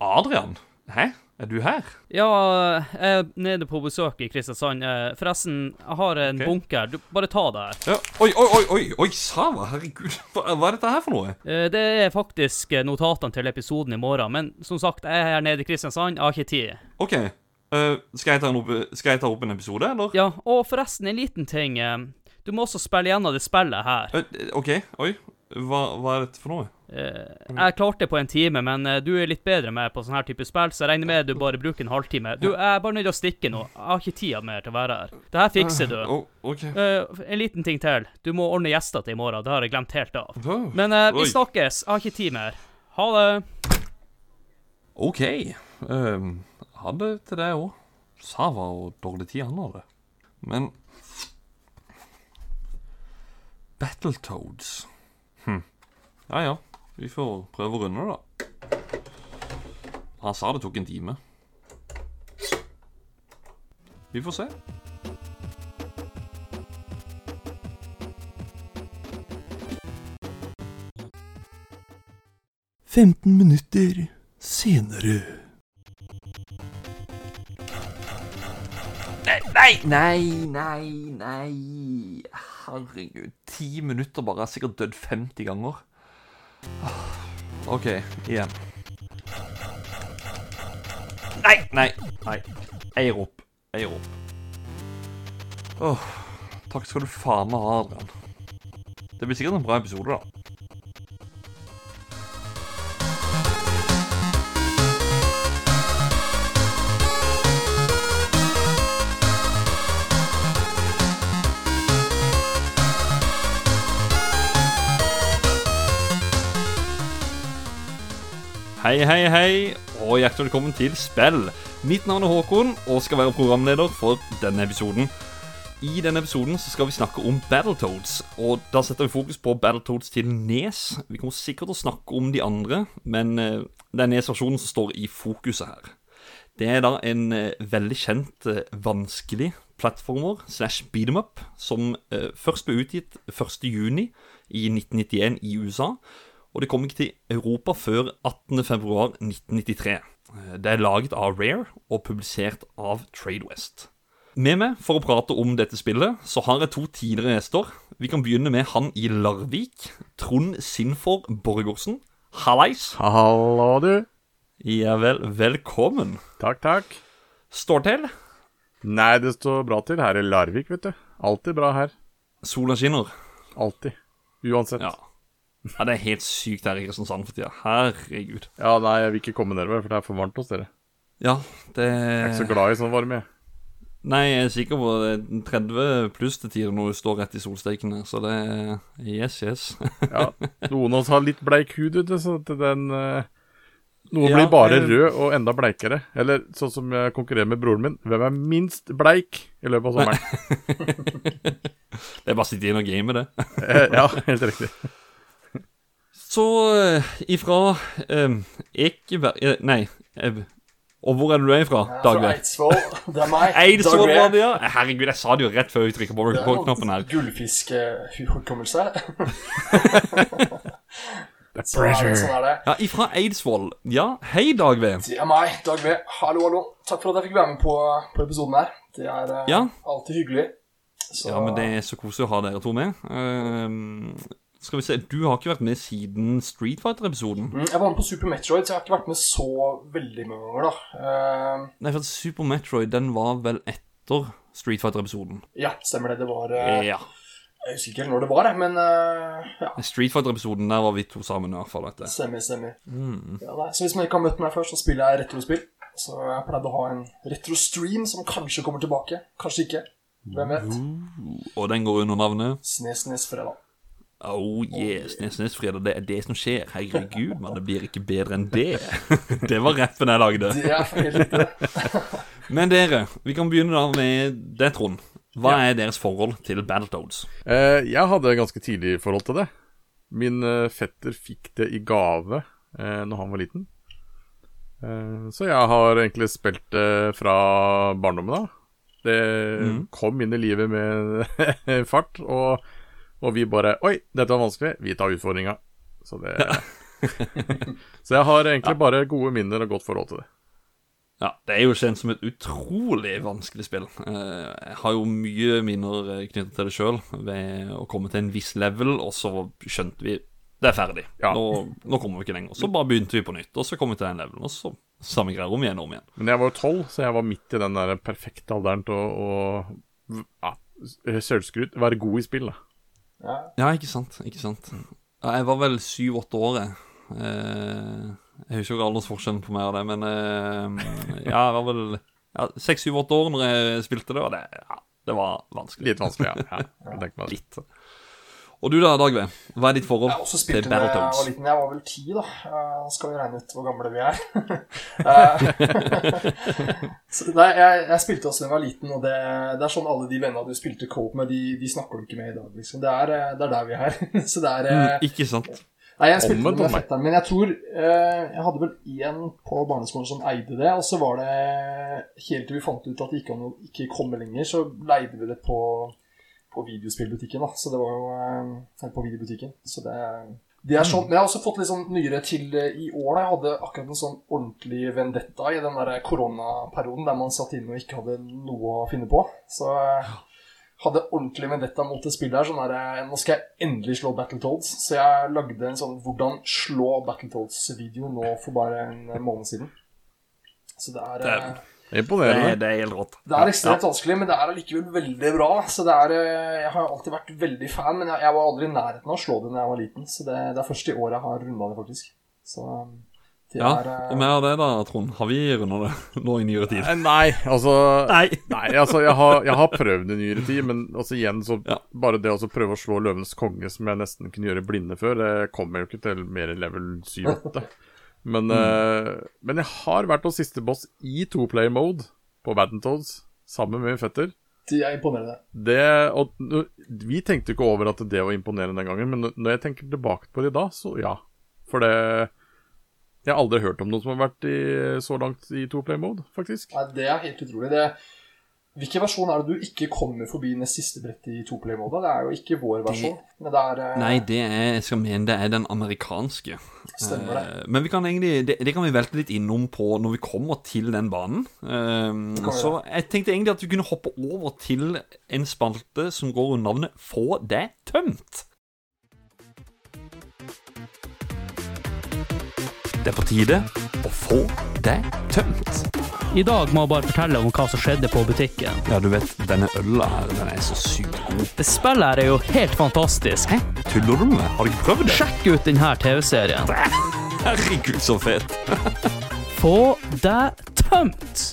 Adrian? Hæ? Er du her? Ja, jeg er nede på besøk i Kristiansand. Eh, Forresten, jeg har en okay. bunker. Du, bare ta det her. Ja. Oi, oi, oi, oi, oi, Sava, herregud. Hva, er dette her for noe? Eh, Det er faktisk eh, notatene til episoden i morgen, men som sagt, jeg er her nede i Kristiansand. Jeg har ikke tid. OK. Uh, skal, jeg ta opp, skal jeg ta opp en episode, eller? Ja, og forresten, en liten ting. Du må også spille gjennom det spillet her. Uh, OK. Oi. Hva, hva er dette for noe? Eh, Jeg klarte det på en time, men eh, du er litt bedre med på sånn her type spill, så jeg regner med du bare bruker en halvtime. Du, jeg er bare nødt til å stikke nå. Jeg har ikke tida mer til å være her. Det her fikser du. Å, OK. Eh, en liten ting til. Du må ordne gjester til i morgen. Det har jeg glemt helt av. Men uh, vi snakkes. Jeg har ikke tid mer. Ha det. OK. Um, ha det til deg òg. Sava og dårlig tid han hadde. Men Battletoads hm. Ja ja, vi får prøve å runde det, da. Han sa det tok en time. Vi får se. Femten minutter senere. Nei, nei, nei, nei. Herregud. Ti minutter bare. Jeg har sikkert dødd 50 ganger. Ah, OK, igjen. Nei, nei, nei. Jeg gir opp. Jeg gir opp. Åh, takk skal du faen meg ha, Adrian. Det blir sikkert en bra episode, da. Hei, hei, hei, og hjertelig velkommen til Spill. Mitt navn er Håkon, og skal være programleder for denne episoden. I denne episoden så skal vi snakke om Battletoads, og da setter vi fokus på Battletoads til Nes. Vi kommer sikkert til å snakke om de andre, men eh, det er Nes-versjonen som står i fokuset her. Det er da en eh, veldig kjent, eh, vanskelig plattformer slash beat em up, som først ble utgitt 1.6 i 1991 i USA, og det kom ikke til Europa før 18.2.1993. Det er laget av Rare og publisert av Tradewest. Med meg for å prate om dette spillet, så har jeg to tidligere gjester. Vi kan begynne med han i Larvik. Trond Sinfor Borgersen. Hallais. Hallo, du. Ja vel, velkommen. Takk, takk. Står til. Nei, det står bra til her i Larvik, vet du. Alltid bra her. Sola skinner. Alltid. Uansett. Ja. Ja. Det er helt sykt her i Kristiansand for tida. Herregud. Ja, nei, jeg vil ikke komme nedover, for det er for varmt hos dere. Ja, det Jeg er ikke så glad i sånn varme. jeg. Nei, jeg er sikker på det er 30 pluss til tider når du står rett i solsteiken her, så det er Yes, yes. Ja, Noen av oss har litt bleik hud, vet du, så den eh, Noen Ja, blir bare jeg... rød og enda bleikere. Eller sånn som jeg konkurrerer med broren min. Hvem er minst bleik i løpet av sommeren? Det er bare å sitte inn og game, det. Eh, ja, helt riktig. Så eh, ifra eh, Ekeberg eh, Nei. eh, og hvor er det du er ifra, Fra Dagve? Eidsvoll. Det er meg. Eidsvoll, var V. det, ja. Herregud, jeg sa det jo rett før jeg trykka på Det rekordknappen her. gullfiskhukommelse. The Sånn er det. Sånn er det. Ja, ifra Eidsvoll. Ja, hei, Dagve. Det er meg, Dag V. Hallo, hallo. Takk for at jeg fikk være med på, på episoden her. Det er eh, Ja. alltid hyggelig. Så, Ja, men det er så koselig å ha dere to med. Ehm, skal vi se, du har ikke vært med siden Street Fighter-episoden. Mm, Jeg var med på Super Metroid, så jeg har ikke vært med så veldig mange ganger, da. Uh... Nei, for Super Metroid, den var vel etter Street Fighter-episoden. ja, stemmer det. Det var uh... Ja. Jeg husker ikke helt når det var, det, men uh, ja. Street Fighter-episoden, der var vi to sammen i hvert fall, du. Stemmer, stemmer. Mm. Ja. Så hvis man ikke har møtt meg før, så spiller jeg retrospill. Så jeg pleide å ha en retrostream som kanskje kommer tilbake. Kanskje ikke. Hvem vet? Og den går under navnet Snes, Snes, fredag. Oh yes, Nes Nes Fredag, det er det som skjer. Herregud, mann, det blir ikke bedre enn det. Det var rappen jeg lagde. Men dere, vi kan begynne da med det, Trond. Hva er deres forhold til Battletoads? Eh, jeg hadde ganske tidlig forhold til det. Min eh, fetter fikk det i gave eh, når han var liten. Eh, så jeg har egentlig spilt det fra barndommen av. Det Mhm. kom inn i livet med fart, og, og vi bare Oi, dette var vanskelig. Vi tar utfordringa. Så det Så jeg har egentlig bare gode minner og godt forhold til det. Ja, Det er jo kjent som et utrolig vanskelig spill. Eh, Jeg har jo mye minner eh, knyttet til det sjøl, ved å komme til en viss level, og så skjønte vi det er ferdig. Ja. Nå, nå kommer vi ikke lenger. Så bare begynte vi på nytt, og så kom vi til den levelen, og så samme greier om igjen og om igjen. Men jeg var jo tolv, så jeg var midt i den der perfekte alderen til å, å ja, selvskryt, være god i spill. da. Ja. Ja, ikke sant. Ikke sant. Ja, jeg var vel syv-åtte år, jeg. Eh, jeg husker ikke aldersforskjellen på meg og det, men eh, ja, jeg var vel seks-syv-åtte år når jeg spilte det, og det, ja, det var vanskelig. Litt vanskelig, ja. ja. Litt. Og du da, Dagve? Hva er ditt forhold Jeg også til Battletoads? jeg var liten. Jeg var vel ti, da. Uh, skal vi regne ut hvor gamle vi er. Eh, så, nei, jeg, jeg spilte også da jeg var liten, og det, det er sånn alle de vennene du spilte cope med, de, de snakker du ikke med i dag. liksom. Det er, eh, det er der vi er. så det er Mm, ikke sant? Nei, jeg spilte Omvendt med fetteren min. Jeg tror eh, Jeg hadde vel én på barneskolen som eide det, og så var det Helt til vi fant ut at det ikke, ikke kom lenger, så leide vi det på, på videospillbutikken. da Så det var jo eh, på videobutikken. Så det, det er sånn Men jeg har også fått litt sånn nyere til eh, i år. da Jeg hadde akkurat en sånn ordentlig vendetta i den der koronaperioden der man satt inne og ikke hadde noe å finne på. Så jeg hadde ordentlig vendetta mot det spillet her. Sånn der, eh, nå skal jeg endelig slå Battletoads. Så jeg lagde en sånn 'Hvordan slå Battletoads'-video nå for bare en måned siden. Så det er, Det er- eh, Det er Det, er- helt rått. det er ekstremt vanskelig, men det er allikevel veldig bra. Så det er, eh, Jeg har alltid vært veldig fan, men jeg, jeg var aldri i nærheten av å slå det da jeg var liten. Så det, det er først i år jeg har runda det, faktisk. Så eh, det Ja, er og mer av det da, Trond. Har vi runda det nå i nyere tid? Eh, Nei, altså Nei. Nei, altså, jeg har, jeg har prøvd i nyere tid, men altså igjen, så Ja. bare det å prøve å slå Løvenes konge, som jeg nesten kunne gjøre blinde før, det kommer jo ikke til mer level 7-8. Men, eh, men jeg har vært hos siste boss i toplayer mode på Battletoads, sammen med min fetter. det er imponerende. Det, og Vi tenkte ikke over at det var imponerende den gangen, men når- når jeg tenker tilbake på det da, så ja. For det Jeg har aldri hørt om noen som har vært i, så langt i toplayer mode, faktisk. Nei, det er helt utrolig. Det, hvilken versjon er det du ikke kommer forbi nest siste brett i toplay-moda? Det er jo ikke vår versjon, men det er uh... Nei, det er, jeg skal mene det er den amerikanske. Stemmer det. Uh, Men vi kan egentlig, det, det kan vi velte litt innom på når vi kommer til den banen. Uh, så jeg tenkte egentlig at vi kunne hoppe over til en spalte som går under navnet Få det tømt. Det er på tide å få det tømt. I dag må jeg bare fortelle om hva som skjedde på butikken. Ja, du vet, denne øla her, den er så sykt god. Det spillet her er jo helt fantastisk. Hæ? Tuller du med meg? Har du ikke prøvd det? Sjekk ut denne TV-serien. Herregud, så fet. Få deg tømt!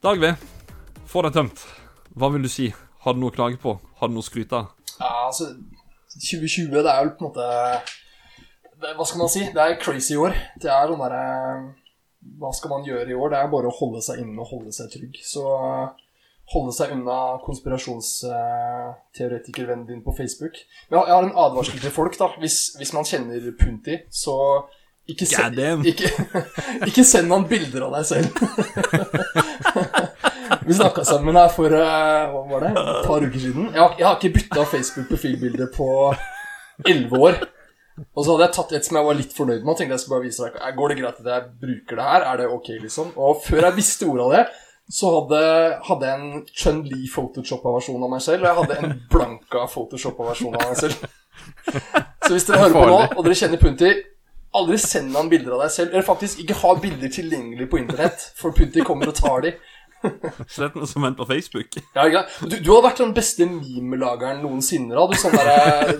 Dag V, få deg tømt. Hva vil du si? Har du noe å klage på? Har du noe å skryte av? Ja, altså 2020, det er jo på en måte det, Hva skal man si? Det er crazy år. Det er sånn derre Hva skal man gjøre i år? Det er bare å holde seg inne og holde seg trygg. Så holde seg unna konspirasjonsteoretikervennen din på Facebook. Men jeg har en advarsel til folk, da. Hvis, hvis man kjenner Punti, så ikke, se, ikke, ikke send han bilder av deg selv. Vi snakka sammen her for eh, hva var det, et par uker siden. Jeg har, jeg har ikke bytta Facebook-profilbilde på elleve år. Og så hadde jeg tatt et som jeg var litt fornøyd med. Og tenkte jeg skulle bare vise deg Går det greit at jeg bruker det her? Er det ok, liksom? Og før jeg visste ordet av det, så hadde, hadde jeg en Chun-Li photoshoppa versjon av meg selv, og jeg hadde en blanka photoshoppa versjon av meg selv. Så hvis dere hører på nå, og dere kjenner Punti, aldri send han bilder av deg selv. Eller faktisk ikke ha bilder tilgjengelig på internett, for Punti kommer og tar de. Slett noe som venter på Facebook. Ja, ja. Du, du har vært den beste meme-lageren noensinne. da Du sånn der,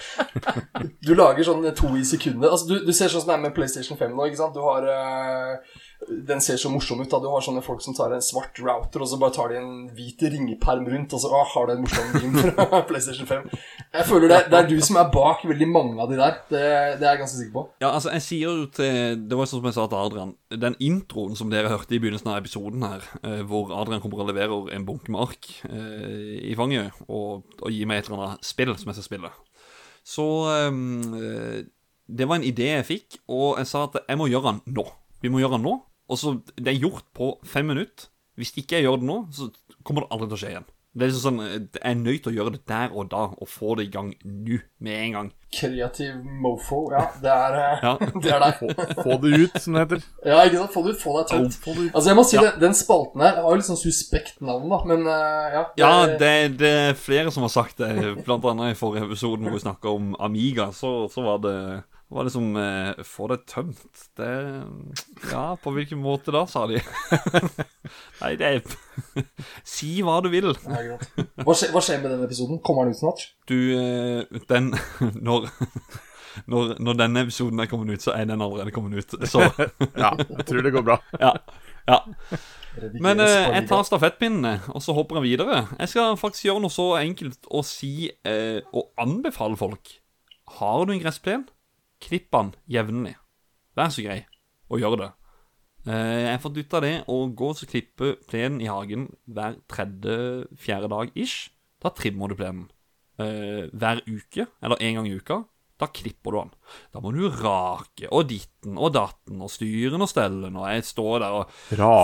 Du lager sånn to i sekundet. Altså, du, du ser sånn som det er med PlayStation 5 nå. ikke sant? Du har eh, Den ser så morsom ut. da Du har sånne folk som tar en svart router, og så bare tar de en hvit ringeperm rundt, og så å, har du en morsom meme fra PlayStation 5. Jeg føler det, det er du som er bak veldig mange av de der. Det, det er jeg ganske sikker på. Ja, altså, jeg sier jo til Det var sånn som jeg sa til Adrian. Den introen som dere hørte i begynnelsen av episoden her, eh, hvor Adrian kommer og leverer en bunke med ark eh, i fanget og, og gir meg et eller annet spill som jeg skal spille, så um, Det var en idé jeg fikk, og jeg sa at jeg må gjøre den nå. Vi må gjøre den nå. Og så Det er gjort på fem minutter. Hvis ikke jeg gjør det nå, så kommer det aldri til å skje igjen. Det er liksom sånn Jeg er nødt til å gjøre det der og da, og få det i gang nå, med en gang. Kreativ mofo. Ja, det er, eh, Ja. det er der. Få, få det ut, som det heter. Ja, ikke sant? Få det ut, få deg tømt. Altså, jeg må si Ja. den, den spalten her har jo litt sånn suspekt navn, da, men eh, ja. Ja, det, det er flere som har sagt det. Blant annet i forrige episode hvor vi snakka om Amiga, så, så var det var det som eh, Få det tømt. Det Ja, på hvilken måte da, sa de. Nei, det er Si hva du vil. Hva, skjer, hva skjer med den episoden? Kommer den ut snart? Du, eh, den Når når, når denne episoden er kommet ut, så er den allerede kommet ut. Så Ja, jeg tror det går bra. ja. ja. Men eh, jeg tar stafettpinnene, og så hopper jeg videre. Jeg skal faktisk gjøre noe så enkelt å si eh, og anbefale folk. Har du en gressplen, klipp den jevnlig. Vær så grei og gjør det. Eh, jeg har fått ut av det å gå og klippe plenen i hagen hver tredje-fjerde dag ish. Da trimmer du plenen. Eh, hver uke, eller en gang i uka. Da klipper du den. Da må du rake og ditten og datten og styren og stellen, og jeg står der og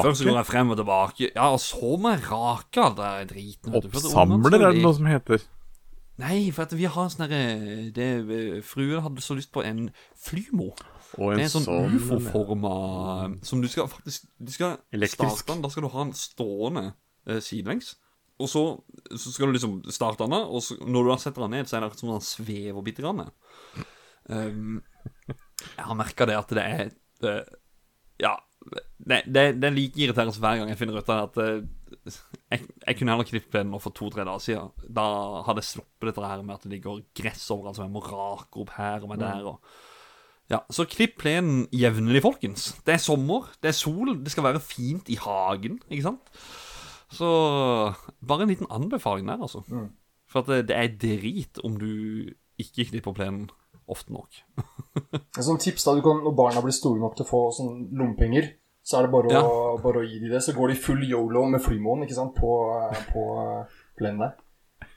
Først går jeg frem og tilbake. Ja, og så må jeg rake all det driten. Oppsamler, er det noe som heter. Nei, for at vi har sånn herre det- Fruen hadde så lyst på en flymo. Og Det er en en sånn sånn ufo-forma Som du skal faktisk Du skal Elektrisk. starte den. Da skal du ha den stående eh, sidelengs. Og så, så skal du liksom starte den, og så, når du har setter den ned, så er det akkurat som om den svever bitte grann. Um, jeg har merka det at det er det, Ja. Det, det, det er like irriterende hver gang jeg finner ut av at eh, jeg, jeg kunne heller plenen nå for to-tre dager siden. Da hadde jeg sluppet dette her med at det går gress overalt, som jeg må rake opp her og meg der. og ja, Så klipp plenen jevnlig, folkens. Det er sommer, det er sol, det skal være fint i hagen, ikke sant? Så bare en liten anbefaling der, altså. For at det, det er drit om du ikke klipper plenen ofte nok. Et sånt tips da, du kan, Når barna blir store nok til å få sånn lommepenger, så er det bare å, bare å gi dem det. Så går de full yolo med flymånen ikke sant, på, på plenen der.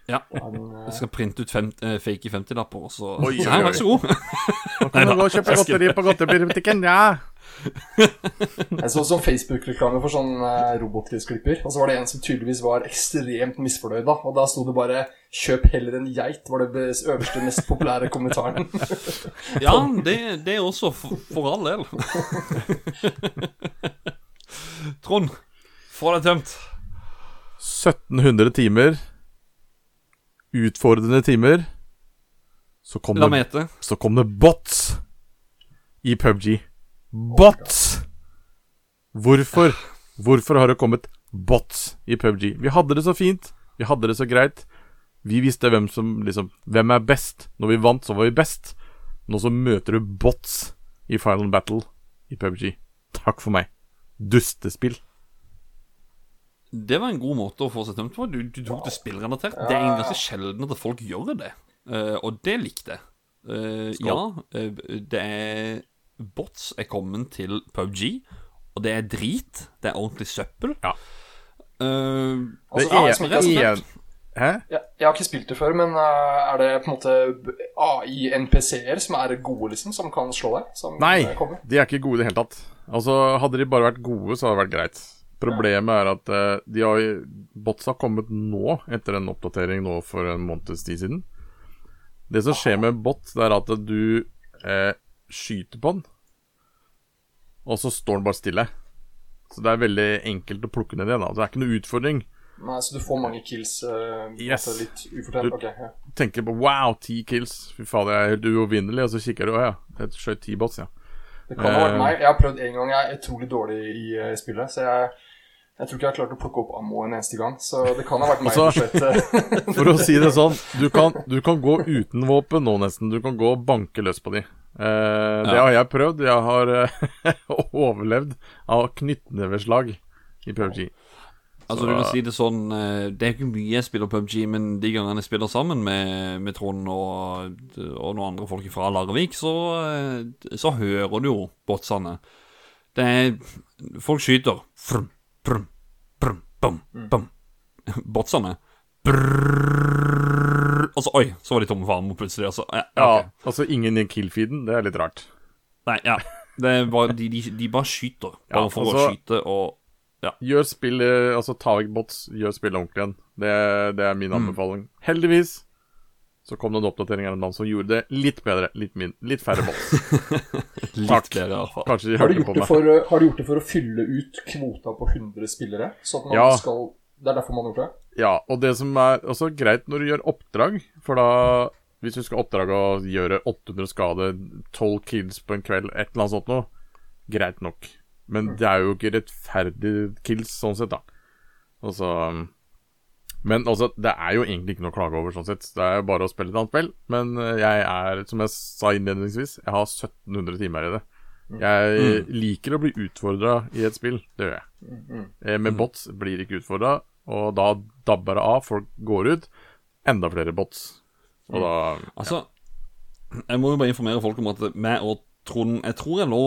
Ja. Den, eh, Jeg skal printe ut fem, eh, fake 50-lapper, og så Oi, oi, Nei, vær så god. Nå kan du gå og kjøpe godteri på godteributikken, ja. Jeg så sånn Facebook-reklame for sånn eh, robotgressklipper. Og så var det en som tydeligvis var ekstremt misfornøyd, da. Og da sto det bare 'Kjøp heller en geit', var det øverste, mest populære kommentaren. Ja, det, det er også for, for all del. Trond, få deg tømt. 1700 timer. Utfordrende timer. Så kom, La det, så kom det bots i PubG. Bots! Hvorfor? Hvorfor har det kommet bots i PubG? Vi hadde det så fint. Vi hadde det så greit. Vi visste hvem som liksom Hvem er best? Når vi vant, så var vi best. Nå så møter du bots i Final Battle i PubG. Takk for meg. Dustespill. Det var en god måte å få seg tømt på. Du, du tok det spillrelatert. Det er ganske sjelden at folk gjør det, uh, og det likte jeg. Uh, ja, uh, det er Bots er kommet til PubG, og det er drit. Det er ordentlig søppel. Ja. Uh, Altså, det ja, er, er, har Hæ? Jeg, jeg har ikke spilt det før, men eh, er det på en måte AI-NPC-er som er gode, liksom? Som kan slå deg? Som Nei, eh, kommer? de er ikke gode i det hele tatt. Altså, Hadde de bare vært gode, så hadde det vært greit. Problemet er at uh, de har, bots har kommet nå, etter en oppdatering nå for en måneds tid siden. Det som skjer med bot, det er at du eh, skyter på den, og så står den bare stille. Så det er veldig enkelt å plukke ned igjen. da. Det er ikke noe utfordring. Nei, så du får mange kills uh, Yes. litt ufortjent? Du- okay, ja. Tenker på 'wow, ti kills', fy fader, jeg er helt uovervinnelig. Og så kikker du, å ja, jeg skjøt ti bots, ja. Det kan ha vært Eh. meg. Jeg har prøvd en gang. Jeg er utrolig dårlig i uh, spillet, så jeg jeg tror ikke jeg har klart å plukke opp ammo en eneste gang. Så det kan ha vært meg. Altså-. For å si det sånn, du kan, du kan gå uten våpen nå, nesten. Du kan gå og banke løs på de. Eh, Det Ja. har jeg prøvd. Jeg har eh, overlevd av knyttneveslag i PUBG. Altså du kan si Det sånn eh, Det er ikke mye jeg spiller PubG, men de gangene jeg spiller sammen med, med Trond og, og noen andre folk fra Larvik, så, så hører du jo botsene. Det er Folk skyter. Frum, frum, frum, bom, bum. Botsene. Brrrr, og så Oi, så var de tomme for ammo plutselig. Altså, ja, ja, Ja, altså ingen i kill-feeden. Det er litt rart. Nei, ja. Det er bare, de, de, de bare skyter. Bare Ja, for å altså- skyte og Ja. Gjør spillet Altså, ta vekk bots, gjør spillet ordentlig igjen. Det, det er min Mm. anbefaling. Heldigvis så kom det en oppdatering av en mann som gjorde det litt bedre. Litt, min, litt færre bots. Litt Takk. bedre, i hvert fall. Kanskje de Har du, gjort det for, uh, har du gjort det for å fylle ut kvota på 100 spillere? Så at man Ja. skal Det er derfor man gjort det? Ja, og det som er også greit når du gjør oppdrag For da Hvis du skal ha oppdrag å gjøre 800 skade, 12 kills på en kveld, et eller annet sånt noe, greit nok. Men det er jo ikke rettferdig kills sånn sett, da. Altså Men altså, det er jo egentlig ikke noe å klage over, sånn sett. Det er jo bare å spille et annet spill. Men eh, jeg er, som jeg sa innledningsvis, jeg har 1700 timer i det. Jeg liker å bli utfordra i et spill. Det gjør jeg. Eh, Med bots blir ikke utfordra, og da dabber det av. Folk går ut. Enda flere bots. Og da Altså, jeg må jo bare informere folk om at meg og Trond Jeg tror jeg lå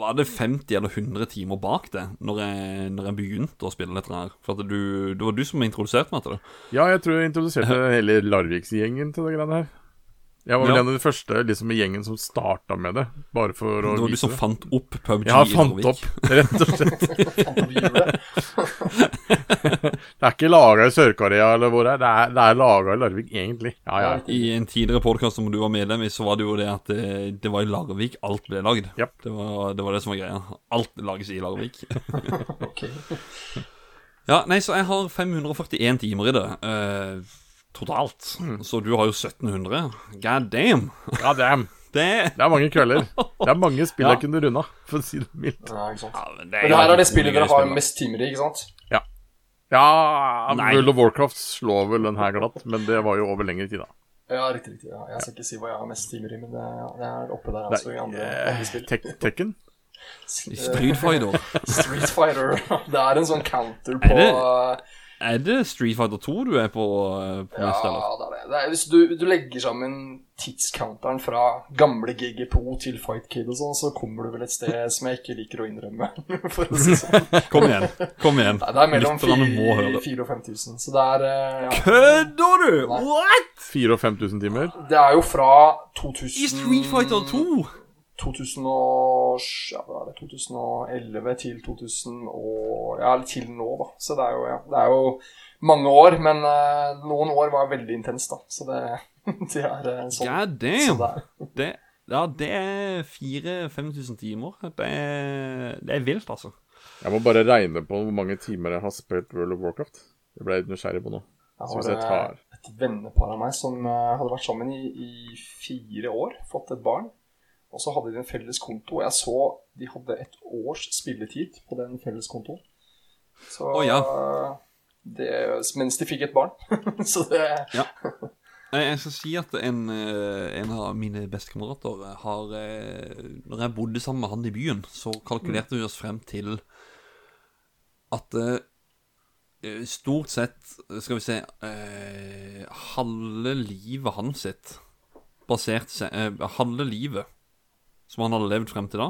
Var det 50 eller 100 timer bak det når jeg, når jeg begynte å spille dette her? For at du, det var du som introduserte meg til det. Ja, jeg tror jeg introduserte hele Larviksgjengen til det greiene her. Jeg var vel Ja. en av de første liksom, i gjengen som starta med det. Bare for å Det var du som fant opp PubG Ja, i fant opp, rett og slett. Det er ikke laga i Sør-Korea eller hvor det er. Det er, det er laga i Larvik, egentlig. Ja, ja. I en tidligere podkast som du var medlem i, så var det jo det at det, det var i Larvik alt ble lagd. Yep. Det, var, det var det som var greia. Alt lages i Larvik. Ok. Ja, nei, så jeg har 541 timer i det eh, totalt. Så du har jo 1700. God damn. God damn. Det, Det er mange kvelder. Det er mange spill Ja. jeg kunne runda, for å si det mildt. Ja, ikke sant. ja, men det Men det her er det jo spillet dere har mest timer i, ikke sant? Ja, Nei. World of Warcraft slår vel den her glatt, men det var jo over lengre tid, da. Ja, riktig. riktig ja. Jeg skal ikke si hva jeg har mest timer i, men det, ja, det er oppe der, altså, i andre, er, andre eh, spill. Tek Tekken? Street Fighter. Street Fighter. Det er en sånn counter på det- uh, Er det Street Fighter 2 du er på, eh, på Ja, det er det. det er, hvis du, du legger sammen tidscounteren fra gamle GG2 til Fight Kid og sånn, så kommer du vel et sted som jeg ikke liker å innrømme, for å si det sånn. Kom igjen. Kom igjen. Nei, det er mellom Lytterne må høre. 4000 og 5000, så det er eh, ja. Kødder du?! Nei. What?! 4000 og 5000 timer? Det er jo fra 2000 I Street Fighter 2?! 2000 ja, hva er det, 2011 til 2000 og Ja, til nå, da. Så det er jo, ja, det er jo mange år, men eh, noen år var veldig intenst, da. Så det, det er eh, sånn. God Så det er. Det, ja, det er 4000-5000 timer. Det er, det er vilt, altså. Jeg må bare regne på hvor mange timer jeg har spilt World of Warcraft. Det ble jeg nysgjerrig på nå. Jeg har jeg tar eh, et vennepar av meg som hadde vært sammen i, i fire år, fått et barn. Og så hadde de en felles konto. Og jeg så de hadde et års spilletid på den felles kontoen. Så oh, ja. det, Mens de fikk et barn. så det Ja. Jeg skal si at en, eh, en av mine bestekamerater har eh, Når jeg bodde sammen med han i byen, så kalkulerte vi oss frem til at eh, stort sett, skal vi se Halve livet hans sitt baserte seg Halve livet som han hadde levd frem til da,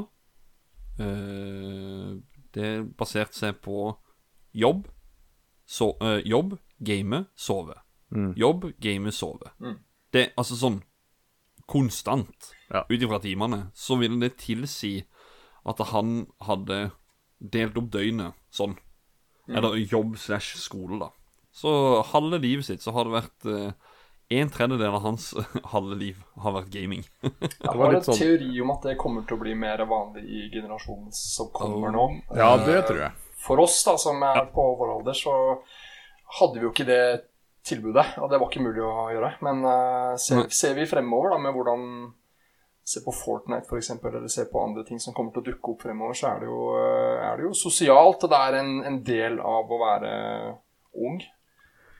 eh, det baserte seg på jobb, so eh, jobb, game, sove. Jobb, game, sove. Mm. Det, altså sånn konstant, Ja. ut ifra timene, så ville det tilsi at han hadde delt opp døgnet sånn. Eller jobb slash skole, da. Så halve livet sitt så har det vært eh, En tredjedel av hans halve liv har vært gaming. Jeg var har en sånn- teori om at det kommer til å bli mer vanlig i generasjonen som kommer nå. Ja, det Eh, tror jeg. For oss da, som er på vår alder, så hadde vi jo ikke det tilbudet. Og det var ikke mulig å gjøre. Men uh, ser, ser vi fremover da, med hvordan Se på Fortnite for eksempel, eller se på andre ting som kommer til å dukke opp fremover, så er det jo, eh, er det jo sosialt. Og det er en, en del av å være ung.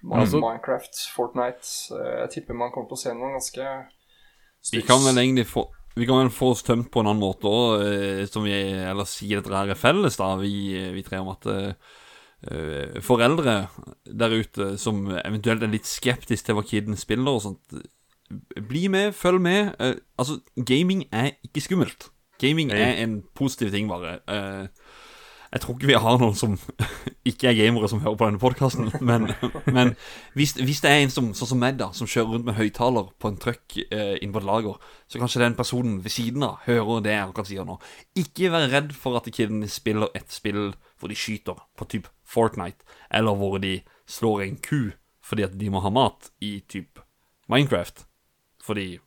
Ma- Altså- Minecraft, Fortnite eh, Jeg tipper man kommer til å se noen ganske Vi kan vel egentlig få vi kan vel få oss tømt på en annen måte òg, eh, som vi Eller si dette her er felles, da, vi, vi tre, om at eh, eh, foreldre der ute som eventuelt er litt skeptiske til hva kiden spiller og sånt, eh, bli med, følg med. Uh, altså, gaming er ikke skummelt. Gaming er en positiv ting, bare. Eh, Jeg tror ikke vi har noen som ikke er gamere som hører på denne podkasten, men, men hvis, hvis det er en som, sånn som meg, da, som kjører rundt med høyttaler på en truck eh, inne på et lager, så kanskje den personen ved siden av hører det jeg akkurat sier nå. Ikke vær redd for at kiden spiller et spill hvor de skyter på type Fortnite, eller hvor de slår en ku fordi at de må ha mat i type Minecraft. Fordi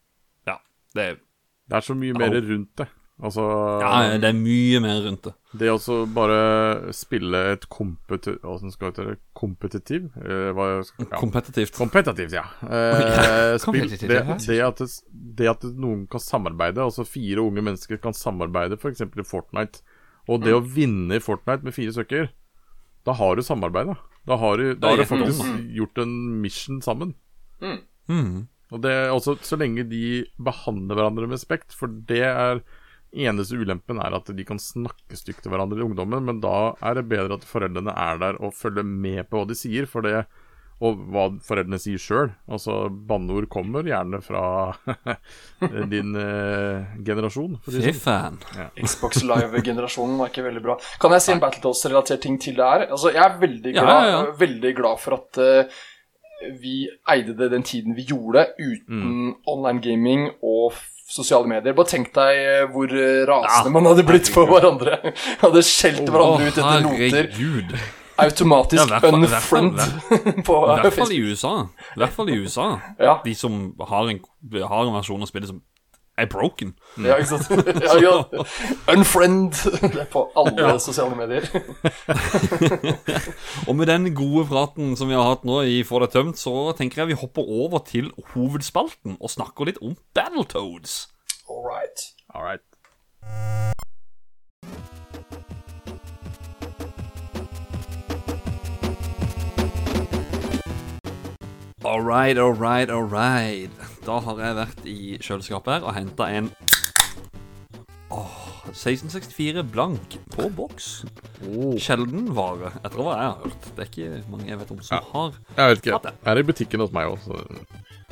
Ja, det er Det er så mye mer rundt det. Altså Ja, det er mye mer rundt det. Det å bare spille et kompeti... Åssen skal jeg det? Kompetitiv? Eh, hva skal, ja. Kompetitivt. Kompetitivt, ja. Eh, spill, det, det, at det, det at noen kan samarbeide, altså fire unge mennesker kan samarbeide f.eks. i Fortnite, og det å vinne i Fortnite med fire stykker, da har du samarbeid, da. Da har du, da har du faktisk mm. gjort en mission sammen. Mm. Og det er også så lenge de behandler hverandre med respekt, for det er Eneste ulempen er at de kan snakke stygt til hverandre i ungdommen, men da er det bedre at foreldrene er der og følger med på hva de sier, for det og hva foreldrene sier sjøl. Altså, banneord kommer gjerne fra din eh, generasjon. Si Fy sånn. fan. Xbox Live-generasjonen var ikke veldig bra. Kan jeg si en Battletoads-relatert ting til det her? Altså, jeg er veldig glad, ja, ja. Veldig glad for at uh, vi eide det den tiden vi gjorde, uten Mm. online gaming og sosiale medier. Bare tenk deg eh, hvor eh, rasende Ja, man hadde blitt på hverandre. Hadde skjelt hverandre ut etter noter. herregud. Automatisk Ja, fall- fall- unfriend I hvert fall Facebook. i USA. I hvert fall i USA. Ja. De som har en, har en versjon av spillet som er broken. Ja, ikke sant? Ja, ja. Unfriend Det er på alle sosiale medier. Og med den gode praten som vi har hatt nå i Få deg tømt, så tenker jeg vi hopper over til hovedspalten og snakker litt om Battletoads. All right. All right. All right, all right, all right. Da har jeg vært i kjøleskapet her og henta en Åh, 1664 blank på boks. Sjelden vare, etter hva jeg har hørt. Det er ikke mange jeg vet om som har Jeg vet ikke. Hatt det. Er i butikken hos meg òg,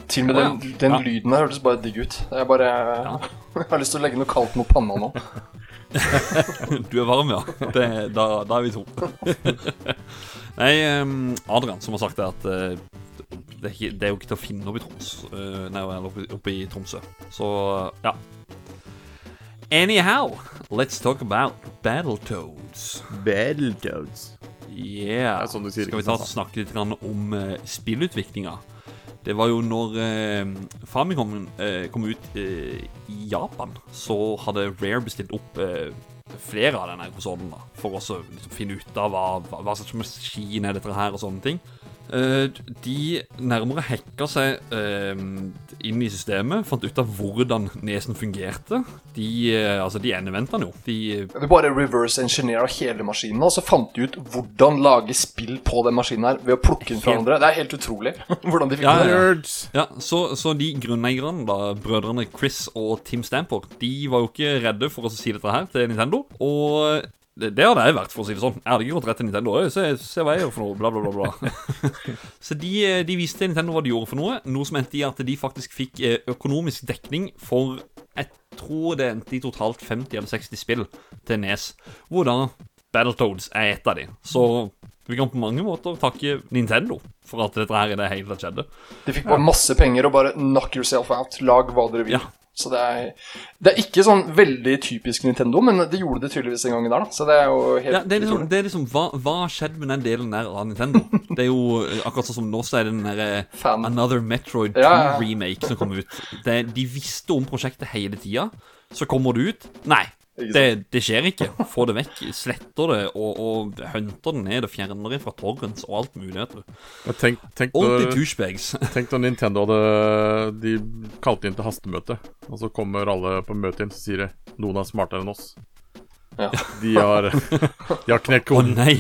Til og med den, den Ja. lyden her hørtes bare digg ut. Jeg bare Jeg har lyst til å legge noe kaldt mot panna nå. Du er varm, ja. Det, da, da er vi to. Nei, ehm, Adrian som har sagt det at eh, det, er ikke, det er jo ikke til å finne oppe i Troms eh, Nei, oppe, oppe i Tromsø. Så ja. Anyhow, let's talk about Battletoads. Battletoads. Yeah. Sånn Skal vi ta snakke litt om uh, spillutviklinga? Det var jo når uh, Famicom eh, kom ut eh, i Japan, så hadde Rare bestilt opp flere av denne konsollen for å liksom, finne ut av hva, hva, hva slags maskin er dette her og sånne ting. Eh, de nærmere hacka seg eh, inn i systemet, fant ut av hvordan nesen fungerte. De, eh, altså, de endevendte den jo. De Vi bare reverse engineera hele maskinen, og så fant de ut hvordan lage spill på den maskinen her ved å plukke den fra Helt- hverandre. Det er helt utrolig hvordan de fikk Ja, det. ja. Ja, så, så de grunneierne, da, brødrene Chris og Tim Stamper, de var jo ikke redde for å si dette her til Nintendo. Og det, det hadde jeg vært, for å si det sånn. Jeg hadde ikke gått rett til Nintendo. «Øy, Se, se hva jeg gjør for noe, bla, bla, bla. bla. så de, de viste til Nintendo hva de gjorde for noe, noe som endte i at de faktisk fikk eh, økonomisk dekning for Jeg tror det endte i totalt 50 eller 60 spill til Nes, hvor da Battletoads er et av de. Så vi kan på mange måter takke Nintendo for at dette her i det hele tatt skjedde. De fikk bare masse penger og bare knock yourself out. Lag hva dere vil. Ja. Så det er, det er ikke sånn veldig typisk Nintendo, men de gjorde det tydeligvis den gangen der, da. Så det er jo helt Ja, det er liksom, det er liksom hva, hva skjedde med den delen der av Nintendo? Det er jo eh, akkurat sånn som nå så er det den derre Another Metroid Ja, ja. 2-remake som kom ut. Det, de visste om prosjektet hele tida. Så kommer det ut. Nei, det, det skjer ikke. Få det vekk. Sletter det og, og hunter det ned og fjerner det fra torrents og alt mulig. vet du. Men tenk, tenk, Ordentlig douchebags. tenk når Nintendo hadde De kalte inn til hastemøte, og så kommer alle på møtet inn, så sier de noen er smartere enn oss. Ja. De har, de har knekt koden. Å nei!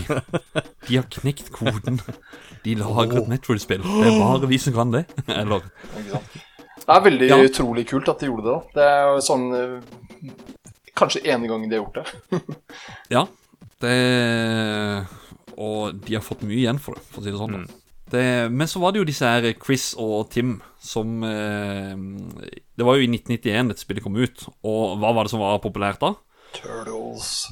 De har knekt koden. De lager et Metroid-spill. Det er bare vi som kan det. Eller Det er veldig Ja. utrolig kult at de gjorde det. da Det er jo sånn eh, Kanskje ene gangen de har gjort det. Ja, det Og de har fått mye igjen for det, for å si det sånn. Mm. Det, men så var det jo disse her Chris og Tim som eh, Det var jo i 1991 dette spillet kom ut, og hva var det som var populært da? Turtles.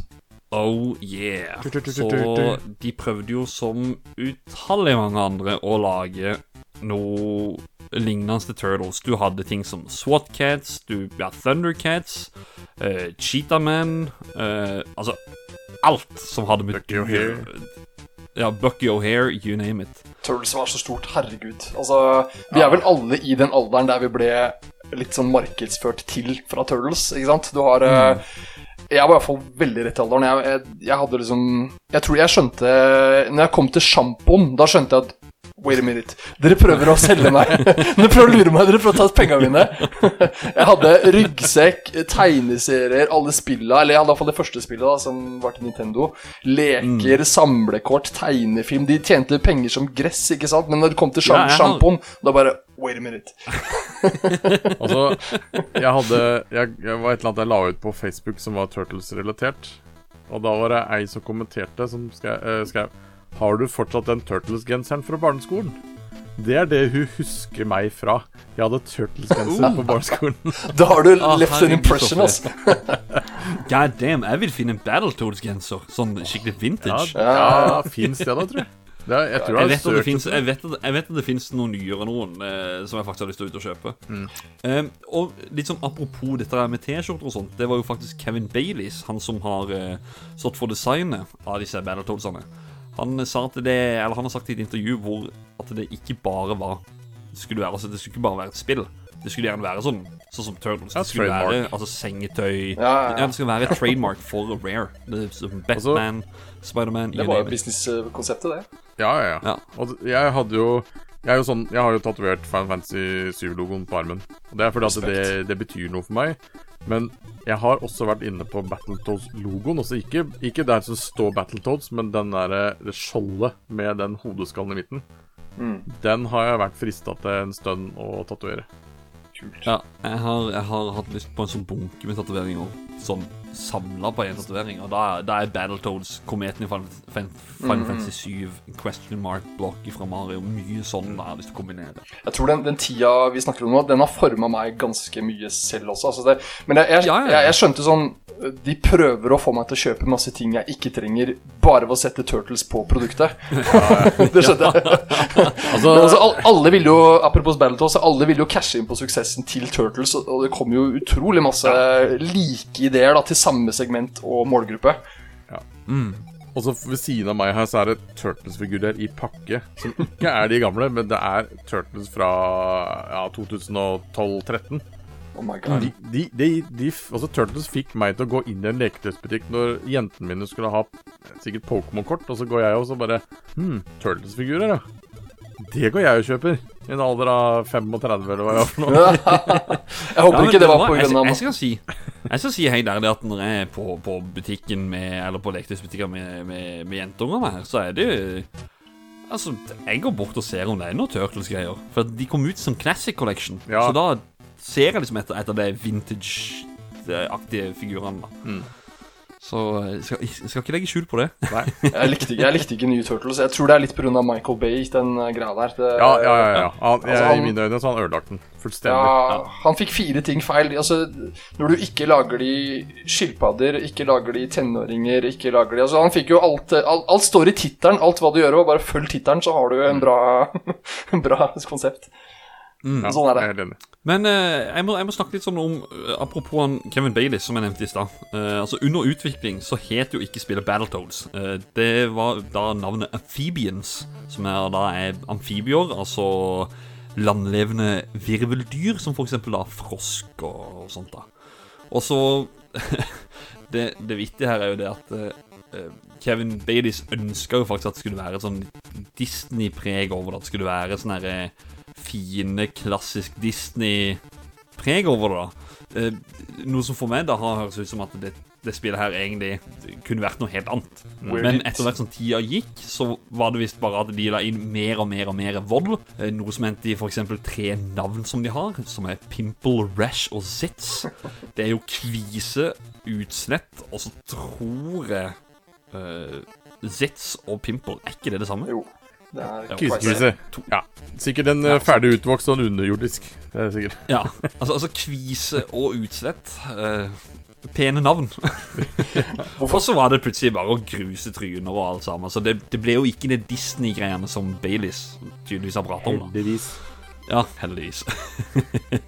Oh yeah. Så de prøvde jo som utallige mange andre å lage noe lignende til Turtles. Du hadde ting som SWAT Cats, du ja, Thundercats, uh, Cheetah Man eh, Altså alt som hadde med Bucky O'Hare. Ja, Bucky O'Hare, you name it. Turtles var så stort, herregud. Altså, vi er vel alle i den alderen der vi ble litt sånn markedsført til fra Turtles, ikke sant? Du har mm. Jeg var i hvert fall veldig rett i alderen. Jeg, jeg, jeg hadde liksom Jeg tror jeg skjønte Når jeg kom til sjampoen, da skjønte jeg at Wait a minute. Dere prøver å selge meg. Dere prøver å lure meg. Dere prøver å ta pengene mine. Jeg hadde ryggsekk, tegneserier, alle spilla, eller jeg hadde iallfall det første spillet, da, som var til Nintendo. Leker, samlekort, tegnefilm. De tjente penger som gress, ikke sant? Men når det kom til Ja, sjampoen, da bare Wait a minute. Altså, jeg hadde jeg, jeg var et eller annet jeg la ut på Facebook som var Turtles-relatert. Og da var det ei som kommenterte, som skrev, eh, skrev Har du fortsatt den Turtles-genseren fra barneskolen? Det er det hun husker meg fra. Jeg hadde Turtles-genser på barneskolen. Da har du Ah, left an impression, altså. God damn, jeg vil finne en Battletoads-genser. Sånn skikkelig Ja, vintage. ja fins det, da, tror jeg. Det er, jeg tror Jeg vet, det finnes, jeg, vet at, jeg vet at det finnes noen nyere noen eh, som jeg faktisk har lyst til å ut og kjøpe. Eh, og litt sånn apropos dette der med T-skjorter og sånt, det var jo faktisk Kevin Baileys, han som har eh, stått for designet av disse Battletoadsene. Han sa at det, eller han har sagt i et intervju hvor at det ikke bare var Det skulle være, altså, det skulle ikke bare være et spill. Det skulle gjerne være sånn Sånn som Turtles. Det skulle trademark. være altså, sengetøy Ja, ja, ja. Det skulle være trademark for Rare. Det, er som Batman, Spiderman, Det you var jo businesskonseptet, det. Ja, ja, ja. Ja. Og jeg hadde jo Jeg er jo sånn Jeg har jo tatovert Final Fantasy 7-logoen på armen. Og det er fordi at det, det betyr noe for meg. Men jeg har også vært inne på Battletoads-logoen. Altså ikke, ikke der som står Battletoads, men den der, det skjoldet med den hodeskallen i midten. Mm. Den har jeg vært frista til en stund å tatovere. Kult. Ja, jeg har, jeg har hatt lyst på en sånn bunke med tatoveringer. Sånn samla på én tatovering. Og da, da er Battletoads, kometen i Final, Final Fantasy 7, Question mark block fra Mario, mye sånn da jeg har lyst til å kombinere. Jeg tror den, den tida vi snakker om nå, den har forma meg ganske mye selv også. Altså det, men jeg, jeg. Jeg, jeg skjønte sånn De prøver å få meg til å kjøpe masse ting jeg ikke trenger, bare ved å sette Turtles på produktet. det jeg. Altså, altså, alle vil jo, Apropos Battletoss, alle vil jo cashe inn på suksessen til Turtles, og- det kommer jo utrolig masse like ideer da, til samme segment og målgruppe. Og så ved siden av meg her så er det Turtles-figurer i pakke. Som ikke er de gamle, men det er Turtles fra ja, 2012-13. Oh my god. De, de, de, de, altså Turtles fikk meg til å gå inn i en leketøysbutikk når jentene mine skulle ha sikkert Pokémon-kort, og så går jeg og så bare Hm, Turtles-figurer, ja. Det går jeg og kjøper. I en alder av 35, eller hva jeg har for noe. Jeg håper Ja, ikke det var pga. på jeg, jeg skal si Jeg skal si helt ærlig at når jeg er på, på butikken med Eller på leketøysbutikker med, med, med jentungene her, så er det jo Altså, jeg går bort og ser om det er noe Turtles-greier. For de kom ut som Classic Collection. Ja. Så da ser jeg liksom etter, etter de vintage-aktige figurene. da Mm. Så jeg skal, jeg skal ikke legge skjul på det. Nei. Jeg likte, ikke- jeg likte ikke New Turtles. Jeg tror det er litt pga. Michael Bay, den eh, greia der. Det, Ja, ja, ja. ja. Han, jeg, Altså, I han- mine øyne så har han ødelagt den fullstendig. Ja, han fikk fire ting feil. Altså, når du ikke lager de skilpadder, ikke lager de tenåringer, ikke lager de Altså, han fikk jo alt Alt, alt står i tittelen. Alt hva du gjør, og bare følg tittelen, så har du en bra, en bra konsept. Ja, sånn er det. Jeg er. Men eh, jeg, må, jeg må snakke litt sånn om eh, Apropos han Kevin Bailey, som jeg nevnte i stad. Eh, altså Under utvikling så het jo ikke spillet Battletoads. Uh, det var da navnet Amphibians, som er da er amfibier, altså landlevende virveldyr, som for eksempel da frosk og, og sånt. da Og så det, det vittige her er jo det at eh, Kevin Baileys ønska jo faktisk at det skulle være et sånn Disney-preg over det. At det skulle være sånn herre fine, klassisk Disney-preg over det. da Eh, Noe som for meg da har høres ut som at det, det spillet her egentlig kunne vært noe helt annet. Men etter hvert som tida gikk, så var det visst bare at de la inn mer og mer og mer vold. Eh, Noe som endte i f.eks. tre navn som de har, som er Pimple, Rash og Zitz. Det er jo kvise, utslett, og så tror jeg eh, Zitz og Pimple Er ikke det det samme? Jo. Kvisekvise. Ja. Sikkert en eh, ferdig utvokst og en underjordisk. Det er sikkert. Ja, altså, altså kvise og utslett Uh, pene navn. og så var det plutselig bare å gruse tryner og alt sammen. Så det, det ble jo ikke det Disney-greiene som Baileys tydeligvis har pratet om. da Heldigvis. Ja, heldigvis.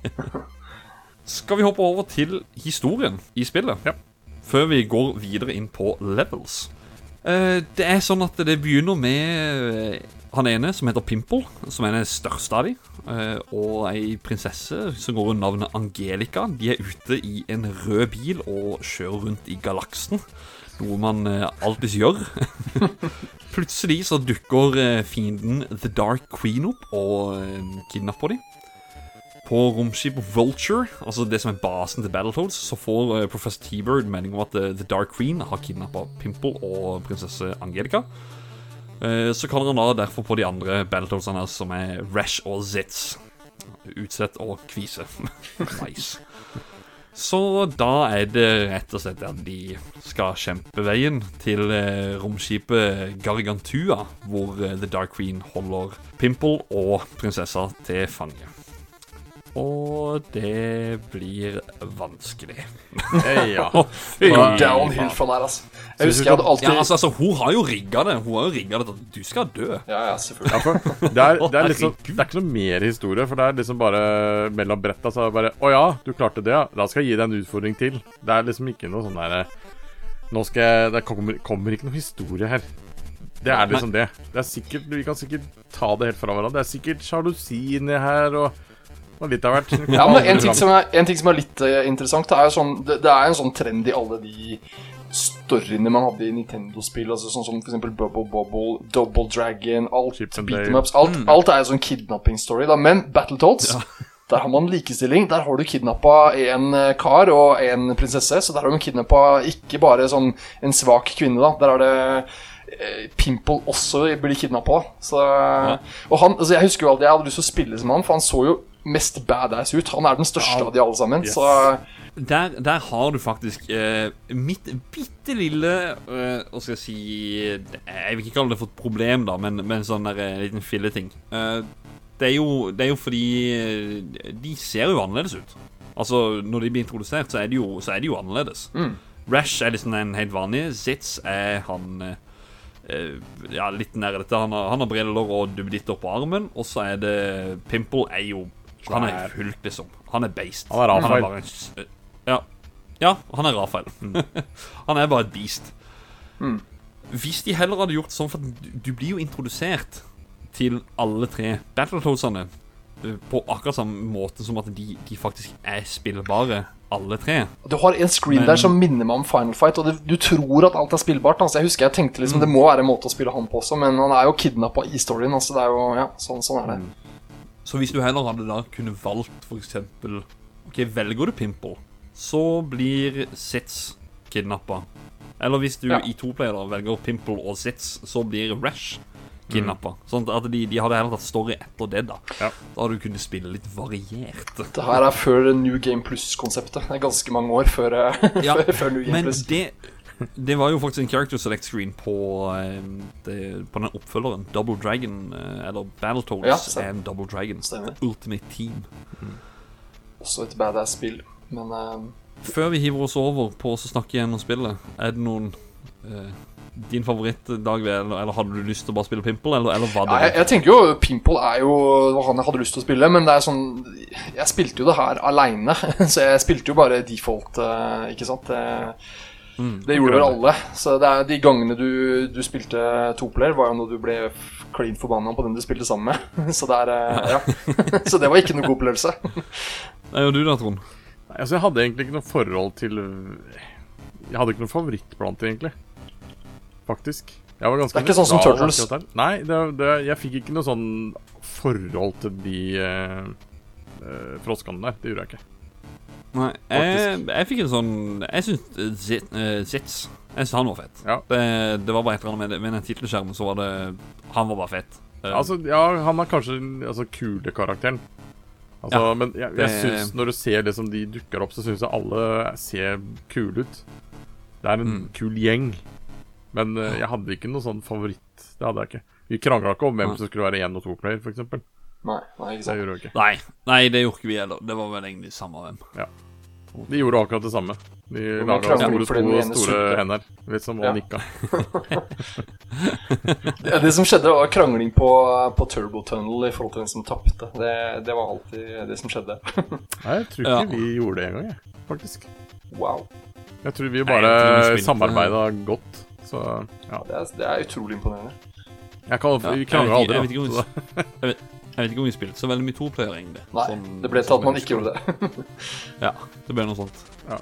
Skal vi hoppe over til historien i spillet? Ja. Før vi går videre inn på levels. Eh, det er sånn at det begynner med eh, han ene som heter Pimple, som er den største av dem. eh, Og ei prinsesse som går under navnet Angelica. De er ute i en rød bil og kjører rundt i galaksen. Noe man alltids gjør. Plutselig så dukker fienden The Dark Queen opp og kidnapper dem. På romskipet Vulture, altså det som er basen til Battletoads, så får eh, professor T-Bird melding om at eh, The Dark Queen har kidnappa Pimple og prinsesse Angelica. Eh, Så kaller han da derfor på de andre Battletoadsene som er Rash og Zitz. Utsett og Kvise. nice. Så da er det rett og slett at de skal kjempe veien til romskipet Gargantua, hvor The Dark Queen holder Pimple og prinsessa til fange. Og det blir vanskelig. Ja. Fy Downhill for meg, altså. Jeg husker jeg hadde alltid Ja, altså, altså, hun har jo rigga det. Hun har jo rigga det til at du skal dø. Ja, ja, selvfølgelig. Ja, for det, er, det, er liksom, det er ikke noe mer historie, for det er liksom bare mellom bretta så er det bare Å ja, du klarte det, ja. Da skal jeg gi deg en utfordring til. Det er liksom ikke noe sånn derre Nå skal jeg Det kommer, kommer ikke noe historie her. Det er liksom det. Det er sikkert Vi kan sikkert ta det helt fra hverandre. Det er sikkert sjalusi inni her og, og litt av hvert. Ja, men en ting, som er, en ting som er litt uh, interessant, det er sånn det, det er en sånn trend i alle de storyene man hadde i Nintendo-spill, altså sånn som eksempel Bubble Bobble, Double Dragon, alt beat em ups, alt, alt er jo sånn kidnapping-story, da. Men Battletoads, der har man likestilling. Der har du kidnappa en eh, kar og en prinsesse, så der har du kidnappa ikke bare sånn en svak kvinne, da. Der er det eh, Pimple også blir kidnappa. Ja. Og han, altså jeg husker jo alltid jeg hadde lyst til å spille som han, for han så jo mest badass ut. Han er den største av de alle sammen. Yes. Så Der, der har du faktisk eh, mitt bitte lille eh, Hva skal jeg si Jeg vil ikke kalle det for et problem, da, men, men sånn der, eh, liten filleting. Eh, det, er jo, det er jo fordi eh, de ser jo annerledes ut. Altså, Når de blir introdusert, så er de jo, så er de jo annerledes. Rash er liksom en helt vanlig. Zitz er han eh, eh, Ja, litt nerdete. Han har, han har briller og duppeditter på armen. Og så er det Pimple er jo Han er fullt, hulk, liksom. Han er beist. Han er Rafael. bare en ja. ja, han er Rafael. han er bare et beast. Hvis de heller hadde gjort sånn For du, du blir jo introdusert til alle tre Battletoadsene eh, på akkurat samme måte som at de, de faktisk er spillbare, alle tre. Du har en screen Men- der som minner meg om Final Fight, og det, du tror at alt er spillbart. Altså, jeg husker jeg tenkte liksom det må være en måte å spille han på også, men han er jo kidnappa i storyen. Altså, det er jo, ja, sånn, sånn er det. Så hvis du heller hadde da kunne valgt eksempel Ok, velger du Pimple, så blir Sitz kidnappa. Eller hvis du Ja. i toplayer da velger Pimple og Sitz, så blir Rash kidnappa. Sånn at de, de hadde heller tatt story etter det, da. Ja. Da hadde du kunnet spille litt variert. Det her er før New Game Plus-konseptet. Det er ganske mange år før, eh, Ja, før, New Game Men Plus. det det var jo faktisk en character select screen på, eh, det, på den oppfølgeren. Double Dragon, eh, eller Battletoads Ja, and Double Dragon. Stemmer. Ultimate Team. Også et badass spill. Men uh... Før vi hiver oss over på å snakke gjennom spillet, er det noen uh, Din favoritt, Dag eller, eller hadde du lyst til å bare spille Pimple, eller, eller var ja, jeg, jeg tenker jo Pimple er jo han jeg hadde lyst til å spille, men det er sånn Jeg spilte jo det her aleine, så jeg spilte jo bare default, ikke sant. Det, det gjorde vel alle. Så det er de gangene du, du spilte toplayer, var jo når du ble klin forbanna på den du spilte sammen med. Så det er eh, Ja. Så det var ikke noe god opplevelse. Nei, og du da, Trond. Nei, Altså, jeg hadde egentlig ikke noe forhold til Jeg hadde ikke noe favoritt blant det, egentlig. Faktisk. Jeg var Det er ikke sånn som Turtles. Nei, det, det, jeg fikk ikke noe sånn forhold til de uh, froskene der. Det gjorde jeg ikke. Nei, jeg, jeg fikk en sånn Jeg syns eh, Zitz Jeg synes han var fett. Ja. Det, det var bare et eller annet med, med den tittelskjermen, så var det Han var bare fett. Eh, Altså, ja, han er kanskje den altså, kule karakteren. Altså, Ja, men jeg, jeg synes, når du ser det som de dukker opp, så syns jeg alle ser kule ut. Det er en Mm. kul gjeng. Men eh, jeg hadde ikke noe sånn favoritt. Det hadde jeg ikke. Vi krangla ikke om hvem som skulle være én og to player, f.eks. Det Nei, nei, ikke sant. gjorde vi ikke. Nei, nei, det gjorde ikke vi heller. Det var vel egentlig samme hvem. De gjorde akkurat det samme. De laga store store sulte. hender. Litt som Ja. Monica. Ja, det som skjedde, var krangling på, på Turbo Tunnel i forhold til den som tapte. Det, det var alltid det som skjedde. Nei, jeg tror ikke Ja. vi gjorde det engang, jeg. Faktisk. Wow. Jeg tror vi jeg bare samarbeida godt. Så ja. Det er, det er utrolig imponerende. Jeg kan, Ja, vi aldri. jeg vet ikke- aldri, jeg vet ikke om Jeg vet, ikke om vi spilte så veldig mye toplayer, egentlig. Nei, Sånn- det ble til sånn at man ikke gjorde det. Ja, det ble noe sånt. Ja.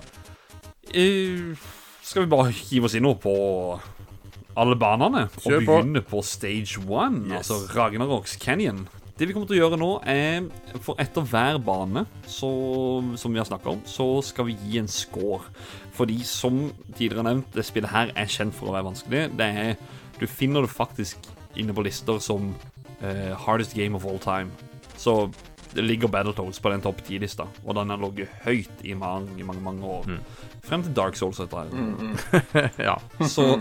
Uh, skal vi bare hive oss inn nå på alle banene og Kjør på. begynne på stage one, Yes. altså Ragnarok's Canyon? Det vi kommer til å gjøre nå, er for etter hver bane så, som vi har snakka om, så skal vi gi en score. Fordi som tidligere nevnt, det spillet her er kjent for å være vanskelig. Det er, du finner det faktisk inne på lister som eh, hardest game of all time. Så det ligger Battletoads på den topp 10-lista, og den har ligget høyt i mange, mange mange år. Frem til Dark Souls, etter det. ja. Så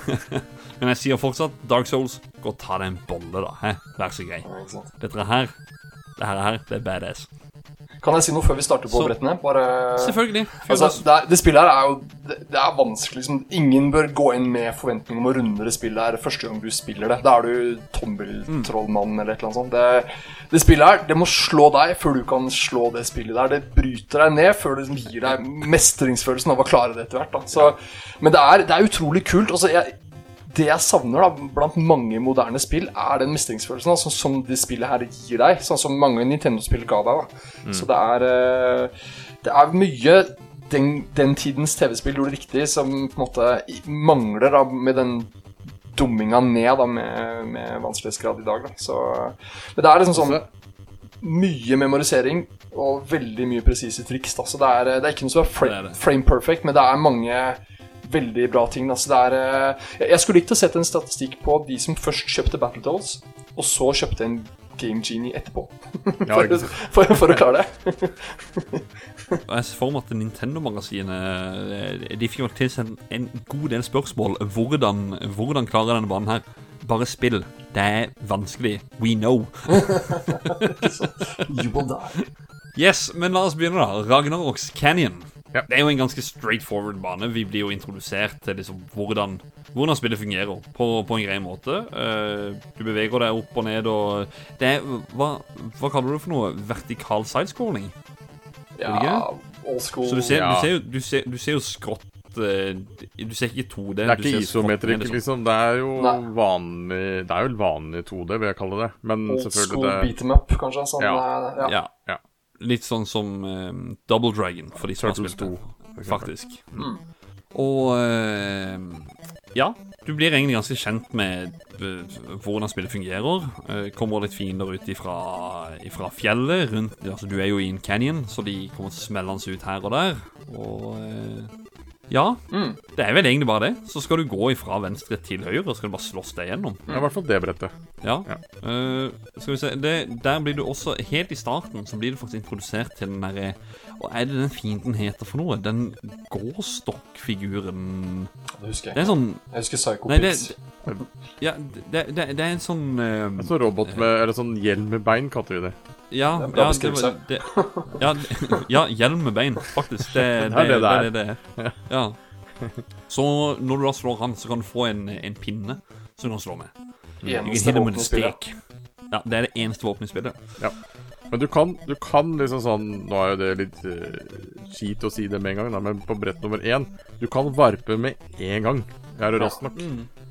Men jeg sier fortsatt Dark Souls, gå og ta deg en bolle, da. Hæ? Vær så grei. Dette her, det her, her det er badass. Kan jeg si noe før vi starter på Så- brettene? Bare Selvfølgelig. Altså, det, er, det spillet her er jo det, det er vanskelig. Liksom. Ingen bør gå inn med forventning om å runde det spillet her første gang du spiller det. Da er du tommeltrollmann eller et eller annet sånt. Det, det spillet her, det må slå deg før du kan slå det spillet der. Det bryter deg ned før det liksom gir deg mestringsfølelsen av å klare det etter hvert. Så, men det er, det er utrolig kult. Altså, jeg, det jeg savner da, blant mange moderne spill, er den mestringsfølelsen sånn som det spillet her gir deg. Sånn som mange Nintendo-spill ga deg. Da. Så det er, eh, det er mye den, den tidens TV-spill gjorde riktig, som på en måte mangler da, med den dumminga ned da, med, med vanskelighetsgrad i dag. Da. Så, men det er liksom sånn mye memorisering og veldig mye presise triks. Da. Så det er, det er ikke noe som er Det fra, det. frame perfect, men det er mange veldig bra ting. Altså, det er, eh, jeg- skulle likt å sett en statistikk på de som først kjøpte Battletoads, og så kjøpte en Game Genie etterpå. For, for, for å klare det. Jeg ser for meg at Nintendo-magasinet eh, De fikk jo tilsendt en god del spørsmål. Hvordan, hvordan klarer denne banen her? Bare spill. Det er vanskelig. We know. You will die. Yes, men la oss begynne, da. Ragnarok's Canyon. Ja. Det er jo en ganske straightforward bane. Vi blir jo introdusert til liksom hvordan, hvordan spillet fungerer på, på en grei måte. Uh, du beveger deg opp og ned og Det er Hva, hva kaller du det for noe? Vertikal sidescrolling? Ja, old school. Så du ser, Ja. du ser, jo, du ser, du ser jo skrått eh, Du ser ikke 2D. Det er ikke isometrikk, ned, liksom. Det er jo Nei. vanlig Det er jo vanlig 2D, vil jeg kalle det. Men Old school selvfølgelig det beat em up, kanskje. Sånn, Ja. ja. Ja. Litt sånn som eh, Double Dragon, for de som har spilt det. 2. Faktisk. Mm. Og eh, ja, du blir egentlig ganske kjent med eh, hvordan spillet fungerer. Eh, kommer litt fiender ut ifra, ifra fjellet. Rundt, altså Du er jo i en canyon, så de kommer smellende ut her og der. Og eh, ja, Mm. det er vel egentlig bare det. Så skal du gå ifra venstre til høyre, og skal du bare slåss deg gjennom. Ja, I hvert fall det brettet. Ja. Ja. Uh, skal vi se det, Der blir du også Helt i starten så blir du faktisk introdusert til den derre Hva er det den fienden heter for noe? Den gåstokkfiguren Det husker Det jeg. er sånn Jeg husker Psycho Nei, det, ja, det, det, det er en sånn uh, En sånn robot med Eller sånn hjelm med bein, kaller vi det. Ja, Det er en bra ja, det, beskrivelse. var- det, ja, ja, hjelm med bein, faktisk. Det, det, Det er det det det, det er. Ja. Så når du da slår han, så kan du få en, en pinne som du kan slå med. You can Eneste med spillet. stick. Ja, det er det eneste våpenet i spillet. Men du kan, du kan liksom sånn Nå er jo det litt uh, skit å si det med en gang, da, men på brett nummer én Du kan varpe med en gang. Er du rask nok? Det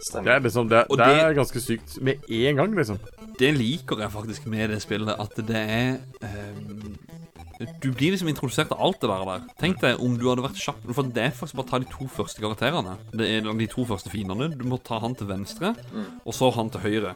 Stemmer. er liksom Det, det det- er ganske sykt. Med en gang, liksom. Det liker jeg faktisk med det spillet, at det er um, Du blir liksom introdusert av alt det der. der. Tenk deg om du hadde vært kjapp For det er faktisk bare å ta de to første karakterene. Det er de to første fiendene. Du må ta han til venstre, og så han til høyre.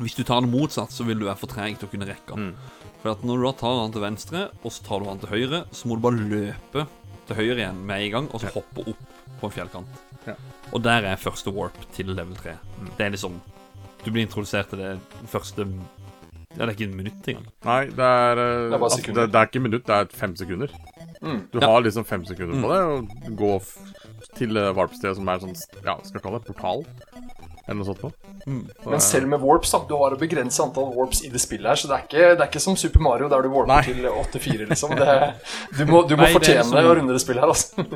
Hvis du tar det motsatt, så vil du være for treg til å kunne rekke han. For at når du da tar han til venstre, og så tar du han til høyre, så må du bare løpe til høyre igjen med en gang, og så hoppe opp på en fjellkant. Ja. Og der er første warp til level 3. Det er liksom Du blir introdusert til det første Ja, det er ikke et minutt engang. Nei, det er, uh, Det er bare altså, det, det er ikke minutt, det er fem sekunder. Mm. Du Ja. har liksom fem sekunder på det, og gå til varpstedet som er sånn Ja, skal kalle det portal. Eller noe sånt på. Mm. Men selv med warps, da. Du har et begrenset antall warps i det spillet her, så det er ikke, det er ikke som Super Mario der du warper Nei. til 8-4, liksom. Det, du må, du må Nei, det fortjene liksom- å runde det spillet her, altså.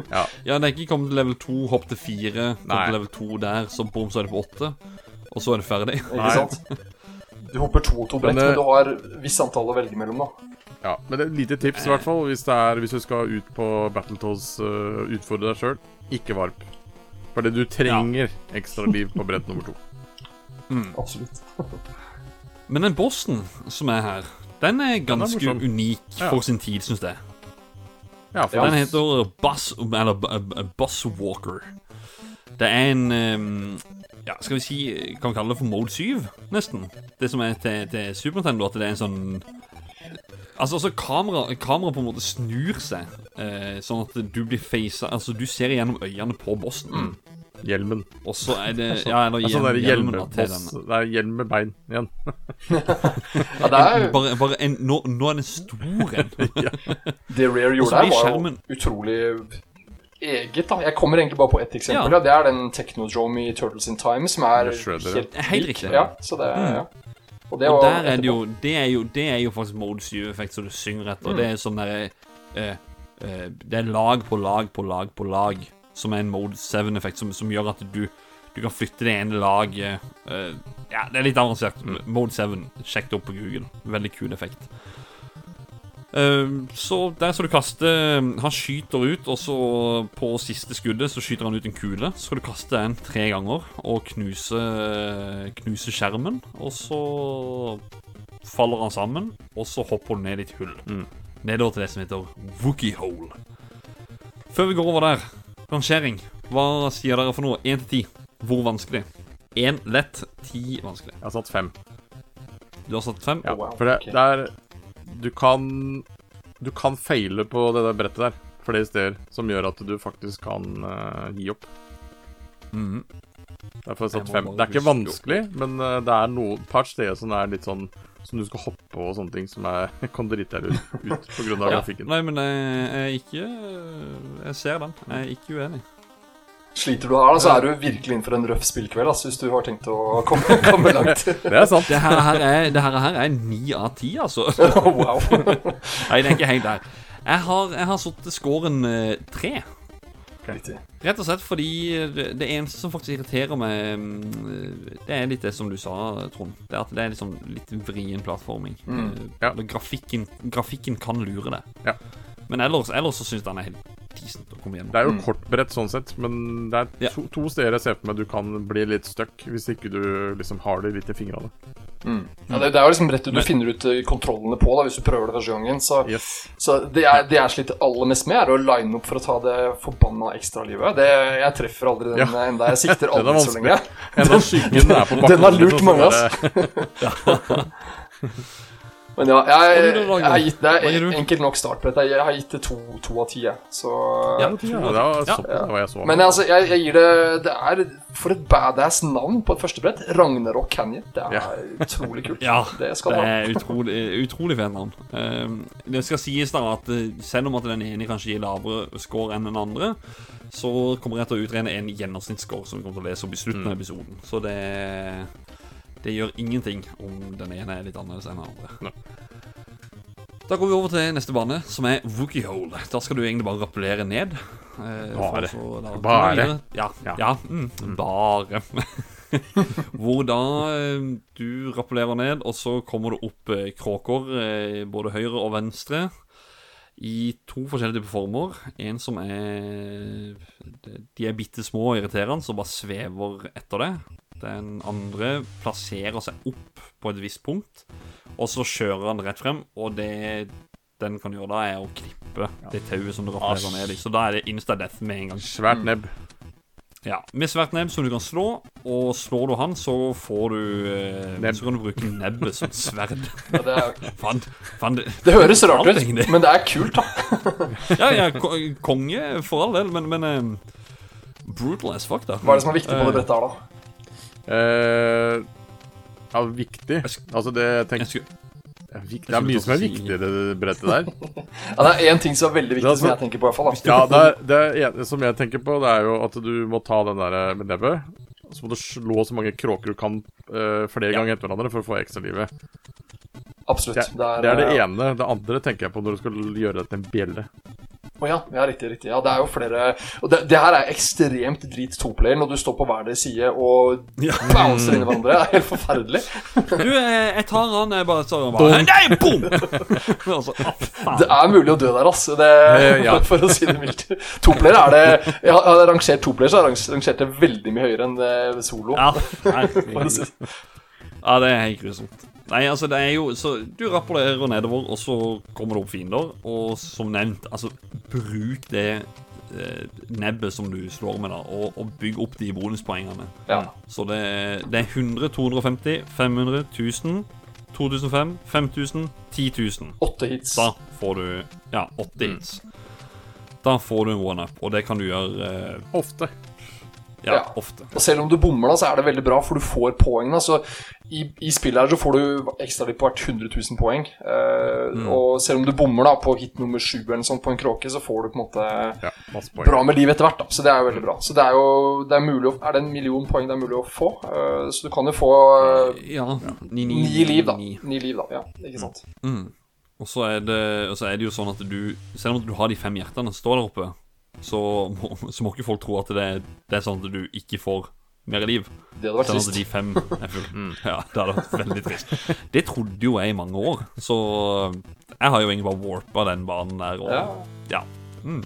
Ja, det er ikke kommet til level 2, hopp til 4, kom til level 2 der, så bom, så er det på 8. Og så er det ferdig. Ikke sant? Du hopper to og to brett, Men, men, eh, du har visst antall å velge mellom, da. Ja, men det er et lite tips i hvert fall hvis, det er, hvis du skal ut på Battletoads uh, utfordre deg sjøl. Ikke varp. Fordi du trenger ekstra liv på brett nummer to. Mm. Absolutt. Men den bossen som er her, den er ganske morsom. unik Ja. for sin tid, syns jeg. Ja, for Den heter Buzz, eller Buzzwalker. Det er en Ja, skal vi si Kan vi kalle det for Mode 7, nesten? Det som er til, til Super Nintendo, at det er en sånn Altså, altså kamera, kamera på en måte snur seg, eh, sånn at du blir facet Altså, du ser gjennom øynene på bossen, Hjelmen. og så er det Ja, eller Det er sånn hjelmen da, til den. Det er hjelm med bein igjen. Ja, det er Bare, bare en Nå, nå er den stor en. Det Rare gjorde der, var skjermen- jo utrolig eget, da. Jeg kommer egentlig bare på ett eksempel. Ja. Ja. Det er den Technodrome i Turtles in Time, som er helt, Helt riktig. Ja, så det, ja. Og det Og der er det jo Det er jo, det er jo faktisk Mode 7-effekt som du synger etter. Mm. Det er sånn derre eh, eh, Det er lag på lag på lag på lag som er en Mode 7-effekt, som, som gjør at du du kan flytte det ene laget eh, Ja, det er litt avansert. Mode 7, sjekk det opp på Google. Veldig kul effekt. Eh, så der skal du kaste Han skyter ut, og så på siste skuddet så skyter han ut en kule. Så skal du kaste den tre ganger og knuse, knuse skjermen. Og så faller han sammen, og så hopper du ned i et hull. Mm. Nedover til det som heter Wookie Hole. Før vi går over der, rangering. Hva sier dere for noe? 1 til 10. Hvor vanskelig? 1 lett, 10 vanskelig. Jeg har satt fem. Du har satt 5? Ja, wow, for det, det er Du kan Du kan feile på det der brettet der flere steder, som gjør at du faktisk kan uh, gi opp. Mhm. Derfor har jeg satt Jeg fem. Det er ikke vanskelig, men uh, det er noen par steder som er litt sånn Som du skal hoppe og sånne ting, som er, kan drite deg ut, ut på grunn av Ja. grafikken. Nei, men jeg er ikke Jeg ser den. Jeg er ikke uenig. Sliter du her, da, så er du virkelig inn for en røff spillkveld, altså, hvis du har tenkt å komme, komme langt. Det er sant. Det her, her er, det her, her er 9 av 10, altså. wow. Nei, det er ikke helt der. Jeg har, jeg har satt scoren eh, 3. Rett og slett fordi det, det eneste som faktisk irriterer meg, mm, det er litt det som du sa, Trond. Det er at det er liksom litt vrien plattforming. Mm. Eh, Ja. Grafikken, grafikken kan lure deg. Ja. Men ellers, ellers så syns jeg den er helt decent å komme gjennom. Det er jo kortbrett sånn sett, men det er Ja. to, to steder jeg ser for meg du kan bli litt stuck hvis ikke du liksom har det litt i fingrene. Mm. Ja, det, det er jo liksom brettet du Men- finner ut eh, kontrollene på da, hvis du prøver det første gangen. Så, Yes. så det, jeg, det jeg sliter aller mest med, er å line opp for å ta det forbanna ekstralivet. Det, jeg treffer aldri den Ja. enda. Jeg sikter er aldri så lenge. Den, den. Den har lurt liksom, mange, så bare- Men ja, jeg, jeg, har gitt det er enkelt nok startbrett. Jeg, jeg har gitt det to, to av ti, jeg. Så Ja, Ja, det var Ja. såpass det var jeg så. Men altså, jeg, jeg gir det Det er for et badass navn på et første brett. Ragnarok Canyon. Det er Ja. utrolig kult. Ja, det skal Det er utrolig, utrolig fint navn. Uh, det skal sies da at eh, selv om at den ene kanskje gir lavere score enn den andre, så kommer jeg til å utrede en gjennomsnittsscore som vi kommer til å lese opp i slutten av episoden. Så det Det gjør ingenting om den ene er litt annerledes enn den andre. Nei. Da går vi over til neste bane, som er Wookie Hole. Da skal du egentlig bare rappellere ned. eh, Bare. Så, da- Bare. Ja. Ja. ja mm, bare. Hvor da eh, du rappellerer ned, og så kommer det opp eh, kråker, eh, både høyre og venstre, i to forskjellige typer former. En som er De er bitte små og irriterende, som bare svever etter det. Den andre plasserer seg opp på et visst punkt, og så kjører han rett frem, og det den kan gjøre da, er å klippe det tauet som du rappellerer ned i. Så da er det insta death med en gang. Svært nebb. Ja, Med svært nebb som du kan slå, og slår du han, så får du eh, Så kan du bruke nebbet som sverd. Ja, det, er, fan, fan, det, det høres rart ut, men det er kult, da. Ja, ja, konge for all del, men, men eh, Brutal as fuck, da. Hva er det som er viktig på det brettet her, da? Eh, ja, viktig. Altså, det jeg Jeg tenker skulle, Det er, det er mye som er viktig i det brettet der. Ja, det er én ting som er veldig viktig, er som jeg tenker på, i hvert fall. Ja, det, er, det er, som jeg tenker på, det er jo at du må ta den der med nebbet. Så må du slå så mange kråker du kan uh, flere Ja. ganger etter hverandre for å få ekstralivet. Absolutt. Det, det er det ene. Det andre tenker jeg på når du skal gjøre det til en bjelle. Å ja, ja, riktig. riktig. Ja, det er jo flere Og det, det her er ekstremt drit toplayer når du står på hver deres side og Ja. bouncer inn i hverandre. Det er helt forferdelig. Du, jeg, jeg tar han jeg bare så bare, Nei, boom! altså, så. Det er mulig å dø der, altså. Det, Eh, ja. For å si det mildt. Toplayer er det Jeg har har rangert toplayer, så har jeg rangert det veldig mye høyere enn eh, solo. For ja, det er helt grusomt. Nei, altså, det er jo Så du rapporterer nedover, og så kommer det opp fiender. Og som nevnt, altså, bruk det eh, nebbet som du slår med, da, og, og bygg opp de bonuspoengene. Ja. Så det, det er 100, 250, 500, 1000, 2005, 5000, 10 000. Åtte hits. Da får du Ja, åtte hits. Da får du en one-up, og det kan du gjøre eh, Ofte. Ja, Ja. ofte. Og selv om du bommer, da, så er det veldig bra, for du får poeng. da, så i, I spillet her så får du ekstra litt på hvert 100 000 poeng. Eh, Og selv om du bommer da på hit nummer sju eller sånt på en kråke, så får du på en måte Ja, bra med liv etter hvert. da, Så det er jo veldig bra. Så det er jo det er mulig å, Er det en million poeng det er mulig å få? Eh, så du kan jo få eh, Ja. Ni, ni, ni liv, da. ni. Ni liv, da. Ja, ikke sant. Mm. Og så er, det, så er det jo sånn at du Selv om du har de fem hjertene som står der oppe, så må, så må ikke folk tro at det, det er sånn at du ikke får mer liv. Det hadde vært Sånn trist. de fem er fulle. Ja, det hadde vært veldig trist. Det trodde jo jeg i mange år, så jeg har jo egentlig bare warpa den banen der. Og, Ja. ja. Mm.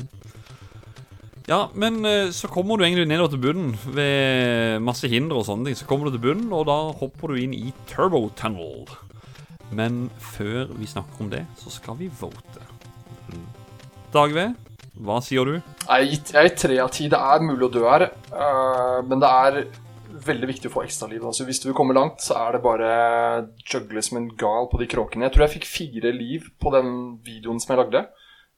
Ja, men eh, så kommer du egentlig nedover til bunnen ved masse hinder og sånne ting. Så kommer du til bunnen, og da hopper du inn i Turbo Tunnel. Men før vi snakker om det, så skal vi vote. Dagve, hva sier du? Jeg er er tre av ti. Det er mulig å dø her, eh, men det er veldig viktig å få ekstraliv. Altså, hvis du vil komme langt, så er det bare juggle som en gal på de kråkene. Jeg tror jeg fikk fire liv på den videoen som jeg lagde.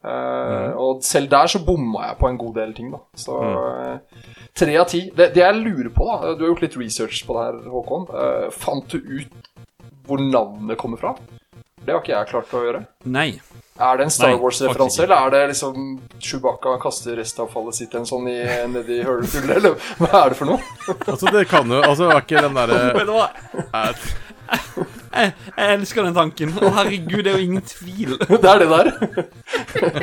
Mm. Og selv der så bomma jeg på en god del ting, da. Så eh, tre av ti. Det, det jeg lurer på, da Du har gjort litt research på det her, Håkon. Eh, fant du ut hvor navnet kommer fra? Det har ikke jeg klart å gjøre. Nei. Er det en Star Wars-referanse, eller er det liksom Chewbacca kaster restavfallet sitt en sånn i, nedi hullet, eller hva er det for noe? Altså, det kan jo Altså, er ikke den derre er- Jeg, jeg elsker den tanken. Å, herregud, det er jo ingen tvil. Det er det der.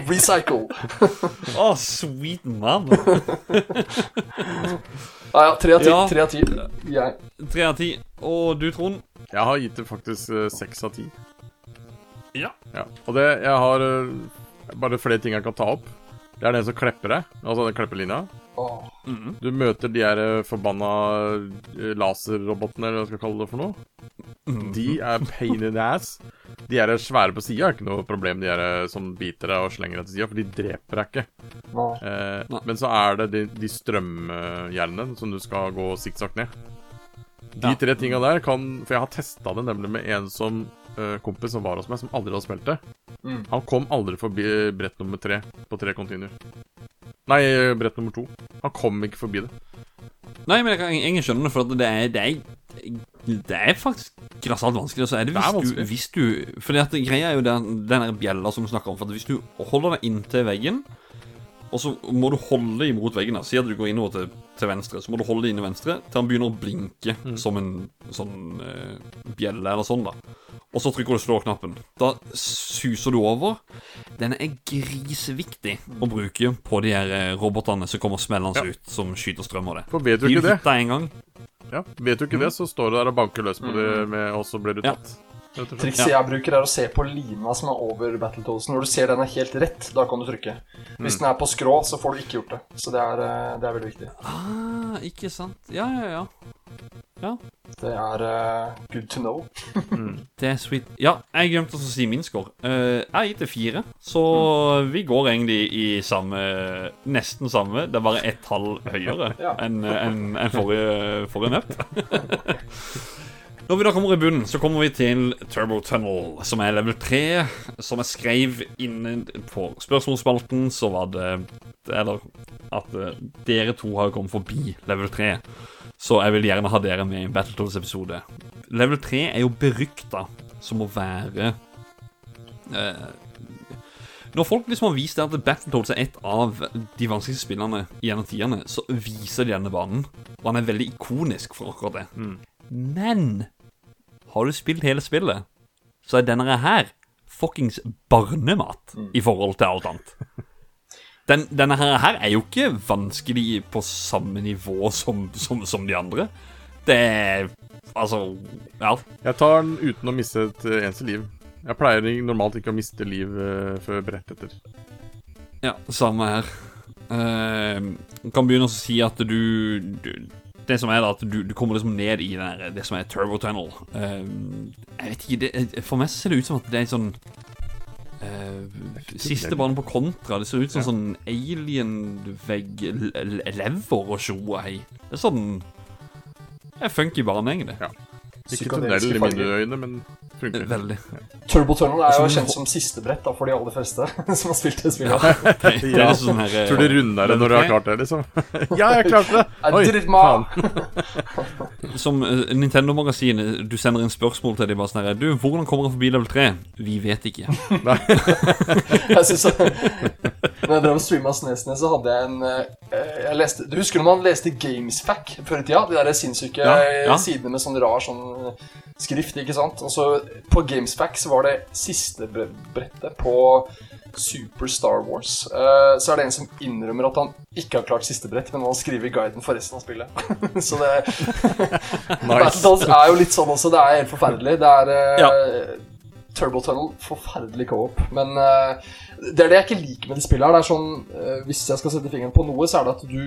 Recycle. Å, sweet man. Ja, ja, tre av ti. Ja. Tre av ti. Jeg. Tre av ti. Og du, Trond? Jeg har gitt det faktisk eh, seks av ti. Ja. Ja. Og det Jeg har eh, bare flere ting jeg kan ta opp. Det er den som klepper deg. Altså den kleppelinja. Åh. Du møter de her eh, forbanna eh, laserrobotene, eller hva skal jeg kalle det for noe. De er pain in the ass. De er svære på sida er ikke noe problem, de er som biter deg og slenger deg til sida, for de dreper deg ikke. Oh. Eh, men så er det de, de strømjernene som du skal gå sikksakk ned. De tre tinga der kan For jeg har testa det nemlig med en som uh, kompis som var hos meg, som aldri hadde spilt det. Mm. Han kom aldri forbi eh, brett nummer tre på tre continuer. Nei, eh, brett nummer to. Han kom ikke forbi det. Nei, men jeg kan egentlig skjønne det, for det er, det er, det er faktisk grassat vanskelig. Og så er det Det er du, hvis du Fordi at greia er jo den, den bjella som du snakker om. For at hvis du holder deg inntil veggen, og så må du holde imot veggen da, Si at du går innover til, til venstre, så må du holde det i venstre til han begynner å blinke Mm. som en sånn eh, bjelle eller sånn, da. Og så trykker du slå-knappen. Da suser du over. Den er griseviktig å bruke på de her eh, robotene som kommer smellende Ja. ut, som skyter strøm av det. For vet du Blir ikke det, en gang ja, vet du ikke det, så står du der og banker løs på det, med, og så blir du tatt. Slett. Trikset jeg bruker, er å se på lina som er over Battletoasen. Når du ser den er helt rett, da kan du trykke. Hvis den er på skrå, så får du ikke gjort det. Så det er, eh, det er veldig viktig. Ah, ikke sant. Ja, ja, ja. Det er uh, good to know. Det er sweet. Ja, jeg glemte å si min score. Uh, jeg har gitt det fire, så vi går egentlig i samme Nesten samme. Det er bare ett tall høyere Ja. enn en, en forrige, forrige nøtt. Når vi da kommer i bunnen, så kommer vi til Turbo Tunnel, som er level 3. Som jeg skrev inne på spørsmålsspalten, så var det Eller at eh, dere to har kommet forbi level 3. Så jeg vil gjerne ha dere med i en Battletoads-episode. Level 3 er jo berykta som å være eh, Når folk liksom har vist at Battletoads er et av de vanskeligste spillene gjennom tidene, så viser de denne banen. Og han er veldig ikonisk for akkurat det. Men har du spilt hele spillet, så er denne her fuckings barnemat i forhold til alt annet. Den, denne her, her er jo ikke vanskelig på samme nivå som, som, som de andre. Det er Altså, ja. Jeg tar den uten å miste et eh, eneste liv. Jeg pleier normalt ikke å miste liv uh, før brett etter. Ja, samme her. Uh, kan begynne å si at du, du Det som er da at du, du kommer liksom ned i den der, det som er turbo tunnel. Uh, jeg vet ikke det, For meg ser det ut som at det er en sånn uh, Siste bane på kontra. Det ser ut som sånn alien-vegg, lever og tjo og hei. Det er sånn Det er funky bane, egentlig. Ja. Ikke tunnel i mine øyne, men funker. Veldig. Turbo Tunnel er jo kjent som siste brett da, for de aller fleste som har spilt det Ja, spillet. det, det liksom sånn her eh, Tror du runder det når du har klart det, liksom? ja, jeg klarte det! Oi, faen. Som uh, Nintendo-magasinet, du sender inn spørsmål til dem bare sånn her Du, hvordan kommer han forbi level 3? Vi vet ikke. Jeg synes Når jeg drev og streama Snesnes, så hadde jeg en eh, jeg leste, Du husker når man leste Gamesfack før i tida? De der sinnssyke Ja, ja. sidene med sånn rar sånn skrift, ikke sant? Og så på Gamespack så var det siste brettet på Super Star Wars. Uh, så er det en som innrømmer at han ikke har klart siste brett, men han skriver guiden for resten av spillet. så det Battles er jo litt sånn også. Det er helt forferdelig. Det er eh, Turbo Tunnel, forferdelig co-op. Men uh, det er det jeg ikke liker med det spillet her. Det er sånn, Hvis jeg skal sette fingeren på noe, så er det at du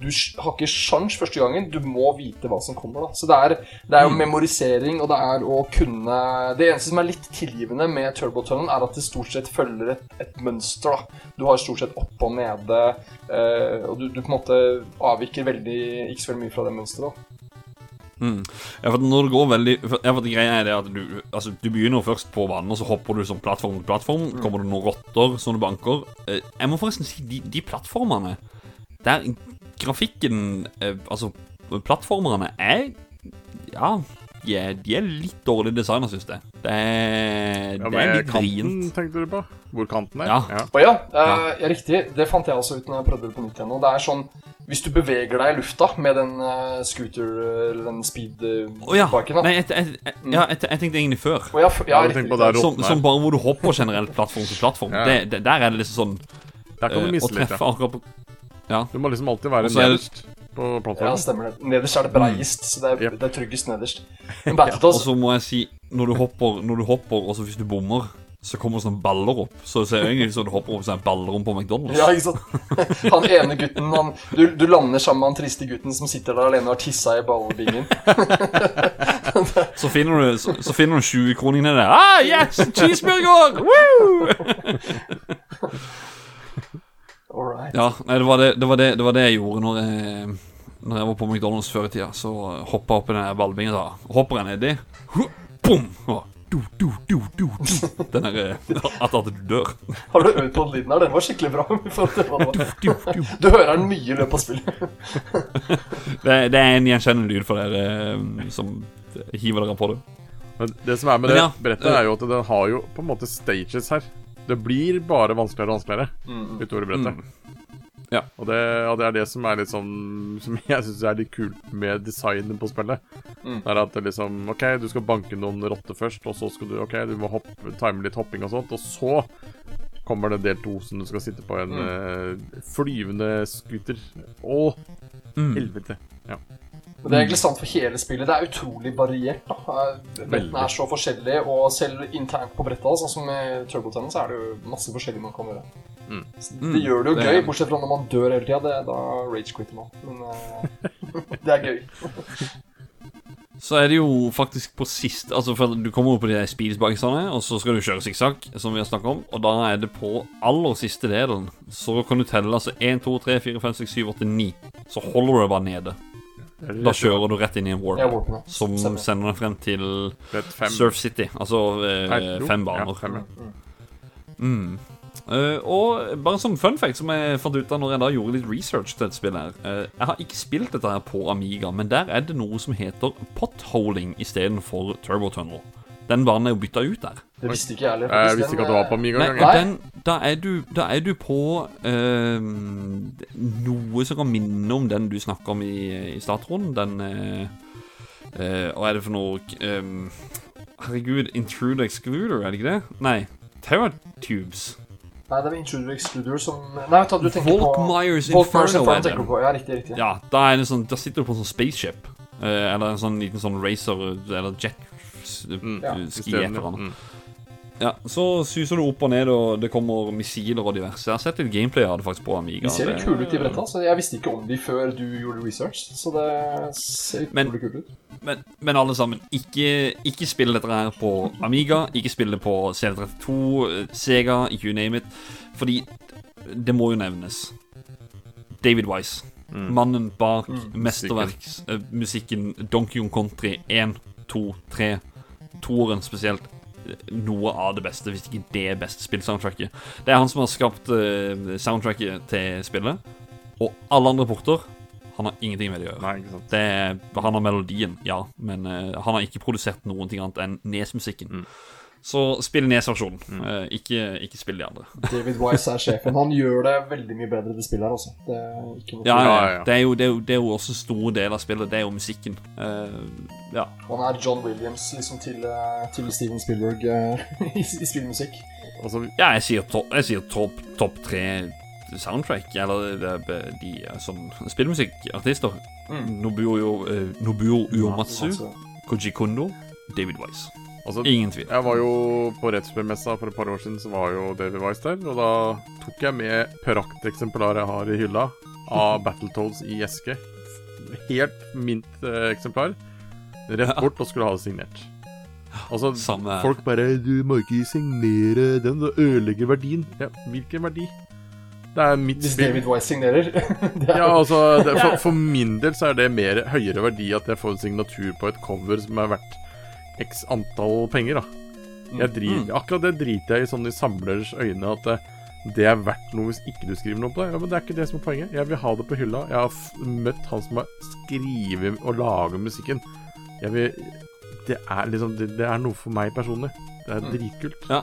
du har ikke sjans første gangen. Du må vite hva som kommer. da Så det er, det er jo memorisering, og det er å kunne Det eneste som er litt tilgivende med Turbo Tunnel, er at det stort sett følger et, et mønster. da Du har stort sett opp og nede, eh, og du, du på en måte avviker veldig ikke så veldig mye fra det mønsteret. Mm. Ja, for når det går veldig ja, for greia er det at du Altså, du begynner først på banen, og så hopper du som plattform til plattform. Kommer det noen rotter som du banker. Eh, jeg må forresten si, de, de plattformene Der grafikken eh, Altså, plattformerne er Ja, de er, de er litt dårlig designa, syns jeg. Det er, Ja, det er litt kanten, vrient. tenkte du på? Hvor kanten er? Ja. Å ja, eh, ja, riktig. Det fant jeg også ut når jeg prøvde det på nytt igjen. Og det er sånn Hvis du beveger deg i lufta med den uh, scooter eller den Å ja. speed-biken Nei, jeg, et, et, ja, jeg, jeg tenkte egentlig før. Å ja, f- ja, Ja, riktig. der riktig. Som, som bare hvor du hopper generelt plattform til plattform. Ja. Det, det, der er det liksom sånn Der kan eh, du Å miste litt, ja. Du må liksom alltid være er det- nederst på plattformen. Ja, stemmer det. Nederst er det breiest, så det er, yep. det er tryggest nederst. Men Og så må jeg si, når du hopper, når du hopper og så hvis du bommer, så kommer det sånne baller opp. Så det ser egentlig ut som du hopper opp sånne baller om på McDonald's. Ja, ikke sant? Han ene gutten han, du, du lander sammen med han triste gutten som sitter der alene og har tissa i ballbingen. Så finner du, så, så finner du 20-kroningen nedi der. Ah, yes! Cheeseburger! Woo! All right. Ja, nei, det var det, det, var det, det var det jeg gjorde når jeg, når jeg var på McDonald's før i tida. Så hoppa jeg opp i den ballbingen, da. Hopper jeg nedi. Bom! Du, du, du, du, du. Den der eh, At, at du dør. Har du øvd på den lyden her? Den var skikkelig bra. Du, du. Du hører den mye i løpet av spillet. Det, det er en gjenkjennende lyd for dere eh, som hiver dere på det. Men det som er med Men det ja, brettet, er jo at den har jo på en måte stages her. Det blir bare vanskeligere og vanskeligere Mm. utover i brettet. Mm. Ja. Og, det, og det er det som er litt sånn Som jeg syns er litt kult med designet på spillet. Mm. Det er at det liksom OK, du skal banke noen rotter først, og så skal du OK, du må hoppe, time litt hopping og sånt, og så kommer det del to, som du skal sitte på en eh, flyvende scooter. Å, Mm. helvete. Men det er egentlig sant for hele spillet. Det er utrolig variert. da. Brettene er så forskjellige, og selv internt på brettet, sånn som i Turbo Tennis, så er det jo masse forskjellig man kan gjøre. Mm. Mm, Det gjør det jo det gøy, er- bortsett fra når man dør hele tida. Da rage-quitter man. Men uh, det er gøy. Så er det jo faktisk på sist Altså for Du kommer jo på de der speedsbagsene, og så skal du kjøre sikksakk, som vi har snakket om. Og da er det på aller siste delen. Så kan du telle altså 1, 2, 3, 4, 5, 6, 7, 8, 9. Så holder du deg bare nede. Det Da kjører du rett inn i en warp ja, warp ja. som Stemmer. sender deg frem til fem. Surf City. Altså eh, fem baner. Ja, fem, ja. Mm. Uh, og bare som fun fact som jeg fant ut av når jeg da gjorde litt research til dette spillet her uh, Jeg har ikke spilt dette her på Amiga, men der er det noe som heter potholing istedenfor turbo tunnel. Den varen er jo bytta ut der. Det visste ikke jeg heller. Jeg visste ikke at det var på eh, Amiga engang. da, er du, da er du på ehm, noe som kan minne om den du snakker om i, i startrunden. Den eh, eh, Hva er det for noe ehm, Herregud, Intruder Excluder, er det ikke det? Nei. Terratubes. Nei, det var Intruder Excluder som Nei, vet du, du tenker på Myers Inferno Inferno er tenker du på. Ja, riktig, riktig. Ja, da, er det sånn, da sitter du på en sånn spaceship. eh, eller en sånn liten sånn racer eller jet Mm, Ja. ski et eller annet. Mm. Ja, Så suser du opp og ned, og det kommer missiler og diverse. Jeg har sett litt gameplay av det faktisk på Amiga. De ser litt Det- kule ut, de bretta. Så jeg visste ikke om de før du gjorde research. Så det ser Men- utrolig kult ut. Men, men alle sammen, ikke, ikke spill dette her på Amiga. Ikke spill det på CD32, eh, Sega, you name it. Fordi det må jo nevnes. David Wise. Mannen bak mesterverksmusikken Donkey Kong Country 1, 2, 3. Toeren spesielt. Noe av det beste, hvis ikke det beste spillsoundtracket. Det er han som har skapt uh, soundtracket til spillet. Og alle andre porter Han har ingenting med det å gjøre. Nei, ikke sant. Det han har melodien, ja, men uh, han har ikke produsert noen ting annet enn Nes-musikken. Mm. Så spill Nes-versjonen, eh, ikke, ikke spill de andre. David Wise er sjefen. Han gjør det veldig mye bedre, det spillet her, altså. Det er ikke noe Ja, ja, ja. Det, er jo, det, er jo, det er jo også store stor del av spillet. Det er jo musikken. Uh, ja. Han er John Williams liksom til, eh, til Steven Spielberg i, i spillmusikk. Altså, ja, jeg sier topp jeg sier topp top tre soundtrack, eller de, de som spillmusikkartister. Mm. Nobuo, Nobuo Uematsu, Koji Kondo, David Wise. Altså Ingen tvil. Jeg var jo på Rettsspillmessa for et par år siden, så var jo David Wise der. Og da tok jeg med prakteksemplaret jeg har i hylla av Battletoads i eske. Helt mint eh, eksemplar. Rett bort og skulle ha det signert. Altså, Samme folk bare 'Du må ikke signere den, du ødelegger verdien'. Ja, hvilken verdi? Det er mitt hvis spill. David Wise signerer er, Ja, altså, det, for, for min del så er det mer høyere verdi at jeg får en signatur på et cover som er verdt x antall penger, da. Jeg drit, Akkurat det driter jeg i sånn i samlers øyne, at det, det er verdt noe hvis ikke du skriver noe på det. Ja, Men det er ikke det som er poenget. Jeg vil ha det på hylla. Jeg har møtt han som har skrevet og laga musikken. Jeg vil Det er liksom det, det er noe for meg personlig. Det er dritkult. Ja.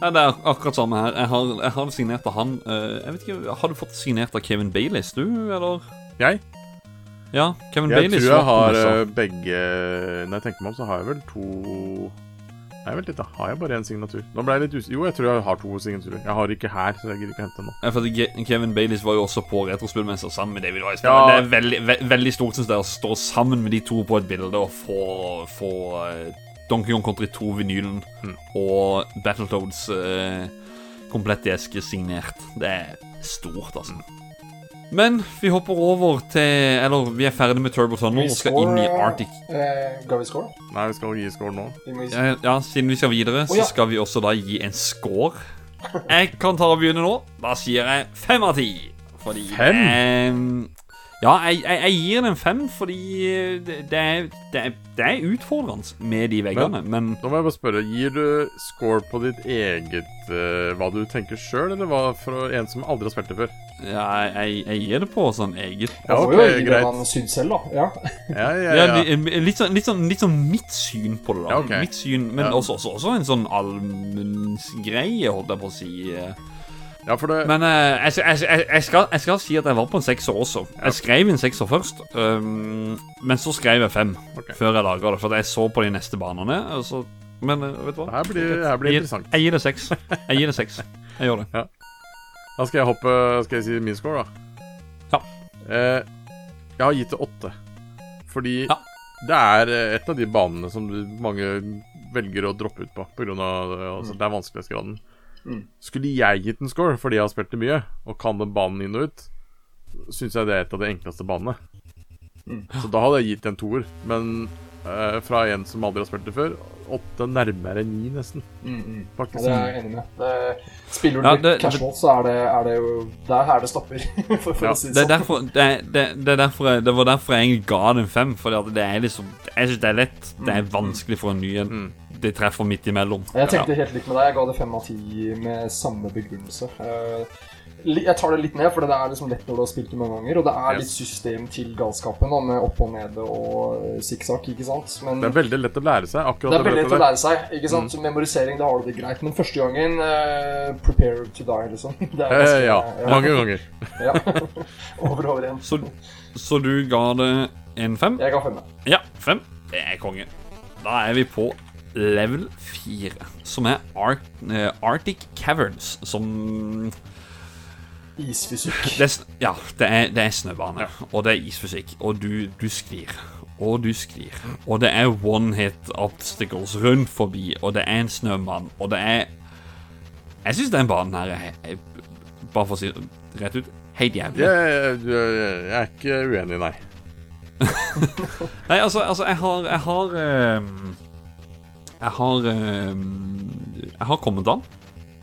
ja, det er akkurat samme her. Jeg har, jeg har signert av han eh, Jeg vet ikke, Har du fått signert av Kevin Baileys, du, eller? Jeg? Ja, Kevin Jeg tror jeg har eh, begge Når jeg tenker meg om, så har jeg vel to Nei, vent litt, da. Har jeg bare én signatur? Nå ble jeg litt usikker. Jo, jeg tror jeg har to signaturer. Jeg har ikke her, så jeg gidder ikke hente noe nå. Ja, for Kevin Baileys var jo også på Retrospillmester sammen med David Wise. Ja. Det er veldig, ve veldig stort syns jeg, å stå sammen med de to på et bilde og få, få eh, Donkey Kong Country 2-vinylen Mm. og Battletoads uh, komplett i eske signert. Det er stort, altså. Men vi hopper over til Eller vi er ferdig med Turbo Tunnel og skal inn i Arctic. Uh, ga vi score? Nei, vi skal gi score nå. Ja, ja, siden vi skal videre, så Å, ja. skal vi også da gi en score. Jeg kan ta og begynne nå. Da sier jeg fem av ti. Fordi Fem? eh, ja, jeg, jeg, jeg gir den en fem fordi det, det, er, det, er, det er utfordrende med de veggene. Men, Nå må jeg bare spørre, gir du score på ditt eget uh, Hva du tenker sjøl, eller hva for en som aldri har spilt det før? ja, jeg, jeg gir det på sånn eget Ja, okay, jo gi det greit. man syns selv, da. Ja. Ja, ja, ja, ja. litt, sånn, litt, sånn, litt sånn mitt syn på det, da. Ja, ok. Mitt syn, Men Ja. også, også, også en sånn allmenngreie, holdt jeg på å si. Ja for det Men uh, jeg, jeg, jeg, jeg, skal, jeg skal si at jeg var på en sekser også. Jeg skrev en sekser først, um, men så skrev jeg fem okay. før jeg laga det. For jeg så på de neste banene. Altså, men uh, vet du hva? her blir, her blir interessant. jeg gir det seks. Jeg gir det seks. Jeg gjør det. Da skal jeg hoppe Skal jeg si min score, da? Ja. Uh, jeg har gitt det åtte. Fordi Ja. det er et av de banene som mange velger å droppe ut på. På grunn av altså, Det er vanskelighetsgraden. Mm. Skulle jeg gitt en score fordi jeg har spilt det mye, og kan den banen inn og ut, syns jeg det er et av de enkleste banene. Mm. Så da hadde jeg gitt en toer. Men eh, fra en som aldri har spilt det før, åtte nærmere ni, nesten. Mm, mm. Faktisk. Ja, det er jeg enig med. Det, spiller du Ja, litt det- casual, så er det, er det jo Der er det stopper, for, for Ja, å si Det det er sånn. derfor det, er- det, det, er derfor jeg, det var derfor jeg egentlig ga den fem. Fordi at det er liksom Jeg syns det er lett. Det er vanskelig for en ny en. Mm. det treffer midt imellom. Jeg tenkte helt likt med deg. Jeg ga det fem av ti med samme begrunnelse. Eh, jeg tar det litt ned, for det er liksom lett når du har spilt det mange ganger. Og det er litt system til galskapen, da, med opp og nede og sikksakk, ikke sant. Men Det er veldig lett å lære seg akkurat det er veldig lett å lære seg. ikke sant? Så Memorisering, det har du det greit. Men første gangen uh, prepare to die, liksom. Det er Eh, ganske- ja, mange ganger. Ja. over og over igjen. Så, så du ga det en fem? Jeg ga fem. Ja, fem. Det er konge. Da er vi på level 4, som er Art, uh, Arctic Caverns, som Isfysikk. det er, Ja, det er, det er snøbane, og det er isfysikk, og du, du sklir. Og du sklir. Og det er one hit obstacles rundt forbi, og det er en snømann, og det er Jeg syns den banen her er, er Bare for å si det rett ut helt jævlig. Jeg, jeg, jeg er ikke uenig, nei. Nei, altså, altså jeg har Jeg har ehm, Jeg har ehm, Jeg har kommet an,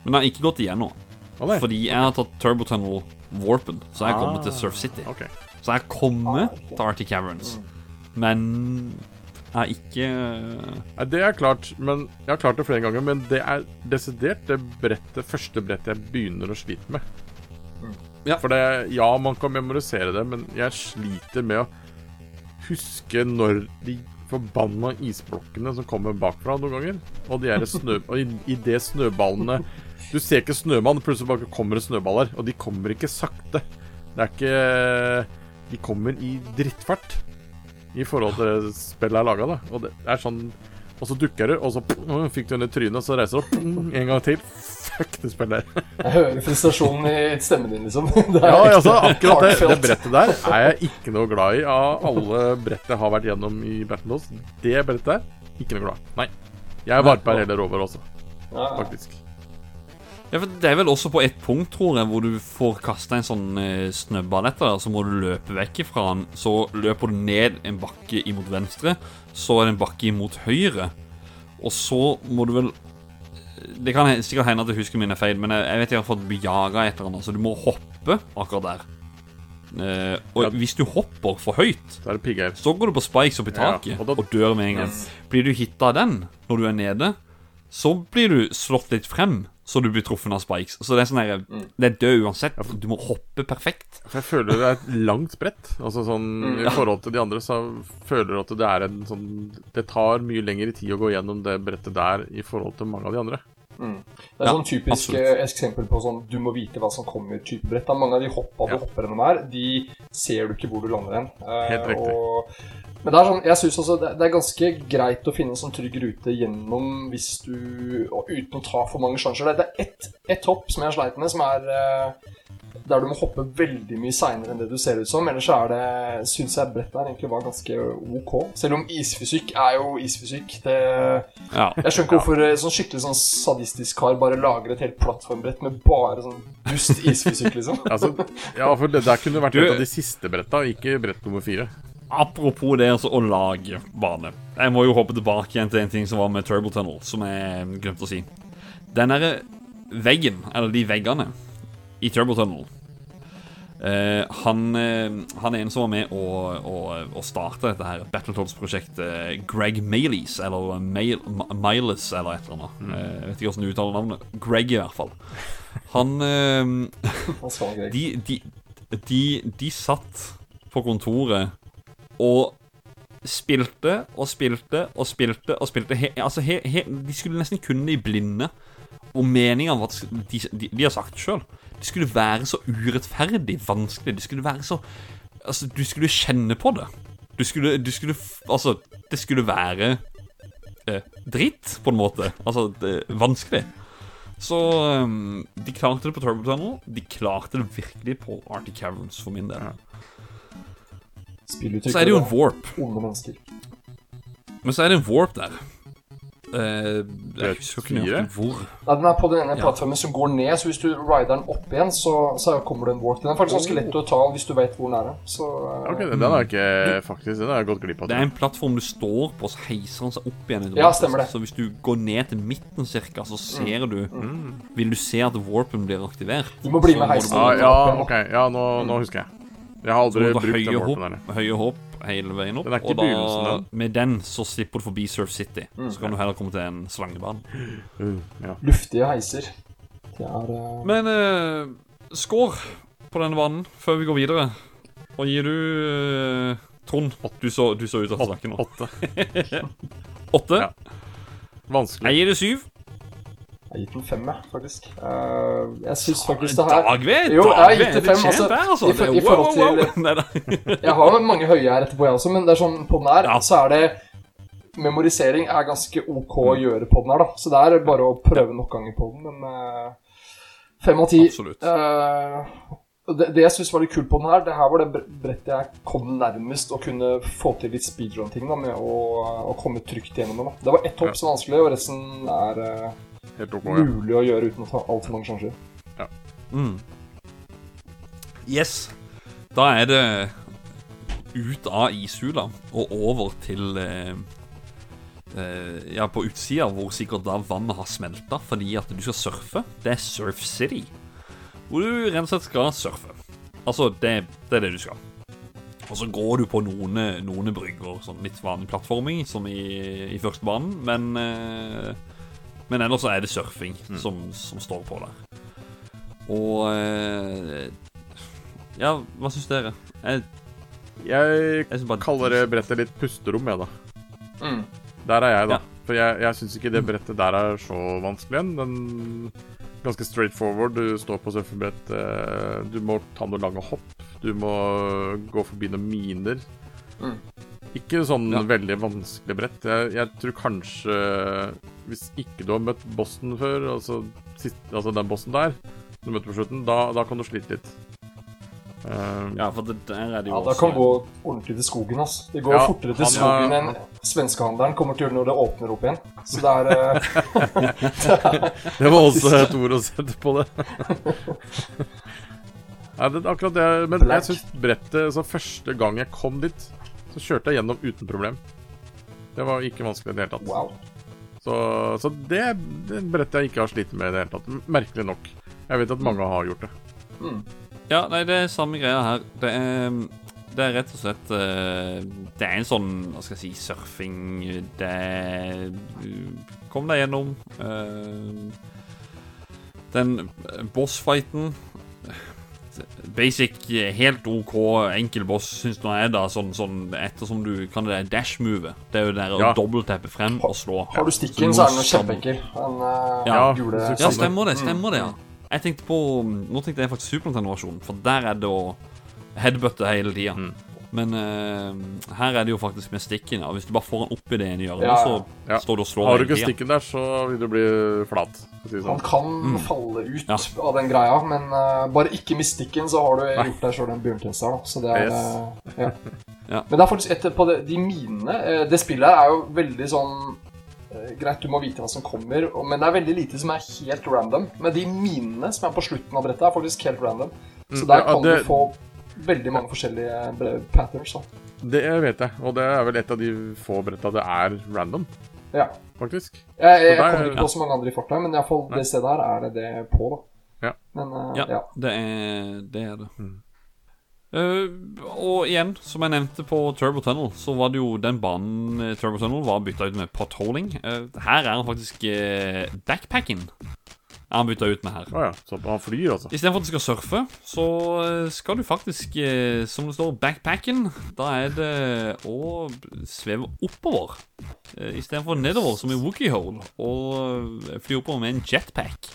men jeg har ikke gått igjennom. Å. Fordi jeg har tatt Turbo Tunnel Warpen, så jeg har kommet til Surf City. Okay. Så jeg har kommet Ah, til Arctic Caverns, men jeg har ikke Nei, det er klart, men Jeg har klart det flere ganger, men det er desidert det brettet, første brettet jeg begynner å slite med. Ja. For det, ja, man kan memorisere det, men jeg sliter med å huske når de forbanna isblokkene som kommer bakfra noen ganger. Og de snø... Og i, i det snøballene Du ser ikke snømann, plutselig bare kommer det snøballer. Og de kommer ikke sakte. Det er ikke De kommer i drittfart i forhold til det spillet er laga, da. Og det er sånn Og så dukker du, og så pum, fikk du henne i trynet, og så reiser du opp en gang til. Fuck spiller. Jeg hører frustrasjonen i stemmen din, liksom. Det er Ja, ekte altså, akkurat det, det brettet der er jeg ikke noe glad i av alle brett jeg har vært gjennom i Battledos. Det brettet der, ikke noe glad. Nei. Jeg varper heller over også, faktisk. Ja, for Det er vel også på et punkt, tror jeg, hvor du får kasta en sånn eh, snøball etter deg, så må du løpe vekk ifra den. Så løper du ned en bakke imot venstre, så er det en bakke imot høyre. Og så må du vel Det kan sikkert hende at husken husker mine feil, men jeg, jeg vet jeg har fått bejaga jaga et eller annet, så du må hoppe akkurat der. Uh, og Ja. hvis du hopper for høyt, Så er det så går du på spikes opp i Ja, taket og da- og dør med en gang. Blir du hitta av den når du er nede, så blir du slått litt frem, så du blir truffet av spikes. Så det er sånn mm. det er død uansett. Du må hoppe perfekt. For jeg føler det er et langt brett. Altså sånn I forhold til de andre så føler du at det er en sånn Det tar mye lengre tid å gå gjennom det brettet der i forhold til mange av de andre. Det er Ja, sånn typisk absolutt. eh, eksempel på sånn du må vite hva som kommer type brett. Mange av de hoppa du Ja. hopper gjennom her, de ser du ikke hvor du lander hen. Eh, Helt riktig. Og, men det er sånn, jeg synes også det, det er ganske greit å finne en sånn trygg rute gjennom hvis du og Uten å ta for mange sjanser. Det det er ett et hopp som jeg sleit med, som er eh, der du må hoppe veldig mye seinere enn det du ser ut som. Ellers så er det syns jeg brettet her egentlig var ganske OK. Selv om isfysikk er jo isfysikk. Det Ja. jeg skjønner ikke hvorfor eh, sånn skikkelig sånn sadistisk kar bare lager et helt plattformbrett med bare sånn dust isfysikk, liksom. Altså, ja, for det der kunne vært et av de siste bretta, ikke brett nummer fire. Apropos det altså, å lage bane. Jeg må jo hoppe tilbake igjen til en ting som var med Turbo Tunnel, som jeg glemte å si. Den derre veggen, eller de veggene, i Turbo Tunnel Uh, han, uh, han er en som var med å, å, å starte dette her Battletoads-prosjektet. Greg Maileys, eller Mail, Miles, eller et eller annet. Mm. jeg vet ikke hvordan du uttaler navnet. Greg, i hvert fall. Han eh, de, de, de, de satt på kontoret og spilte og spilte og spilte og spilte. He, altså, he, he, de skulle nesten kunne i blinde. Og meninga var at de, de, de har sagt det sjøl. Det skulle være så urettferdig vanskelig. Det skulle være så Altså, du skulle kjenne på det. Du skulle, du skulle Altså, det skulle være eh, dritt, på en måte. Altså, det, vanskelig. Så um, de klarte det på Turbo Tunnel. De klarte det virkelig på Arctic Caverns, for min del. Så er det jo en warp. Men så er det en warp der. Eh, Det er jeg husker ikke nøyaktig hvor. Nei, den er på den ene Ja. plattformen som går ned, så hvis du rider den opp igjen, så, så kommer det en warp. Den er faktisk ganske lett å ta hvis du vet hvor den er. Så uh, Ok, Den har jeg ikke faktisk Den har jeg gått glipp av. Det er en plattform du står på, så heiser den seg opp igjen. Ja, stemmer det. Så hvis du går ned til midten cirka, så ser du Vil du se at warpen blir aktivert? Du må bli med heisen. Ah, ja, ok. Ja, nå, nå husker jeg. Jeg har aldri brukt den høye warpen hopp, der. høye hopp hele veien opp. Den er ikke og da, den. med den så slipper du forbi Surf City. Mm. Så kan du heller komme til en slangebane. Uh, ja. Luftige heiser. Det er uh... Men uh, score på denne banen før vi går videre. Hva gir du, uh, Trond? Du så, du så ut til å snakke nå. Åtte. Åtte? Ja. Vanskelig. Jeg gir det syv. Jeg har gitt den fem, jeg, faktisk. Eh, jeg syns faktisk det her Dagved! Jo, jeg har gitt det fem, altså, der, altså. i for- i forhold til-. Jeg har mange høye her etterpå, jeg også, men det er sånn på den her Ja. så er det Memorisering er ganske OK å gjøre på den her, da. Så det er bare å prøve nok ganger på den, men eh, fem av ti. Eh, det, det jeg syns var litt kult på den her, det her var det brettet jeg kom nærmest å kunne få til litt speedrun-ting da, med å, å komme trygt gjennom det. da. Det var ett hopp som var vanskelig, og resten er eh, Helt ok, ja. mulig å gjøre uten å ta altfor mange sjanser. Mm. Yes. Da er det ut av ishula og over til eh, eh, Ja, på utsida, hvor sikkert da vannet har smelta fordi at du skal surfe. Det er Surf City. Hvor du rett og slett skal surfe. Altså, det, det er det du skal. Og så går du på noen, noen brygger, sånn litt vanlig plattforming, som i, i første banen, men eh, Men ellers så er det surfing som, som står på der. Og eh, Ja, hva syns dere? Jeg, Jeg jeg bare kaller det brettet litt pusterom, jeg, da. Mm. Der er jeg, da. Ja. For jeg, jeg syns ikke det brettet der er så vanskelig igjen. Den Ganske straight forward. Du står på surfebrett. eh, Du må ta noen lange hopp. Du må gå forbi noen miner. Mm. Ikke sånn Ja. veldig vanskelig brett. Jeg, jeg tror kanskje Hvis ikke du har møtt bossen før, altså, sist, altså den bossen der du møtte på slutten, da, da kan du slite litt. Uh, Ja, for det, der er det jo Ja, da også kan gå ordentlig til skogen. ass. Det går Ja, fortere til skogen er... enn svenskehandelen kommer til å gjøre når det åpner opp igjen. Så det er eh, Det var også et ord å sette på det. Nei, det er akkurat det. Men Black. jeg syns brettet Så første gang jeg kom dit, så kjørte jeg gjennom uten problem. Det var ikke vanskelig i det hele tatt. Wow. Så, så det det brettet jeg ikke har slitt med i det hele tatt. Merkelig nok. Jeg vet at mange har gjort det. Mm. Ja, nei, det er samme greia her. Det er, det er rett og slett eh, Det er en sånn, hva skal jeg si, surfing Det er Kom deg gjennom. eh, den bossfighten Basic, helt OK, enkel boss, syns nå jeg, da. Sånn, sånn ettersom du kan det dash-movet. Det er jo det der å Ja. dobbelttappe frem og slå. Har du stikken, Så er den kjempeenkel. Den eh, Ja, gule Ja, stemmer det. stemmer det, ja Jeg tenkte på Nå tenkte jeg faktisk Super Nintendo-versjonen, for der er det å headbutte hele tida. Mm. Men uh, her er det jo faktisk med stikken. Ja. Hvis du bare får den opp i det ene hjørnet, Ja, ja. så Ja. står du og slår Har du ikke stikken der, så vil du bli flat. Si sånn. Han kan kan falle ut Ja. av den greia, men uh, bare ikke med stikken, så har du Nei. gjort deg sjøl en bjørntjeneste her, da. Så det er Yes. uh, ja. Ja. Men det er faktisk et på det, de minene Det spillet her er jo veldig sånn Greit, du må vite hva som kommer, og- men det er veldig lite som er helt random. Men de minene som er på slutten av brettet, er faktisk helt random. Så Mm, der ja, kan det- du få veldig mange forskjellige bre- patterns. Da. Det vet jeg, og det er vel et av de få bretta det er random, Ja. faktisk. Jeg, jeg, jeg kommer ikke på så mange andre i farta, men i hvert fall det stedet her er det det på, da. Ja. Men uh, Ja, ja. det er det. Er det. Mm. Uh, og igjen, som jeg nevnte på Turbo Tunnel, så var det jo den banen eh, Turbo Tunnel var bytta ut med potholing. Eh, her er han faktisk uh, backpacken. Er han bytta ut med her. Å ja, så han flyr, altså. Istedenfor at du skal surfe, så eh, skal du faktisk, eh, som det står, backpacken. Da er det å sveve oppover. Uh, Istedenfor nedover, som i Wookie Hole. Og eh, fly oppover med en jetpack.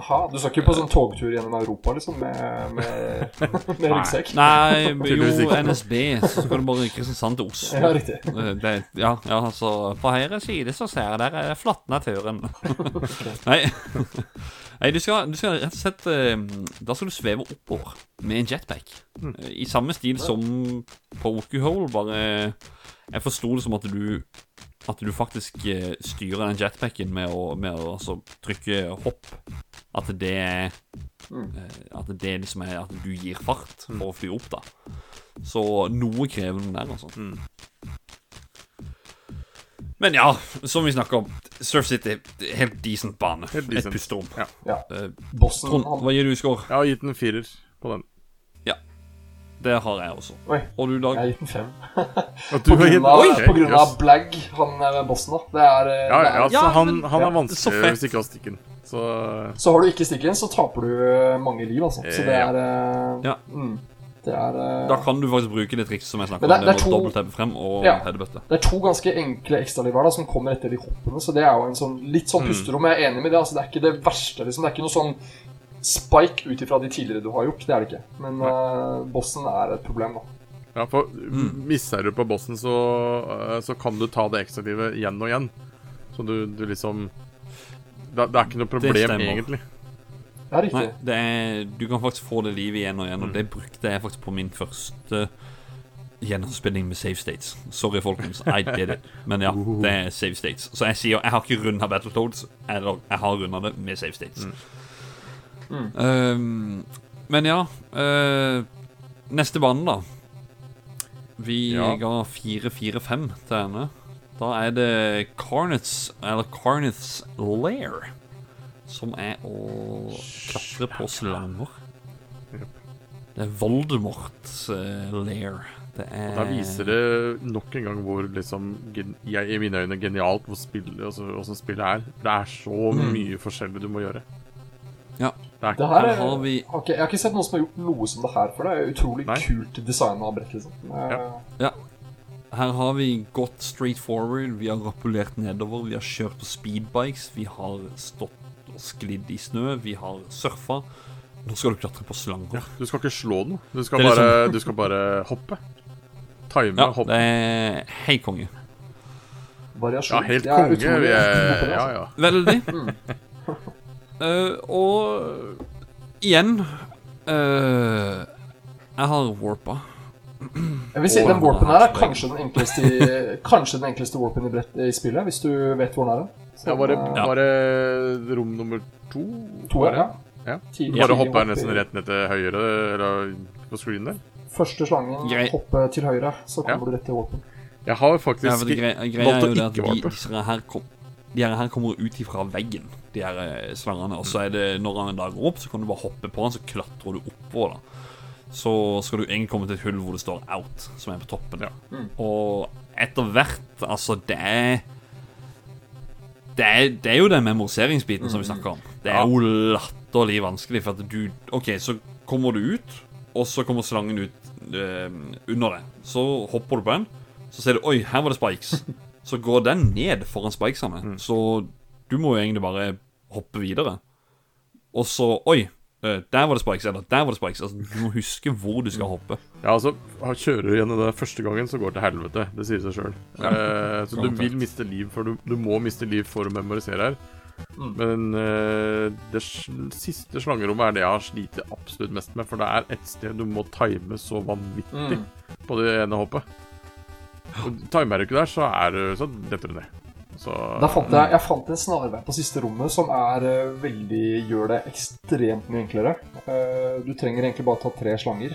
Aha, du skal ikke på sånn togtur gjennom Europa, liksom, med, med, med ryggsekk? Nei, jo, NSB, så skal du bare rykke Kristiansand til Oslo. Ja, riktig. Eh, Det, ja, ja, altså På høyre side så ser jeg der er flatt okay. Nei. Nei, du skal, du skal rett og slett eh, Da skal du sveve oppover med en jetpack. Eh, I samme stil som på bare Jeg forsto det som at du At du faktisk styrer den jetpacken med å, med å altså, trykke hopp. At det er Mm. eh, At det liksom er at du gir fart for å fly opp, da. Så noe krevende der, altså. Men ja, som vi snakker om, Surf City, helt decent bane. Helt Et decent. pusterom. Ja. Ja. Eh, Bossen Trond, hva gir du i score? Jeg har gitt en firer på den. Ja. det har jeg også. Oi. Og du, Jeg har gitt den fem. At du På gitt- grunn av, Oi, på grunn av Blagg, han er bossen, da. Det er, eh, Ja, det er ja, så han, han er vanskelig hvis ikke har stikken. Så Så har du ikke stikken, så taper du eh, mange liv, altså. Så det er eh, Ja. Mm, det er eh, Da kan du faktisk bruke det trikset som jeg snakket det- om. det er to- frem og Ja. Det er to ganske enkle ekstraliv her da, som kommer etter de hoppene, så det er jo en sånn litt sånn pusterom. Jeg er enig med det. altså Det er ikke det verste, liksom. Det er ikke noe sånn spike ut ifra de tidligere du har gjort. Det er det ikke. Men uh, bossen er et problem, da. ja, for Mm. misser du på bossen, så, så kan du ta det ekstralivet igjen og igjen. Så du, du liksom det, det er ikke noe problem, egentlig. Det er riktig. Nei, det er, du kan faktisk få det livet igjen og igjen, Mm. og det brukte jeg faktisk på min første gjennomspilling med save states. Sorry, folkens. I did it. Men ja, Uh. det er save states. Så jeg sier jeg har ikke runda Battletoads, eller jeg har runda det med save states. Mm. Um, men ja uh, Neste bane, da. Vi Ja. ga 4-4-5 til henne. Da er det Carnets, eller Carnets Lair, som er å klatre på slanger. Det er Voldemorts uh, lair. Det er Da viser det nok en gang hvor liksom gen, jeg, I mine øyne genialt hvor spillet, altså, hvordan spillet er. Det er så mye forskjellig du må gjøre. Ja. Det er Det her er, har vi- okay, Jeg har ikke sett noen som har gjort noe som det her for Det er utrolig Nei. kult design av brett, liksom. Eh, Her har vi gått straight forward, vi har rappellert nedover, vi har kjørt på speedbikes, vi har stått og sklidd i snø, vi har surfa. Nå skal du klatre på slanger. Du skal ikke slå den, Du skal, bare, bare, du skal bare hoppe. Time Ja, hoppe. det er helt konge. variasjon. Ja, helt konge. utrolig Vi er, ja, altså. ja. Veldig. Mm. Eh, og igjen uh, Jeg har warpa. Jeg vil si Den warpen her er kanskje den enkleste i, Kanskje den enkleste warpen i, brett, i spillet, hvis du vet hvor den er. Så, ja var, det, var det rom nummer to? To, Var det? ja. Ja. Bare hoppe hopper hopp nesten rett ned til høyre eller på screenen der? Første slangen, Grei. hoppe til høyre, så kommer Ja. du rett til warpen. Jeg har faktisk ja, det greia, greia valgt å ikke de, warpe. De, her, kom, de her, her kommer ut ifra veggen, de her eh, slangene. Og så er det når han da går opp, så kan du bare hoppe på han, så klatrer du oppover. da Så skal du egentlig komme til et hull hvor det står 'out', som er på toppen. Ja. Mm. Og etter hvert, altså, det er det er, det er jo den memoriseringsbiten som vi snakker om. Det er Ja. jo latterlig vanskelig, for at du OK, så kommer du ut, og så kommer slangen ut øh, under det. Så hopper du på den, så ser du Oi, her var det spikes. Så går den ned foran spikesene. Så du må jo egentlig bare hoppe videre. Og så Oi, der var det spikes, eller der var det spikes. Altså, du må huske hvor du skal hoppe. Ja, altså, kjører du gjennom det første gangen, så går det til helvete. Det sier seg sjøl. så du vil miste liv, for du, du må miste liv for å memorisere her. Mm. Men eh, det siste slangerommet er det jeg har slitt absolutt mest med. For det er et sted du må time så vanvittig Mm. på det ene hoppet. Og Timer du ikke der, så, er du, så detter du ned. Så Da fant jeg, jeg fant en snarvei på siste rommet som er eh, veldig gjør det ekstremt mye enklere. Eh, du trenger egentlig bare ta tre slanger.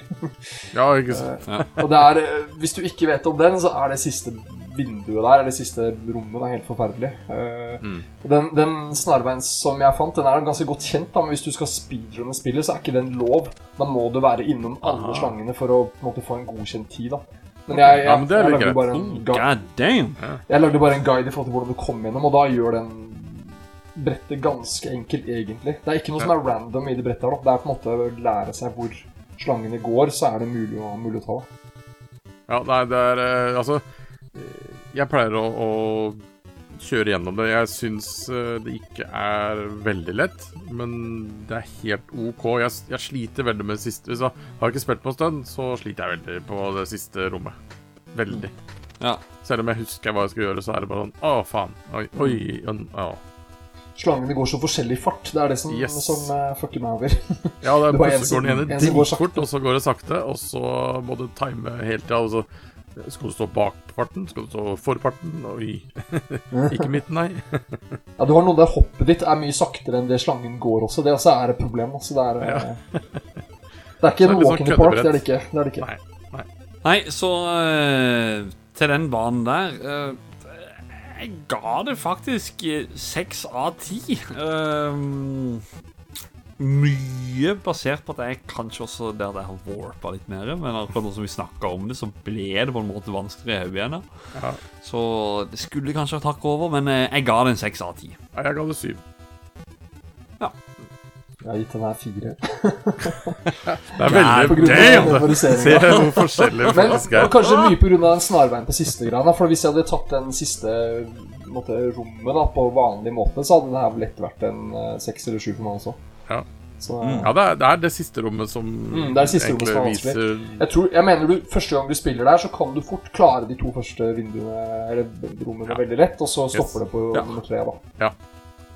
Ja, ikke sant. Ja. Og det er, eh, hvis du ikke vet om den, så er det siste vinduet der, eller det siste rommet, det er helt forferdelig. Eh, Mm. Den, den snarveien som jeg fant, den er ganske godt kjent, da, men hvis du skal speedrunne spillet, så er ikke den lov. Da må du være innom alle Aha. slangene for å på en måte, få en godkjent tid. da. Men jeg, jeg, Ja, men det er jeg, litt lagde greit. bare en Oh, God damn! jeg lagde bare en guide i forhold til hvordan du kom gjennom, og da gjør den brettet ganske enkelt, egentlig. Det er ikke noe som er random i det brettet her. da. Det er på en måte å lære seg hvor slangene går, så er det mulig å, mulig å ta. Ja, nei, det er eh, Altså, eh, jeg pleier å, å kjøre gjennom det. Jeg syns eh, det ikke er veldig lett, men det er helt OK. Jeg, jeg sliter veldig med det siste. Hvis jeg har ikke spilt på en stund, så sliter jeg veldig på det siste rommet. Veldig. Ja. Selv om jeg husker hva jeg skal gjøre, så er det bare sånn Å, faen. Oi, oi, ja. Slangene går så forskjellig fart. Det er det som, Yes. som uh, fucker meg over. Ja, det er plutselig går den ene en som går dritfort, og så går det sakte, og så må du time hele tida. Skal du stå bak parten? skal du stå for farten, oi. ikke midten, nei. Ja, du har noe der hoppet ditt er mye saktere enn det slangen går også. Det også er et problem. Altså, det, er, ja. det er ikke en litt walk in sånn the park. Det er det ikke. Det er det ikke. Nei. Nei, så øh, til den banen der øh, Jeg ga det faktisk eh, seks av ti. Mye basert på at jeg kanskje også der det har warpa litt mer. Men akkurat som vi snakka om det, så ble det på en måte vanskeligere i hodet igjen. Ja. Så det skulle kanskje ha takk over, men eh, jeg ga det en seks av ti. Nei, jeg ga det syv. Jeg har gitt den her fire. Det er veldig Damn! favoriseringen. Se hvor forskjellig vi Men faktisk og er. kanskje mye pga. den snarveien på siste greia. For hvis jeg hadde tatt den siste måte, rommet da, på vanlig måte, så hadde det her lett vært en eh, seks eller sju for meg også. Ja. Så Mm. Ja, det er, det er det siste rommet som Mm, det er det siste rommet som er vanskelig. viser jeg, tror, jeg mener du, første gang du spiller der, så kan du fort klare de to første vinduene Eller rommene Ja. veldig lett, og så stopper Yes. det på Ja. nummer tre. da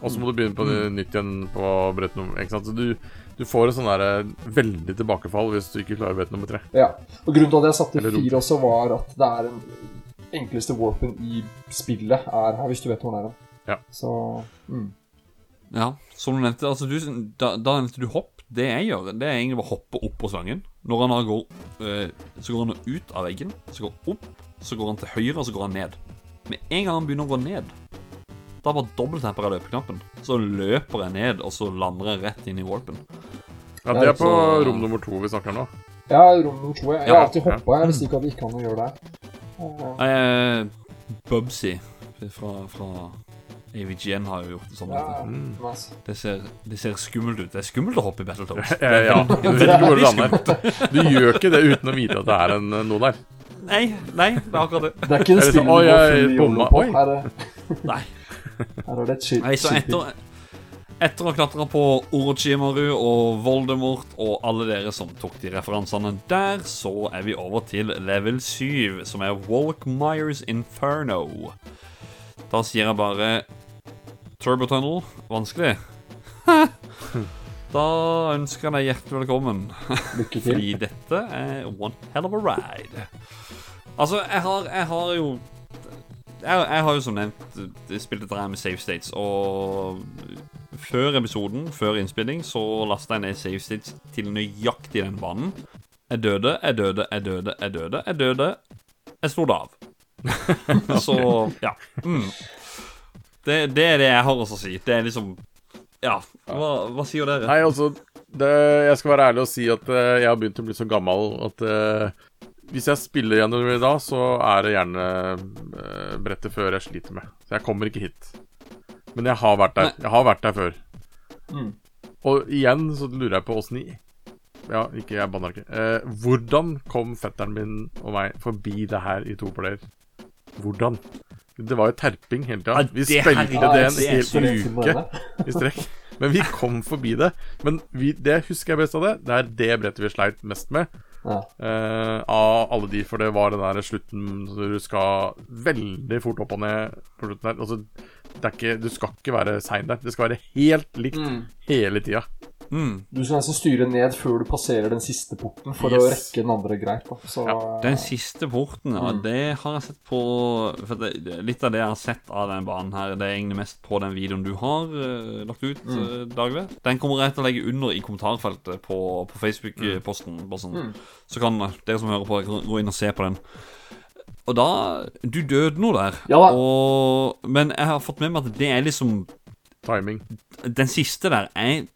Og så må du begynne på Mm. nytt igjen på brett nummer Ikke sant? Så du, du får et sånn der veldig tilbakefall hvis du ikke klarer brett nummer tre. Ja. Og Grunnen til at jeg satte Eller fire også, var at det er den enkleste warpen i spillet er her, hvis du vet hvor den er. Ja. Så mm. Ja, som du nevnte, altså du, da, da nevnte du hopp. Det jeg gjør, det er egentlig bare å hoppe opp på slangen. Når han da går øh, Så går han ut av veggen, så går han opp, så går han til høyre, og så går han ned. Med en gang han begynner å gå ned, da bare dobbelttemper jeg løpeknappen. Så løper jeg ned, og så lander jeg rett inn i warpen. Ja, det er på rom nummer to vi snakker nå. Ja, rom nummer to. Jeg, jeg har alltid hoppa. Jeg visste ikke at det ikke an å gjøre det. Nei, eh, Bubsy fra, fra AVGN har jo gjort det sånn. Ja. Mm. Det ser, det ser skummelt ut. Det er skummelt å hoppe i Battletoads. Ja, ja. Du vet ikke hvor du. Du gjør ikke det uten å vite at det er en, noe der. Nei, nei, det er akkurat det. Det er ikke en stil å finne på. Her, er- Nei. her er det et chill. Nei, så etter, etter å klatre på Orochimaru og Voldemort og alle dere som tok de referansene der, så er vi over til level 7, som er Walkmires Inferno. Da sier jeg bare Turbo Tunnel vanskelig. da ønsker jeg deg hjertelig velkommen. Lykke til. Fordi dette er one hell of a ride. Altså, jeg har, jeg har jo jeg, jeg har jo som nevnt eh, spilt dette her med save states, og før episoden, før innspilling, så lasta jeg ned save states til nøyaktig den banen. Jeg døde, jeg døde, jeg døde, jeg døde, jeg døde. Jeg slo det av. Så, ja. Mm. Det, det er det jeg har også å si. Det er liksom Ja, hva, hva sier dere? Nei, altså det, Jeg skal være ærlig og si at uh, jeg har begynt å bli så gammel at uh, hvis jeg spiller gjennom det i dag, så er det gjerne uh, brettet før jeg sliter med. Så jeg kommer ikke hit. Men jeg har vært der. Jeg har vært der før. Mm. Og igjen så lurer jeg på åssen i Ja, ikke jeg banner ikke. Uh, hvordan kom fetteren min og meg forbi det her i to player? Hvordan? Det var jo terping hele tida. Ja, Vi spilte det en hel uke i strekk. Men vi kom forbi det. Men vi, det husker jeg best av det. Det er det brettet vi sleit mest med. Ja. Uh, av alle de, for det var den der slutten så du skal veldig fort opp og ned på slutten der. Altså, det er ikke, du skal ikke være sein der. Det skal være helt likt Mm. hele tida. Mm. Du skal nesten styre ned før du passerer den siste porten, for å rekke den andre greit. da Så, Den siste porten, ja, Mm. det har jeg sett på for det, det- Litt av det jeg har sett av den banen her, det er egentlig mest på den videoen du har uh, lagt ut, Mm. uh, Dagve. Den kommer jeg til å legge under i kommentarfeltet på, på Facebook-posten. sånn. Mm. Så kan dere som hører på, gå inn og se på den. Og da Du døde nå der, Ja da. og, men jeg har fått med meg at det er liksom Timing. Den siste der er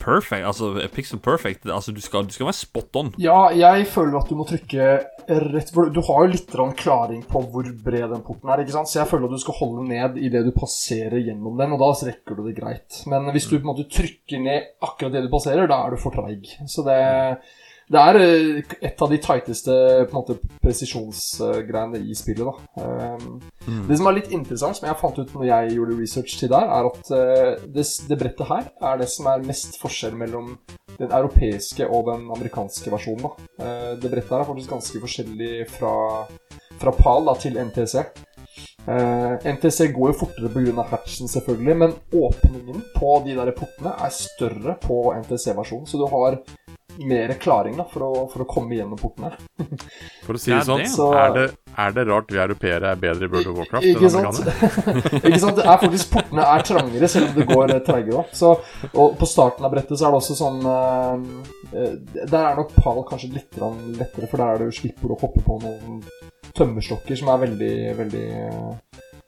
perfect. Altså pixel perfect. Altså Du skal, du skal være spot on. Ja, jeg føler at du må trykke rett For du har jo litt klaring på hvor bred den porten er. ikke sant? Så jeg føler at du skal holde ned idet du passerer gjennom den, og da rekker du det greit. Men hvis du på en måte trykker ned akkurat det du passerer, da er du for treig. Så det, det er eh, et av de tighteste presisjonsgreiene i spillet. da. Um, Det som er litt interessant, som jeg fant ut når jeg gjorde research til der, er at eh, det, det brettet her er det som er mest forskjell mellom den europeiske og den amerikanske versjonen. da. Eh, Det brettet her er faktisk ganske forskjellig fra, fra PAL da, til NTC. Uh, NTC går jo fortere pga. hatchen, selvfølgelig, men åpningen på de der portene er større på NTC-versjonen, så du har mer klaring da, for, å, for å komme gjennom portene. For å si det sånn. Så- er, det, er det rart vi europeere er bedre i World of Warcraft Ikke enn sant? ikke sant? Det er faktisk Portene er trangere, selv om det går eh, treigere opp. Så- Og på starten av brettet så er det også sånn eh, Der er nok pal kanskje litt lettere, for der er det jo slipper du å hoppe på noen tømmerstokker som er veldig, veldig eh,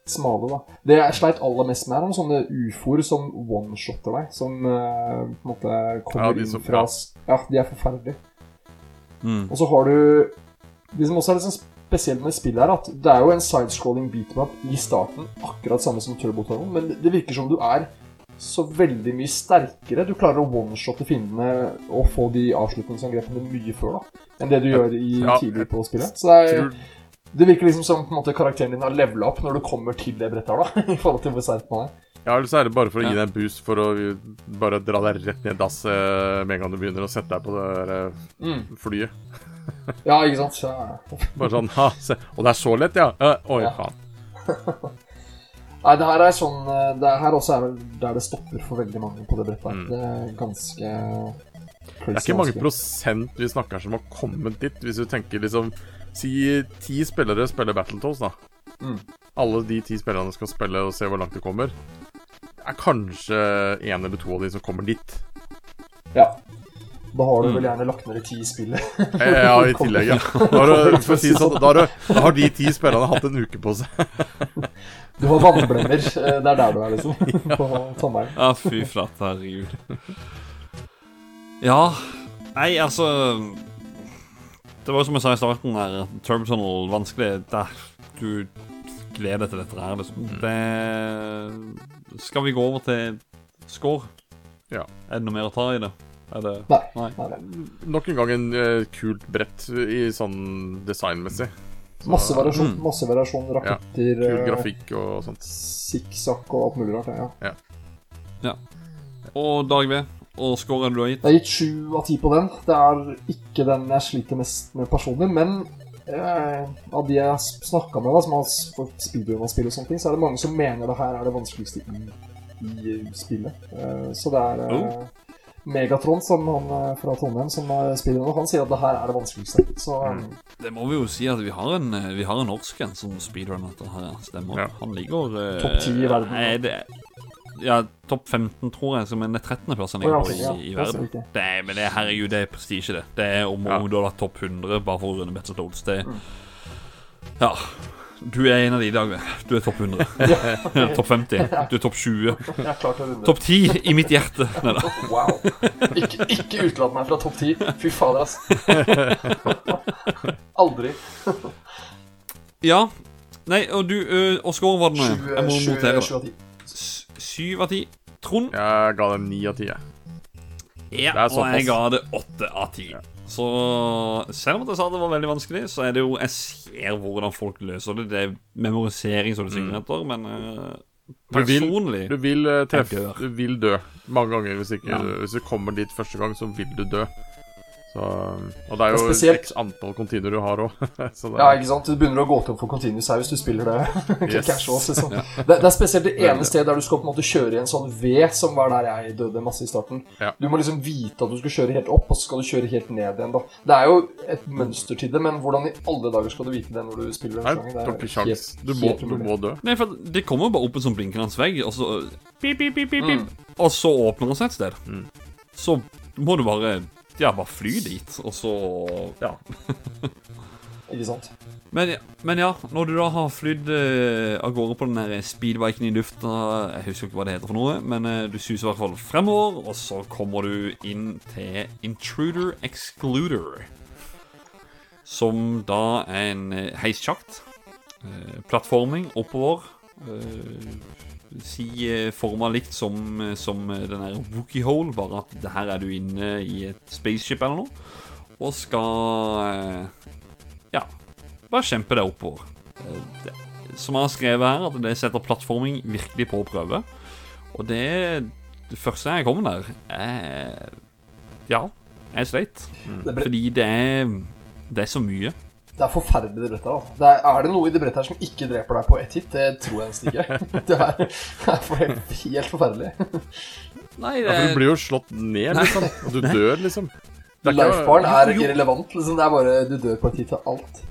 smale, da. Det jeg sleit aller mest med, er noen sånne ufoer som one-shotter deg. Som uh, på en måte kommer Ja, inn fra ja. de er forferdelige. Mm. Og så har du Det som også er litt sånn spesielt med spillet, er at det er jo en sidescrolling beatmap i starten, akkurat samme som Turbo Tunnel, men det virker som du er så veldig mye sterkere. Du klarer å one-shotte fiendene og få de avslutningsangrepene mye før da enn det du gjør i Ja. tidlig på spillet. Så det, er, Tror, det virker liksom som på en måte karakteren din har levela opp når du kommer til det brettet her, da, i forhold til hvor sterk man er. ja, eller så er det bare for å gi deg en boost for å bare dra deg rett ned dass eh, med en gang du begynner å sette deg på det der, eh, Mm. flyet. Ja, ikke sant? Ja. Bare sånn ha, se. Og det er så lett, ja? Oi, Ja. faen. Nei, det her er sånn eh, Det her også er vel der det stopper for veldig mange på det brettet. Mm. Det er ganske Det er ikke mange prosent vi snakker som har kommet dit, hvis du tenker liksom Si ti spillere spiller Battletoads, da. Mm. Alle de ti spillerne skal spille og se hvor langt de kommer. Det er kanskje én eller to av de som kommer dit. Ja. Da har du Mm. vel gjerne lagt ned i ti spill. Eh, Ja, i tillegg, ja. Da har, du, for å si sånn, da, har du, da har de ti spillerne hatt en uke på seg. Du har vannblemmer. eh, Det er der du er, liksom. På Trondheim. Ja, fy flate, herregud. Ja Nei, altså Det var som jeg sa i starten her, Turbotunnel vanskelig. Der, du gleder deg til dette her, liksom. Det Skal vi gå over til score? Ja. Er det noe mer å ta i det? Er det Nei. Nei. Nei. Nok en gang en uh, kult brett i sånn designmessig. Så, Masse variasjon, Mm. masse variasjon raketter, Kul eh, grafikk og sånt. sikksakk og alt mulig rart. Ja. Og Dag V, og scoren du har gitt? Jeg har gitt sju av ti på den. Det er ikke den jeg sliter mest med personlig, men eh, av de jeg snakka med, da, som har fått speedrun-spill og sånne ting, så er det mange som mener det her er det vanskeligste i, i spillet. Eh, så det er eh, Megatron, som han eh, fra Trondheim, som er speedrunner, han sier at det her er det vanskeligste. Så Mm. Det må vi jo si at vi har en, eh, vi har en norsk en som speedrunner dette her. Stemmer. Ja. Han ligger eh, Topp 10 i verden. Nei, det, ja, topp 15, tror jeg, som er 13.-plass han Å, ja, ligger ok, på i, i det er verden. Det er, men det, herregud, det er prestisje, det. Det er om Ja. du har vært topp 100 bare for å runde Battletoads. Det Mm. Ja. Du er en av de i dag. Du er topp 100. Ja, topp 50. Du er topp 20. Jeg er klar til å runde. Topp 10 i mitt hjerte. Nei da. Wow. Ikke, ikke utelat meg fra topp 10. Fy fader, ass. Aldri. Ja. Nei, og du Åsgård var det nå. Jeg må notere. S- Syv av ti. Trond? Jeg ga det ni av ti. Ja, og jeg ga det åtte av ti. Så selv om jeg sa det var veldig vanskelig, så er det jo Jeg ser hvordan folk løser det. Det er memorisering, som du sikkert heter, men personlig Du vil- Du vil eh, treffe Du vil dø mange ganger. Hvis, ikke, Ja. hvis du kommer dit første gang, så vil du dø. Så, og det er Det jo er spesielt- x antall continuer du har òg. Ja, ikke sant? Du begynner å gå tom for continuous her hvis du spiller det Yes. casuals. Liksom. det, det er spesielt det ene stedet der du skal på en måte kjøre i en sånn V, som var der jeg døde masse i starten. Ja. Du må liksom vite at du skal kjøre helt opp, og så skal du kjøre helt ned igjen. da. Det er jo et mønster til det, men hvordan i alle dager skal du vite det når du spiller den du Det er ikke helt, Du må, helt du må dø. Nei, for det kommer jo bare opp en sånn blinkende vegg, og så pip, pip, pip, pip, pip, Mm. Og så åpner det seg et sted. Mm. Så må du bare Ja, bare fly dit, og så Ja. Ikke sant? Men, men ja, når du da har flydd eh, av gårde på den der speedbiken i lufta Jeg husker ikke hva det heter for noe, men eh, du suser i hvert fall fremover, og så kommer du inn til Intruder Excluder. Som da er en eh, heissjakt. Eh, plattforming oppover. Eh, si eh, forma likt som, eh, som eh, den der Wookie Hole, bare at det her er du inne i et spaceship eller noe. Og skal Ja, bare kjempe deg oppover. Det, som jeg har skrevet her, at det setter plattforming virkelig på prøve. Og det Det første jeg kom der, er Ja, jeg sleit. Mm. Fordi det er Det er så mye. Det er forferdelig, det brettet. da. Det er, er det noe i det brettet her som ikke dreper deg på ett hit? Det tror jeg nesten ikke. Det er, det er for- helt forferdelig. Nei, Ja, for du blir jo slått ned, liksom. Og du dør, liksom. Det er ikke- Lifebaren er Jo. irrelevant. Liksom. Det er bare du dør på et hit til alt.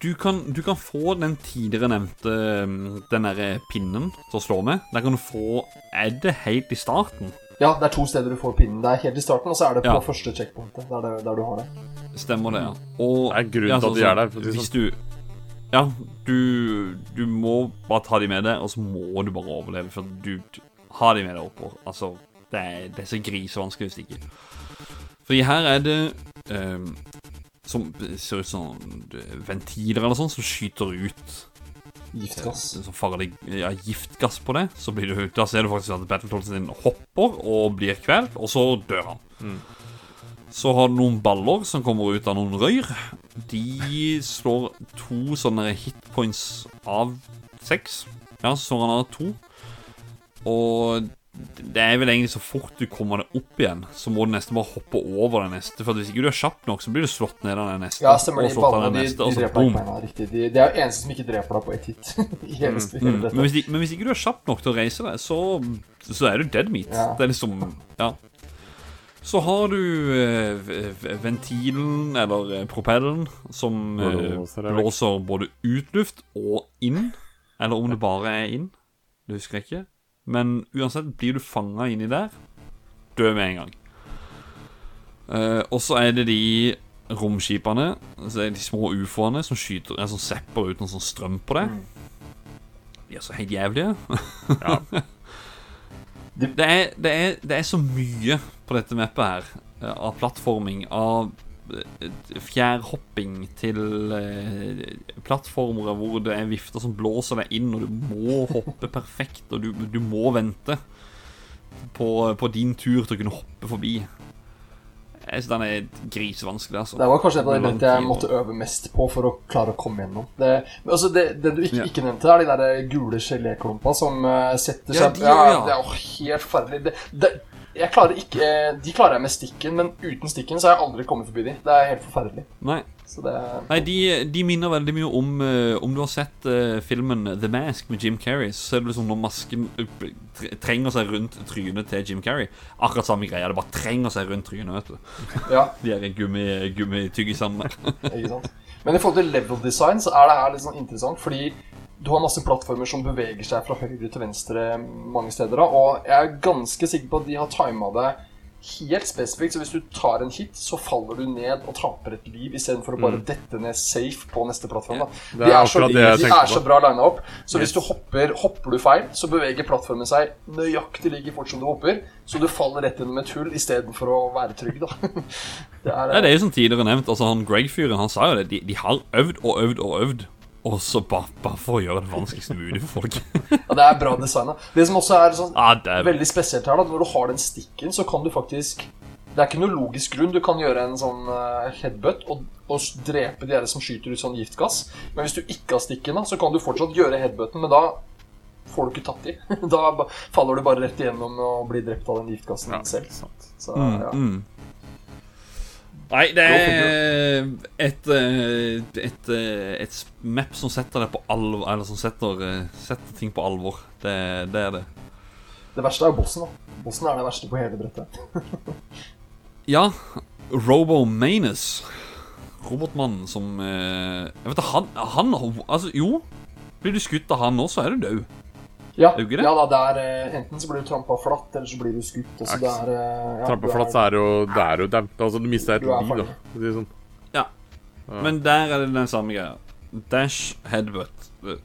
du kan, du kan få den tidligere nevnte um, Den derre pinnen til å slå med. Der kan du få Er det helt i starten? Ja, det er to steder du får pinnen. Det er helt i starten, og så er det på Ja. første checkpointet. Der, det, der du har det. Stemmer det, ja. Og Det er grunnen ja, til at de sånn- er der, for Hvis du Ja, du, du må bare ta de med deg, og så må du bare overleve. For du, du har de med deg oppover. Altså, det er, det er så grisevanskelig hvis ikke. Fordi her er det um, Som ser ut som ventiler eller sånn, som skyter ut Giftgass. Sånn farlig ja, giftgass på det. Så blir du, da ser du faktisk at Battletoaden din hopper og blir kvelt, og så dør han. Så har du noen baller som kommer ut av noen røyr. De slår to sånne hitpoints av seks. Ja, så slår han av to. Og det er vel egentlig så fort du kommer deg opp igjen, så må du nesten bare hoppe over den neste. For hvis ikke du er kjapp nok, så blir du slått ned av den neste. Ja, stemmer. og slått av ballene de, neste, de så dreper deg ikke. Riktig. De, det er jo eneste som ikke dreper deg på ett hit. mm. Mm. Men, hvis, de- men hvis ikke du er kjapp nok til å reise deg, så, så er du dead meat. Ja. Det er liksom Ja. Så har du eh, ventilen, eller eh, propellen, som eh, Blåser blåser både ut luft og inn. Eller om det bare er inn. Det husker jeg ikke. Men uansett, blir du fanga inni der, dø med en gang. Uh, og så er det de romskipene, altså de små ufoene, som skyter En sånn sepper ut noe sånn strøm på det. De er så helt jævlige. Ja. det, er, det, er, det er så mye på dette mappet her. eh, Av plattforming, av fjærhopping til eh, plattformer hvor det er vifter som blåser deg inn, og du må hoppe perfekt, og du, du må vente på, på din tur til å kunne hoppe forbi. Jeg synes den er grisevanskelig, altså. Det var kanskje et av de jeg måtte øve mest på for å klare å komme gjennom. Det, men altså det, det du ikke, Ja. ikke nevnte, er de der gule geléklumpa som setter setter Ja, seg de, ja, ja. Det er jo helt forferdelig. Det, det, jeg klarer ikke eh, De klarer jeg med stikken, men uten stikken så har jeg aldri kommet forbi de. Det er helt forferdelig. Nei, Så det Nei, de, de minner veldig mye om eh, Om du har sett eh, filmen The Mask med Jim Carrey, så er det liksom når masken trenger seg rundt trynet til Jim Carrey. Akkurat samme greia. Det bare trenger seg rundt trynet. vet du Ja, De gummi- gummityggisene der. ikke sant. Men i forhold til level design så er det her litt sånn interessant, fordi du har masse plattformer som beveger seg fra høyre til venstre mange steder. Og jeg er ganske sikker på at de har tima det helt spesifikt. Så hvis du tar en hit, så faller du ned og taper et liv istedenfor å bare dette ned safe på neste plattform. da. Det De er så, de er så bra lina opp. Så hvis du hopper, hopper du feil, så beveger plattformen seg nøyaktig like fort som du hopper. Så du faller rett gjennom et hull istedenfor å være trygg, da. Det er, det er jo som tidligere nevnt. Altså han Greg-fyren han sa jo det. De, de har øvd og øvd og øvd. Og så bare, bare for å gjøre det vanskeligst mulig for folk. Ja, det er bra designa. Det som også er sånn Ja, det er veldig spesielt her, da, når du har den stikken, så kan du faktisk Det er ikke noe logisk grunn. Du kan gjøre en sånn eh, headbutt og, og drepe de som skyter ut sånn giftgass. Men hvis du ikke har stikken, da, så kan du fortsatt gjøre headbutten, men da får du ikke tatt i. Da faller du bare rett igjennom og blir drept av den giftgassen Ja, selv. Så, ja. Mm. Nei, det er et, eh, et, eh, et map som setter det på alvor Eller som setter, eh, setter ting på alvor. Det, det er det. Det verste er jo bossen. da. Bossen er det verste på hele brettet. Ja, Robomanus. Robotmannen som Jeg vet ikke, han, han Altså, jo. Blir du skutt av han nå, så er du død. Ja, det ja da, det er eh, enten så blir du trampa flatt, eller så blir du skutt. Altså, det er, eh, ja, Trampa du er- flatt, så er det jo Det er jo daut. Altså, du mister et liv, da. det sånn. Ja. Men der er det den samme greia. Dash headbutt. Så-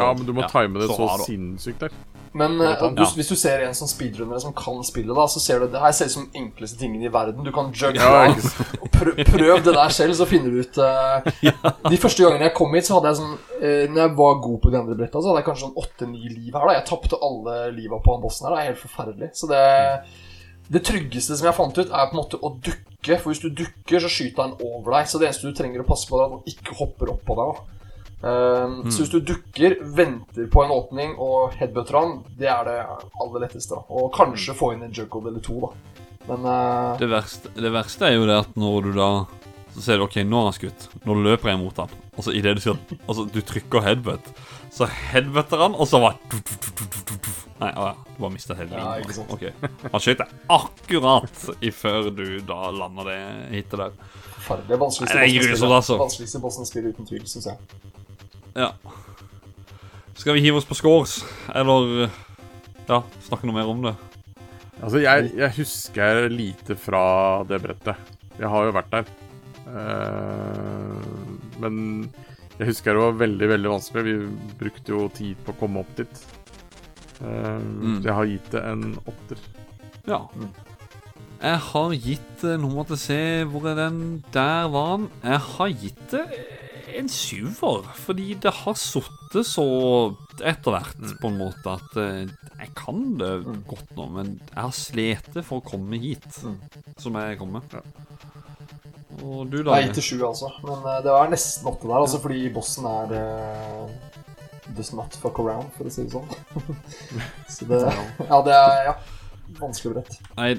Ja, men du må ja, time det så, så sinnssykt der. Men eh, Ja. du, hvis du ser en som speedrunner som kan spille, da, så ser du det her ser ut som den enkleste tingen i verden. Du kan jugge Ja, prøv, prøv det der selv, så finner du ut eh, De første gangene jeg kom hit, så hadde jeg sånn uh, Når jeg var god på de andre bretta, så hadde jeg kanskje sånn åtte-ni liv her. da Jeg tapte alle liva på han bossen her. Det er helt forferdelig. Så det det tryggeste som jeg fant ut, er på en måte å dukke. For hvis du dukker, så skyter han over deg. Så det eneste du trenger å passe på, er at han ikke hopper opp på deg. da. Um, Så hvis du dukker, venter på en åpning og headbutter han, det er det aller letteste. da Og kanskje få inn en juggle eller to, da. Men uh, Det verste, det verste er jo det at når du da Så ser du OK, nå har han skutt. Nå løper jeg mot han. Og så idet du sier Altså, du trykker headbutt, så headbutter han, og så bare Nei, å ja. Du bare mista hele Ja, linjen. ikke sant. Ok. Han skøyt deg akkurat i før du da lander det hitet der. forferdelig. Det er altså. Vanskeligste bossen å spille uten tvil, syns jeg. Ja. Skal vi hive oss på scores, eller Ja, snakke noe mer om det? Altså, jeg, jeg husker lite fra det brettet. Jeg har jo vært der. Uh, men Jeg husker det var veldig, veldig vanskelig. Vi brukte jo tid på å komme opp dit. Uh, Mm. Jeg har gitt det en åtter. Ja. Jeg har gitt eh, Nå måtte jeg se Hvor er den? Der var den. Jeg har gitt det en syver, fordi det har sittet så etter hvert, på en måte, at eh, jeg kan det godt nå, men jeg har slitt for å komme hit, som jeg kommer. Ja. Og du, da? Nei, til sju, altså. Men eh, det var nesten åtte der, altså, fordi bossen er uh, Does not fuck around, for å si det sånn. Så det Ja, det er ja, vanskelig brett. Nei,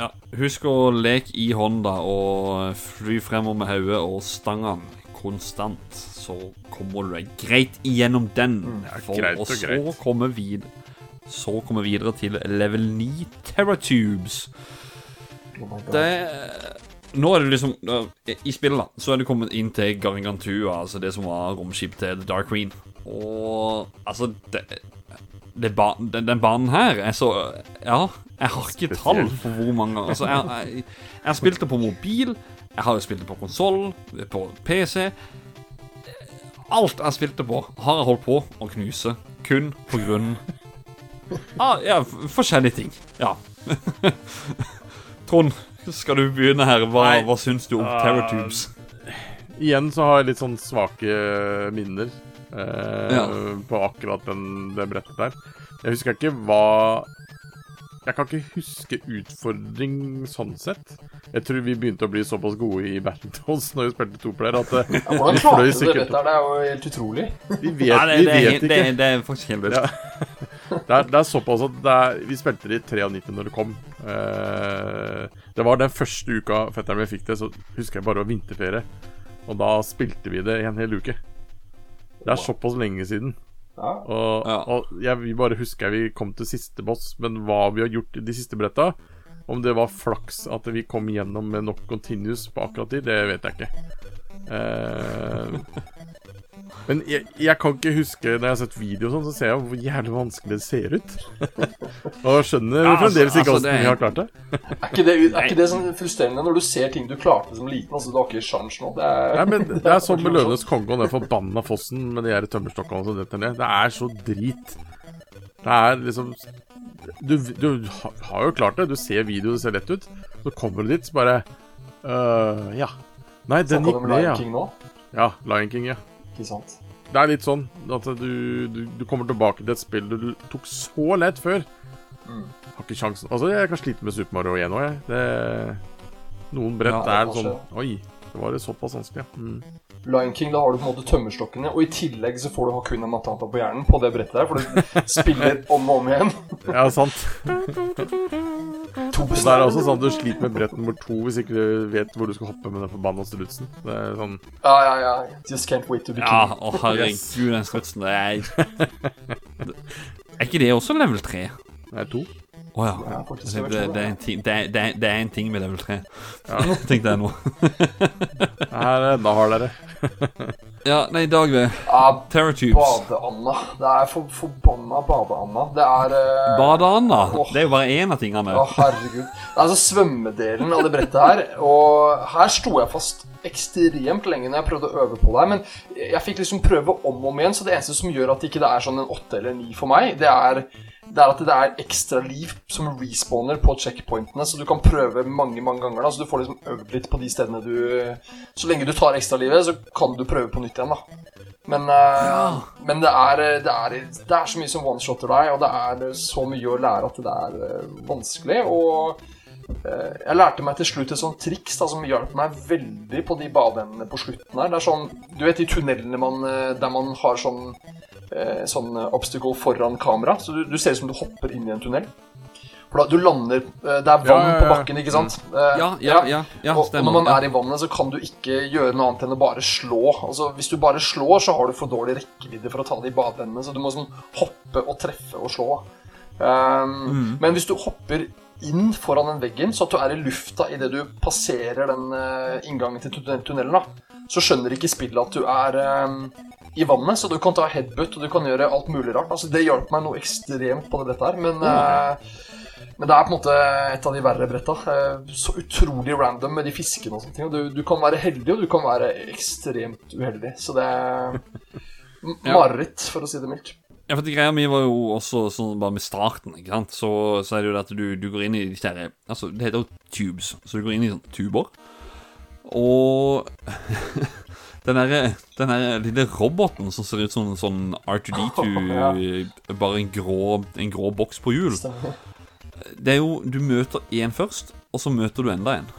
ja. Husk å leke i hånda og fly fremover med hodet og stangene konstant, så kommer du deg greit igjennom den. For, greit og og så kommer vi videre kommer vi videre til level 9 Terratubes. Oh. Det Nå er det liksom I spillet da Så er du kommet inn til Gargantua, altså det som var romskipet til The Dark Queen. Og altså det, det ba, den, den banen her er så Ja, jeg har ikke tall for hvor mange. Altså, jeg, jeg, jeg har spilt det på mobil, jeg har jo spilt det på konsoll, på PC. Alt jeg har spilt det på, har jeg holdt på å knuse. Kun på grunn av ja, forskjellige ting. Ja. Trond, skal du begynne her? Hva, hva syns du om uh, Terratubes? Igjen så har jeg litt sånn svake minner eh, Ja. på akkurat den, det brettet der. Jeg husker ikke hva Jeg kan ikke huske utfordring sånn sett. Jeg tror vi begynte å bli såpass gode i Battletoads når vi spilte toplayer at eh, Ja, hvordan klarte fløy du det sikkert brettet? Det er jo helt utrolig. Vi vet, Nei, det, vi det, vet det, ikke. det, er- det er faktisk helt vilt. Ja. Det er, det er såpass at det er, vi spilte det i 93 når det kom. Uh, det var den første uka fetteren min fikk det, så husker jeg bare det var vinterferie. Og da spilte vi det i en hel uke. Det er såpass lenge siden. Ja. Og, Ja. og jeg vil bare husker vi kom til siste boss, men hva vi har gjort i de siste bretta Om det var flaks at vi kom gjennom med nok continuous på akkurat de, det vet jeg ikke. Eh, men jeg, jeg kan ikke huske Når jeg har sett video, og sånn, så ser jeg hvor jævlig vanskelig det ser ut. og skjønner Ja, altså- fremdeles ikke altså, vi har klart det. Er ikke det, er ikke det sånn frustrerende når du ser ting du klarte som liten? Altså, du har ikke sjans nå. Det er, Nei, men Det er sånn med Løvenes konge og den forbanna fossen med de tømmerstokkene som detter ned. Det er så drit. Det er liksom Du, du har jo klart det. Du ser video, det ser lett ut. Så kommer du dit, så bare øh, Ja. Nei, den Snakka gikk du om ned, Lion ja. King nå? Ja, Lion King, ja. Ikke sant? Det er litt sånn at du, du, du kommer tilbake til et spill du tok så lett før. Mm. Har ikke sjansen. Altså, jeg kan slite med Super Mario 1 òg, jeg. Det, noen brett Ja, er sånn. Oi, det var såpass vanskelig. Mm. Lion King, da har du på en måte tømmerstokkene, og i tillegg så får du Hakuna Matata på hjernen på det brettet der, for du spiller om og om igjen. Ja, sant. Og det er også sånn at du sliter med brett nummer to hvis ikke du vet hvor du skal hoppe med den forbanna strutsen. Det er sånn Ja, ja, ja. Just can't wait to be king. Ja, å herregud, den strutsen det er Er ikke det også level 3? Nei, to. Å ja. Ja, Det, det, det, er en ting, det, er, det, det en ting med level 3, tenkte jeg nå. Her, er enda hardere. Ja, nei, Dag ved Ja, Terratubes. Bade-Anna. Det er for forbanna Bade-Anna. Det er eh, Badeanda. Oh. Det er jo bare én av tingene. Å, herregud. Det er altså svømmedelen av det brettet her. Og her sto jeg fast ekstremt lenge når jeg prøvde å øve på det her. Men jeg fikk liksom prøve om og om igjen, så det eneste som gjør at ikke det er sånn en åtte eller ni for meg, det er, det er at det er ekstra liv som respawner på checkpointene, så du kan prøve mange mange ganger. da, Så du får liksom øvd litt på de stedene du Så lenge du tar ekstralivet, så kan du prøve på nytt igjen, da. Men, eh, men det, er, det, er, det er så mye som one-shotter deg, og det er så mye å lære at det er eh, vanskelig. Og eh, jeg lærte meg til slutt et sånt triks da, som hjalp meg veldig på de badeendene på slutten her. Det er sånn, Du vet de tunnelene man, der man har sånn, eh, sånn obstacle foran kamera? Så du, du ser ut som du hopper inn i en tunnel. For da, du lander eh, Det er vann Ja, ja, ja. på bakken, ikke sant? Eh, Ja, ja, ja, ja og, og når man er i vannet, så kan du ikke gjøre noe annet enn å bare slå. Altså, Hvis du bare slår, så har du for dårlig rekkevidde for å ta de badeendene, så du må sånn hoppe og treffe og slå. Um, Men hvis du hopper inn foran den veggen, så at du er i lufta idet du passerer den uh, inngangen til tunnelen, da, så skjønner ikke spillet at du er eh, i vannet, så du kan ta headbutt og du kan gjøre alt mulig rart. Altså, det hjalp meg noe ekstremt på det brettet her, men eh, Men det er på en måte et av de verre bretta. Eh, Så utrolig random med de fiskene og sånne ting. Du, du kan være heldig, og du kan være ekstremt uheldig. Så det er Ja. mareritt, for å si det mildt. Ja, for greia mi var jo også sånn bare med starten, ikke sant. Så, så er det jo det at du, du går inn i disse her Altså, det heter jo tubes. Så du går inn i sånne tuber. Og den derre den der lille roboten som ser ut som en sånn R2D2 Bare en grå, en grå boks på hjul. Stemmer. Det er jo Du møter én først, og så møter du enda en.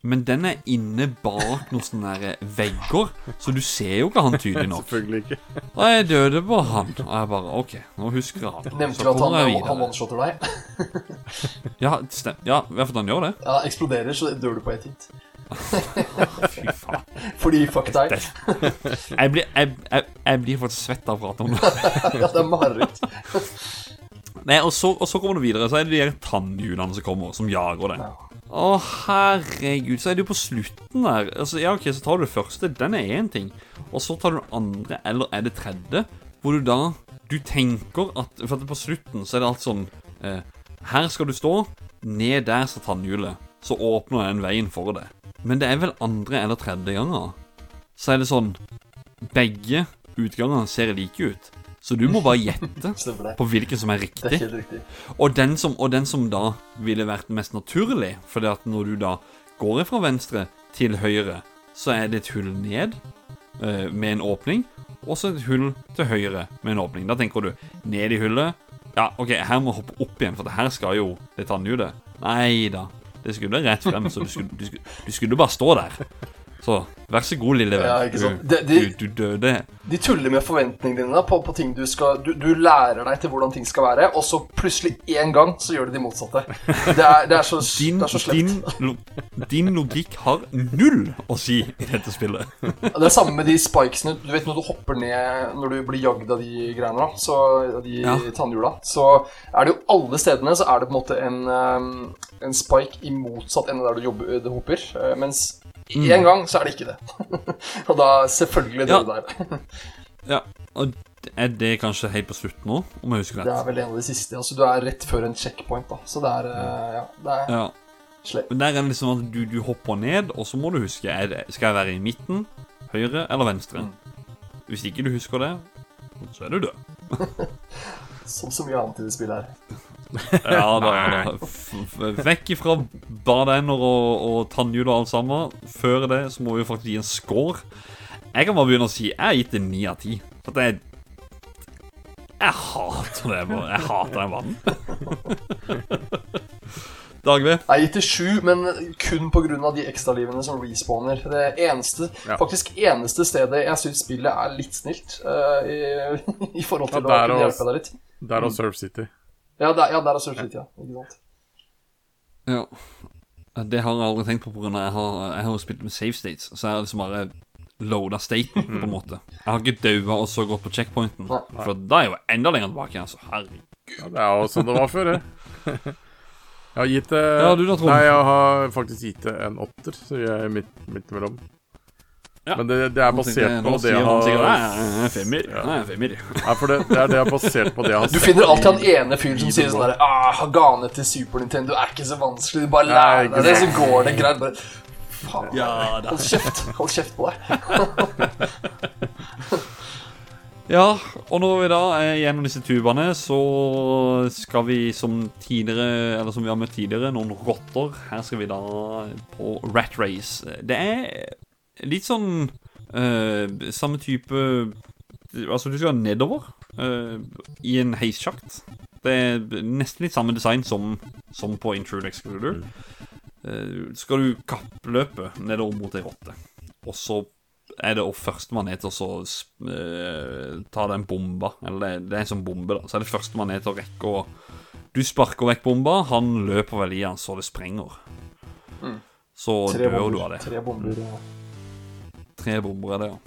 Men den er inne bak noen sånne vegger, så du ser jo ikke han tydelig nok. Selvfølgelig ikke. Og jeg døde på han. Og jeg bare OK, nå husker jeg han. Nevnte du at han, han oneshotter deg? Ja, stem. Ja, i hvert fall han gjør det. Ja, eksploderer, så dør du på ett hit. Fy faen. Fordi fuck deg. Jeg blir, jeg, jeg, jeg blir faktisk svett av å prate om det. Ja, det er mareritt. Nei, og så, og så kommer du videre, så er det de tannhjulene som kommer, som jager det. Å, herregud, så er det jo på slutten der. Altså, ja, ok, Så tar du det første, den er én ting. Og så tar du den andre, eller er det tredje, hvor du da Du tenker at For at på slutten så er det alt sånn eh, Her skal du stå, ned der står tannhjulet. Så åpner den veien for deg. Men det er vel andre eller tredje ganger. Så er det sånn Begge utgangene ser like ut. Så du må bare gjette på hvilken som er Det er riktig. riktig. Og den som, og den som da ville vært mest naturlig, fordi at når du da går fra venstre til høyre, så er det et hull ned uh, med en åpning, og så et hull til høyre med en åpning. Da tenker du ned i hullet. Ja, OK, her må jeg hoppe opp igjen, for det her skal jo det tannhjulet. Nei da. Det skulle rett frem, så du skulle, du skulle, du skulle bare stå der. Så vær så god, lille venn. Ja, ikke sant. Du, de- du, du døde. De tuller med forventningene dine på, på ting du skal du, du lærer deg til hvordan ting skal være, og så plutselig én gang så gjør de det motsatte. Det er, det er så, Din, det er så din, slemt. lo- din logikk har null å si i dette spillet. Det er samme med de spikesene. Du vet når du hopper ned når du blir jagd av de greiene, da, så, de Ja. tannhjula, så er det jo alle stedene så er det på en måte en, um, en spike i motsatt ende der du jobber, det hopper. eh, Mens én gang så er det ikke det. og da selvfølgelig Ja. du der. Ja, og er det kanskje helt på slutten nå, om jeg husker rett? Det er vel en av de siste. Altså, du er rett før en checkpoint, da. Så det er eh, Ja, det er Ja. slemt. Men der er det liksom at du, du hopper ned, og så må du huske det, Skal jeg være i midten, høyre eller venstre? Hvis ikke du husker det, så er du død. Som så mye annet i det spillet her. Ja da, da. Vekk ifra badeender og, og tannhjul og alt sammen. Før det så må vi jo faktisk gi en score. Jeg kan bare begynne å si jeg har gitt det ni av ti. For at jeg Jeg hater det. bare. Jeg hater den banen. Dagve? Jeg har gitt det sju, men kun pga. de ekstralivene som respawner. Det eneste, Ja. faktisk eneste stedet jeg syns spillet er litt snilt uh, i, i forhold til Ja, å kunne hjelpe deg litt. Der og Surf City. Ja, der, ja, der er City, ja. Ikke sant? Ja. Det har jeg aldri tenkt på pga. jeg har, jeg har spilt med save states. Så jeg har liksom bare loada staten, på en måte. Jeg har ikke daua og så gått på checkpointen. For da er jeg jo enda lenger tilbake. Altså. Herregud. Ja, det er jo sånn det var før, det. Jeg har gitt det Ja, du da, Nei, jeg har faktisk gitt det en åtter, så jeg er midt, midt imellom. Ja. Men det, det er basert på det han sikkert, har «Nei, jeg er femmer. Er. Det, er det jeg basert på det han har Du finner alltid han ene fyren som sier sånn derre ah, Hagane til Super Nintendo er ikke så vanskelig, du bare lærer deg det, så går det greit. Bare, faen, Ja hold kjeft. Hold kjeft på deg. Ja, og når vi da er gjennom disse tubene, så skal vi som tidligere Eller som vi har møtt tidligere, noen rotter. Her skal vi da på Rat Race. Det er litt sånn uh, samme type Altså, du skal nedover uh, i en heissjakt. Det er nesten litt samme design som, som på Intrude Excluder. Uh, skal du kappløpe nedover mot ei rotte, og så er det førstemann ned til å så eh, ta den bomba. Eller det, det er en sånn bombe, da. Så er det førstemann ned til å rekke å Du sparker vekk bomba, han løper vel i den så det sprenger. Så Tre dør du av det. Tre bomber. ja. Tre bomber er det, ja.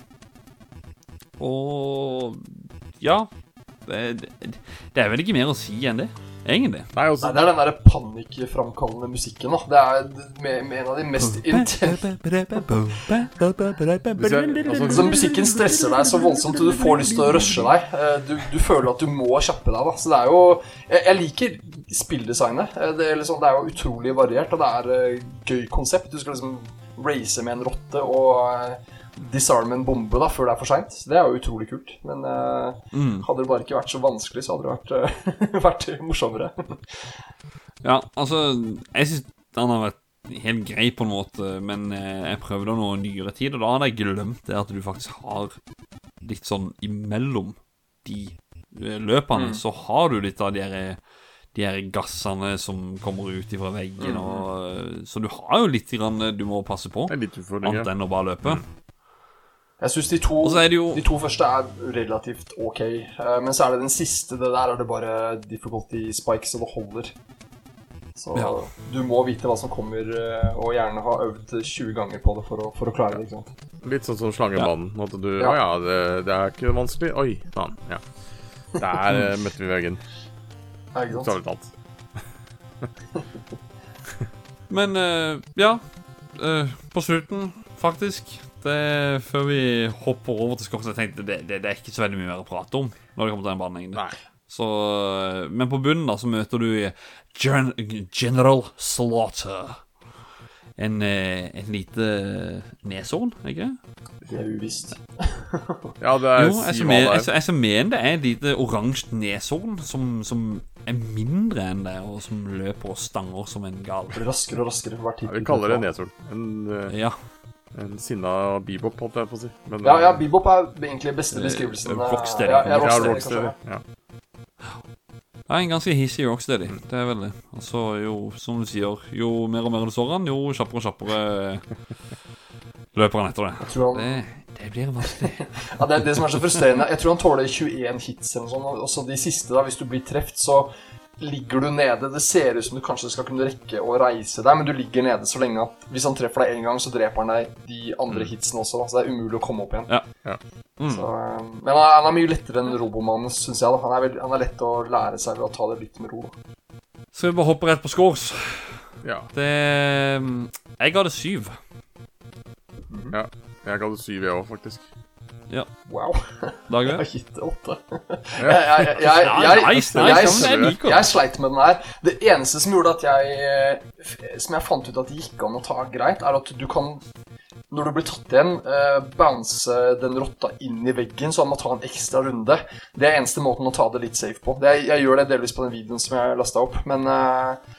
Og ja Det, det, det er vel ikke mer å si enn det, egentlig. Nei, også, Nei, det er den der panikkframkallende musikken, da. Det er med, med en av de mest intense altså, Altså, musikken stresser deg så voldsomt, og du får lyst til å rushe deg. Eh, Du, du føler at du må kjappe deg. da Så det er jo Jeg, jeg liker spilldesignet. Eh, Det er, liksom, det er jo utrolig variert, og det er eh, gøy konsept. Du skal liksom race med en rotte og eh, disarme en bombe da før det er for seint. Det er jo utrolig kult. Men eh, hadde det bare ikke vært så vanskelig, så hadde det vært, eh, vært morsommere. Ja, altså Jeg syns han har vært helt grei på en måte, men eh, jeg prøvde noe nyere tid, og da hadde jeg glemt det at du faktisk har litt sånn imellom de løpene, løpene, så har du litt av de her de her gassene som kommer ut fra veggen, og, eh, så du har jo litt grann du må passe på, annet enn å bare løpe. Jeg syns de, jo de to første er relativt ok, eh, men så er det den siste. Det der er det bare difficulty spike, så det holder. Så Ja. du må vite hva som kommer, eh, og gjerne ha øvd 20 ganger på det for å, for å klare det. ikke sant? Litt sånn som slangebanen. At du Å Ja. ja, det, det er ikke vanskelig. Oi, faen. Ja. Der eh, møtte vi veggen. Ja, ikke sant? Bokstavelig talt. Men uh, ja, Uh, på slutten, faktisk det, Før vi hopper over til skors, jeg tenkte det, det, det er ikke så veldig mye mer å prate om når det kommer til den banen. Så, eh, men på bunnen da så møter du Gen General Slaughter. En, eh, en lite neshorn, ikke det? Er uvisst. Ja, det er Jo, jeg som mener, det jeg, er. jeg som mener det er et lite oransje neshorn som, som er mindre enn det, og som løper og stanger som en gal. Det blir raskere og raskere for hver tid. Ja, vi kaller det neshorn. En, uh... Ja. En sinna bebop, holdt jeg på å si. Men, Ja, ja, eh, Bebop er egentlig beste beskrivelsen. Eh, Rocksteady. Ja, ja, ja, Rocksteady. Ja. Ja, en ganske hissig rocksteady. Det er veldig. Altså, jo, som du sier, jo mer og mer du står han, jo kjappere og kjappere løper han etter det. Jeg tror han, Det, det blir vanskelig. ja, det er det som er så frustrerende. Jeg tror han tåler 21 hits eller noe sånt. Og så de siste, da, hvis du blir treft, så ligger du nede. Det ser ut som du kanskje skal kunne rekke å reise deg, men du ligger nede så lenge at hvis han treffer deg én gang, så dreper han deg de andre hitsene også. Da. Så det er umulig å komme opp igjen. Ja. Ja. Så, eh, men han er, han er mye lettere enn Robomannen, syns jeg. Da. Han, er veld, han er lett å lære seg ved å ta det litt med ro. Da. Skal vi bare hoppe rett på scores? ja. Det Jeg ga det syv. ja. Jeg ga det syv, jeg òg, faktisk. Wow. Dag Jeg har gitt åtte. Jeg, jeg, jeg, jeg, Ja, jeg, nice, nice, jeg, jeg jeg sleit med den her. Det eneste som gjorde at jeg eh, Som jeg fant ut at det gikk an å ta greit, er at du kan når du blir tatt igjen, eh, bounce den rotta inn i veggen, så han må ta en ekstra runde. Det er eneste måten å ta det litt safe på. Det, jeg gjør det delvis på den videoen som jeg lasta opp, men eh,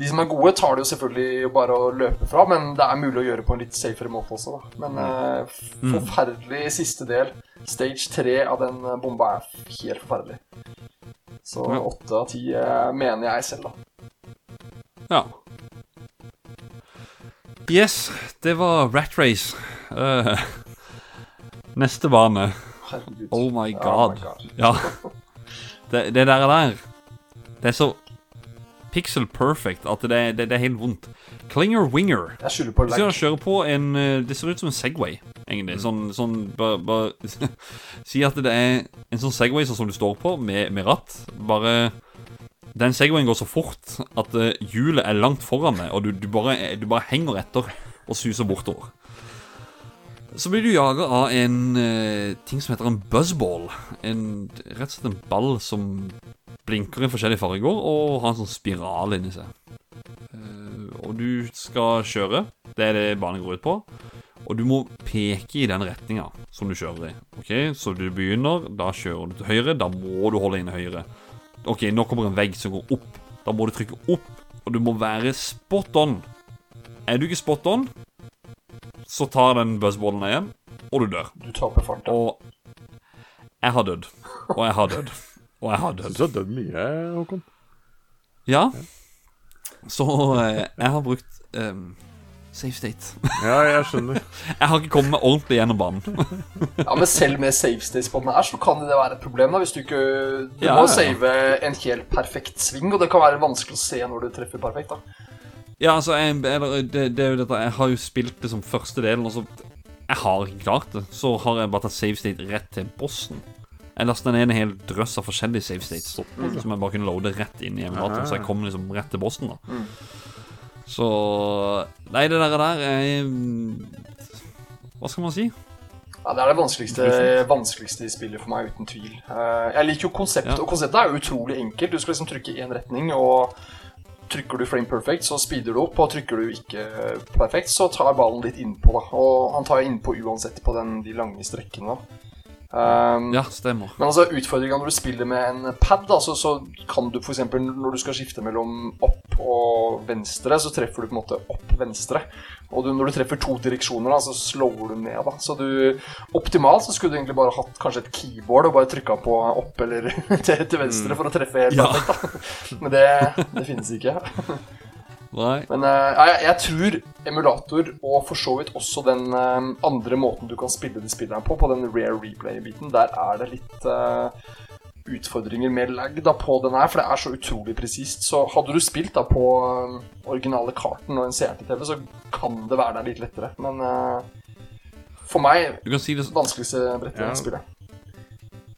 de som er gode, tar det jo selvfølgelig bare å løpe fra, men det er mulig å gjøre på en litt safere måte også, da. Men eh, forferdelig siste del. Stage tre av den eh, bomba er helt forferdelig. Så åtte av ti eh, mener jeg selv, da. Ja. Yes, det var Rat Race. Uh, neste bane. Oh my Oh god. Ja. Det, det der der Det er så pixel perfect at det, det, det er helt vondt. Klinger Winger. Jeg skylder på lag. kjøre på en eh, Det ser ut som en Segway, egentlig. Sånn, sånn bare, bare Si at det er en sånn Segway sånn som du står på, med, med ratt. Bare Den Segwayen går så fort at eh, hjulet er langt foran deg, og du, du, bare, du bare henger etter og suser bortover. Så blir du jaga av en eh, ting som heter en buzzball. En, rett og slett en ball som blinker i forskjellige farger og har en sånn spiral inni seg. Eh, og du skal kjøre. Det er det banen går ut på. Og du må peke i den retninga som du kjører i. Ok, Så du begynner, da kjører du til høyre. Da må du holde inne høyre. Ok, nå kommer en vegg som går opp. Da må du trykke opp, og du må være spot on. Er du ikke spot on, så tar den buzzballen deg igjen, og du dør. Du taper farta. Og jeg har dødd. Og jeg har dødd. Og jeg har dødd. du har dødd mye, Håkon. Ja. Så eh, jeg har brukt um, safe state. Ja, jeg skjønner. Jeg har ikke kommet meg ordentlig gjennom banen. Ja, men selv med safe states på den her, så kan det være et problem. da Hvis du ikke Du Ja, må ja, ja. save en helt perfekt sving, og det kan være vanskelig å se når du treffer perfekt. da Ja, altså, jeg, eller, det, det er jo dette Jeg har jo spilt liksom første delen, og så Jeg har ikke klart det. Så har jeg bare tatt save state rett til bossen. Jeg lastet ned en hel drøss av forskjellige save states. Ja. Som jeg bare kunne loade rett inn i emulatoren, Ja. så jeg kom liksom rett til bossen. da Mm. Så Nei, det der, der er Hva skal man si? Ja, Det er det vanskeligste, vanskeligste i spillet for meg, uten tvil. Eh, jeg liker jo konseptet, Ja. og konseptet er jo utrolig enkelt. Du skal liksom trykke i én retning, og trykker du frame perfect, så speeder du opp, og trykker du ikke perfekt, så tar ballen litt innpå, da. Og han tar innpå uansett på den, de lange strekkene, da. Um, Ja, stemmer. Men altså, utfordringa når du spiller med en pad, da, så, kan du f.eks. når du skal skifte mellom opp og venstre, så treffer du på en måte opp venstre. Og du, når du treffer to direksjoner, da, så slår du ned. da. Så du, Optimalt så skulle du egentlig bare hatt kanskje et keyboard og bare trykka på opp eller til, til venstre for å treffe helt Ja. perfekt. da. Men det, det finnes ikke. Nei. Men uh, jeg, jeg tror emulator, og for så vidt også den uh, andre måten du kan spille de spillerne på, på den rare replay-biten, der er det litt uh, utfordringer med lag da på den her, for det er så utrolig presist. Så hadde du spilt da på originale karten og en CRT-TV, så kan det være der litt lettere. Men for meg Du kan si det, vanskeligste brettet Ja.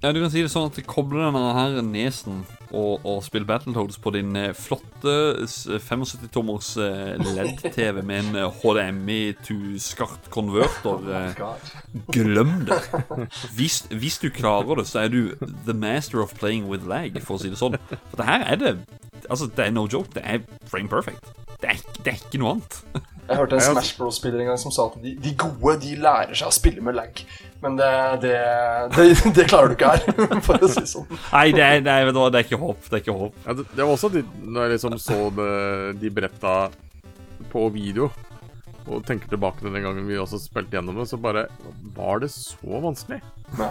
Spille. ja, du kan si det sånn at kobler denne her nesen og, og spiller Battletoads på din eh, flotte 75-tommers eh, LED-TV med en eh, HDMI to skart konverter. Eh, glem det. Hvis, hvis du klarer det, så er du the master of playing with lag, for å si det sånn. For det her er det Altså, det er no joke. Det er frame perfect. Det er, det er ikke noe annet. Jeg hørte en Smash Bros-spiller en gang som sa at de, de gode de lærer seg å spille med lag. Men det, det, det, det klarer du ikke her, for å si sånn. Nei, det er, hva, det er ikke håp. Det er ikke håp. Ja, det, var også de, når jeg liksom så de bretta på video, og tenker tilbake til den gangen vi også spilte gjennom det, så bare Var det så vanskelig? Ja.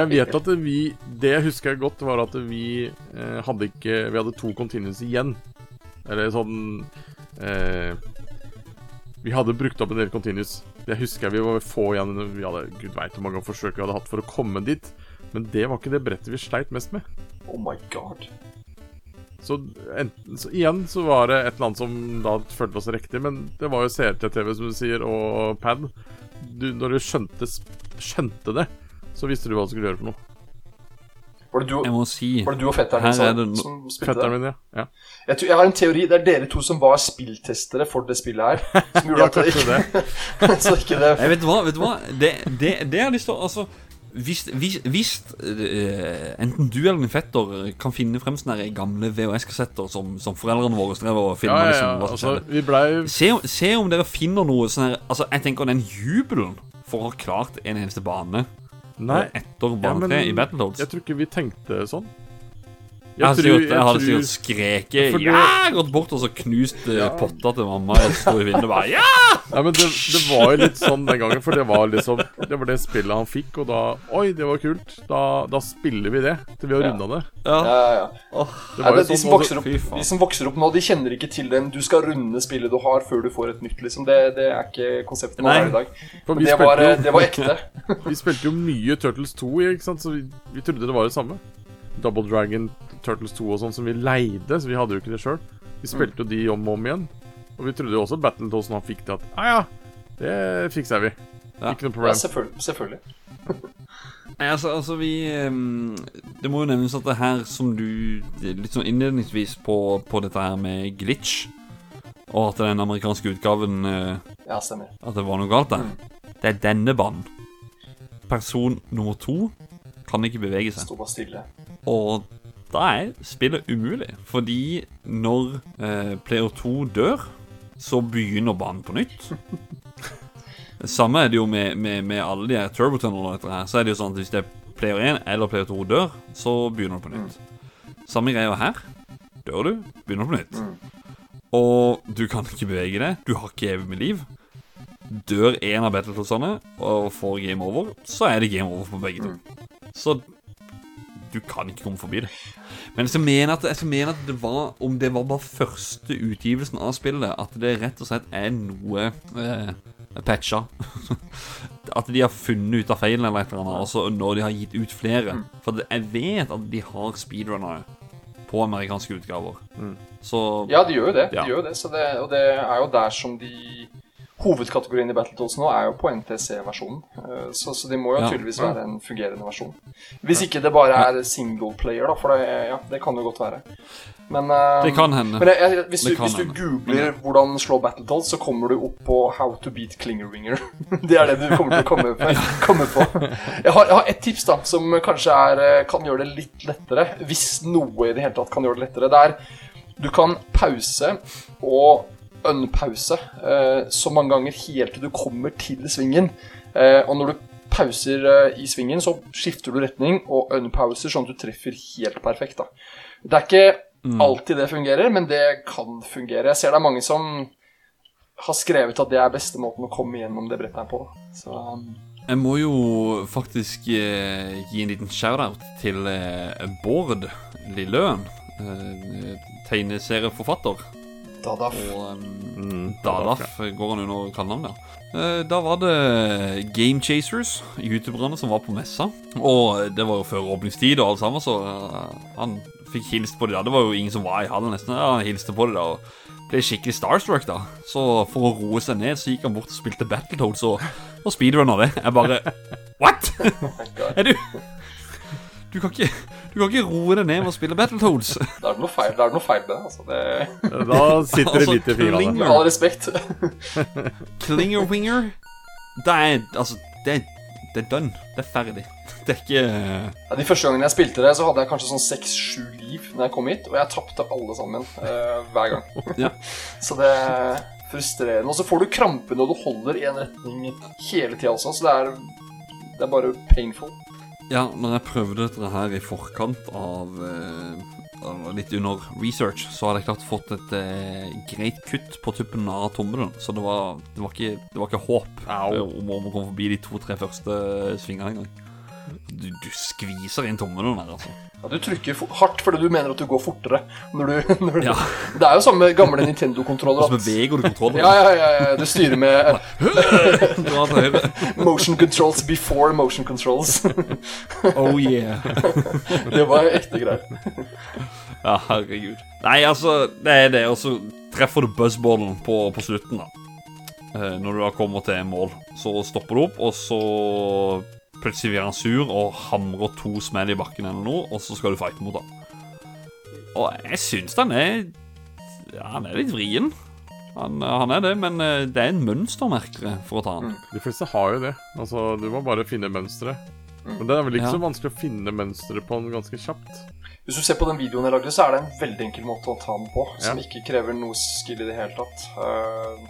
Jeg vet at vi Det jeg husker godt, var at vi eh, hadde ikke Vi hadde to continuous igjen. Eller sånn eh, Vi hadde brukt opp en del continuous. Jeg husker vi var få igjen. Vi hadde Gud veit hvor mange forsøk vi hadde hatt for å komme dit. Men det var ikke det brettet vi sleit mest med. Oh my god. Så, enten, så igjen så var det et eller annet som da følte oss riktig, men det var jo CRT-TV, som du sier, og pad. Du, når du skjønte, skjønte det, så visste du hva du skulle gjøre for noe. Var det du, Jeg må si var det du og fetteren din som, no- som spilte Fetteren det? min, ja. ja. Jeg, tror, jeg har en teori. Det er dere to som var spilltestere for det spillet her. Som gjorde Ja, at det ikke, så ikke det Jeg vet du hva, vet du hva? Det, det, det har jeg lyst til å Altså, hvis, hvis, hvis uh, enten du eller din fetter kan finne frem sånne gamle VHS-kassetter som, som foreldrene våre strever og Ja, filma ja, ja. liksom, hva Altså, ble se, om- se om dere finner noe sånn her Altså, jeg tenker den jubelen for å ha klart en eneste bane Nei, etter Ja, 3 i Battletoads. jeg tror ikke vi tenkte sånn. Jeg hadde sikkert, jeg hadde sikkert skreket Ja, det- Ja! Gått bort og så knust ja. potta til mamma og sto i vinduet og bare Ja! Nei, men det, det var jo litt sånn den gangen, for det var liksom Det var det spillet han fikk, og da Oi, det var kult. Da, da spiller vi det til vi har Ja. runda det. Ja. Ja, ja, ja. Det Nei, var jo de, sånn som vokser opp, de som vokser opp nå, de kjenner ikke til den. Du skal runde spillet du har før du får et nytt, liksom. Det, det er ikke konseptet man har i dag. Men det var, jo, det var ekte. vi spilte jo mye Turtles 2, ikke sant? så vi, vi trodde det var det samme. Double Dragon, Turtles 2 og sånn som vi leide, så vi hadde jo ikke det sjøl. Vi spilte jo de om og om igjen. Og vi trodde jo også Battletoads når han fikk det, at ah, ja, det fikser vi. Ja. Ikke noe Ja, problem. selvfølgelig. selvfølgelig. Nei, altså, altså vi ehm, Det må jo nevnes at det her som du Litt sånn innledningsvis på, på dette her med glitch, og at den amerikanske utgaven eh, Ja, stemmer. At det var noe galt der. Det er denne banen. Person nummer to kan ikke bevege seg. Sto bare stille. Og da er spillet umulig. Fordi når eh, player 2 dør, så begynner banen på nytt. Samme er det jo med, med, med alle de her turbotunnelene. og dette her. Så er det jo sånn at hvis det er player 1 eller player 2 dør, så begynner det på nytt. Samme greia her. Dør du, begynner på nytt. Og du kan ikke bevege deg. Du har ikke evig med liv. Dør en av battletoadsene og får game over, så er det game over på begge to. Så du kan ikke komme forbi det. Men jeg mener at, jeg mener at det var om det var bare første utgivelsen av spillet, at det rett og slett er noe eh, patcha. at de har funnet ut av feilen eller et eller annet, altså når de har gitt ut flere. For jeg vet at de har speedrunnere på amerikanske utgaver. Så Ja, de gjør jo det. Ja. De gjør det, så det og det er jo der som de hovedkategorien i Battletoads nå er jo på NTC-versjonen. Eh, så, så de må jo Ja. tydeligvis være en fungerende versjon. Hvis ikke det bare er single player, da, for det, ja, det kan jo godt være. Men, eh, Det kan hende. men jeg, jeg, hvis, du, hvis du hende. googler hvordan slå Battletoads, så kommer du opp på How to beat Klingerwinger. det er det du kommer til å komme på. Komme på. Jeg, har, jeg har et tips da, som kanskje er, eh, kan gjøre det litt lettere. Hvis noe i det hele tatt kan gjøre det lettere. Det er du kan pause og unpause eh, så mange ganger helt til du kommer til svingen. Eh, og når du pauser eh, i svingen, så skifter du retning og unpauser sånn at du treffer helt perfekt. da. Det er ikke alltid det fungerer, men det kan fungere. Jeg ser det er mange som har skrevet at det er beste måten å komme gjennom det brettet her på. Så um, Jeg må jo faktisk eh, gi en liten shout-out til eh, Bård Lilleøen. Eh, tegneserieforfatter. Da, da. Og um, Mm, Dadaf går han under kallenavn, ja. Eh, Da var det Game Chasers, youtuberne, som var på messa. Og det var jo før åpningstid og alt sammen, så eh, han fikk hilst på de da. Det var jo ingen som var i hallen nesten. Ja, han hilste på de da og ble skikkelig starstruck, da. Så for å roe seg ned, så gikk han bort og spilte Battletoads og, og speedrunner det. Jeg bare What?! Er du Du kan ikke Du kan ikke roe deg ned med å spille Battletoads. Da er det noe feil, da er det noe feil med det. Altså. det Da sitter det Altså, litt i fingrene. Med all respekt. Klinger-winger, Det er Altså, det det er done. Det er ferdig. Det er ikke Ja, de første gangene jeg spilte det, så hadde jeg kanskje sånn seks-sju liv når jeg kom hit, og jeg tapte alle sammen uh, hver gang. Ja. så det er frustrerende. Og så får du krampe når du holder i en retning hele tida også, så det er, det er bare painful. Ja, når jeg prøvde dette her i forkant av, eh, av Litt under research, så hadde jeg klart fått et eh, greit kutt på tuppen av tommelen. Så det var, det var, ikke, det var ikke håp om om å komme forbi de to-tre første svingene engang. Du, du skviser inn tommelen der, altså. Ja, du trykker hardt fordi du mener at du går fortere. Når du, når du, Ja. Det er jo samme gamle Nintendo-kontroller. så beveger du kontrollen. Ja, ja, ja, ja, du styrer med motion controls before motion controls. Oh yeah. det var ekte greier. Ja, herregud. Nei, altså, det er det, og så treffer du buzzballen på, på slutten, da. Eh, når du har kommet til mål. Så stopper du opp, og så plutselig blir han sur og hamrer to smell i bakken eller noe, og så skal du fighte mot han. Og jeg syns han er Ja, han er litt vrien. Han, han er det, men eh, det er en mønstermerkere for å ta han. De fleste har jo det. Altså, Du må bare finne mønsteret. Men det er vel ikke Ja. så vanskelig å finne mønsteret på han ganske kjapt. Hvis du ser på den videoen jeg lagde, så er det en veldig enkel måte å ta den på, som Ja. ikke krever noe skill i det hele tatt. Eh,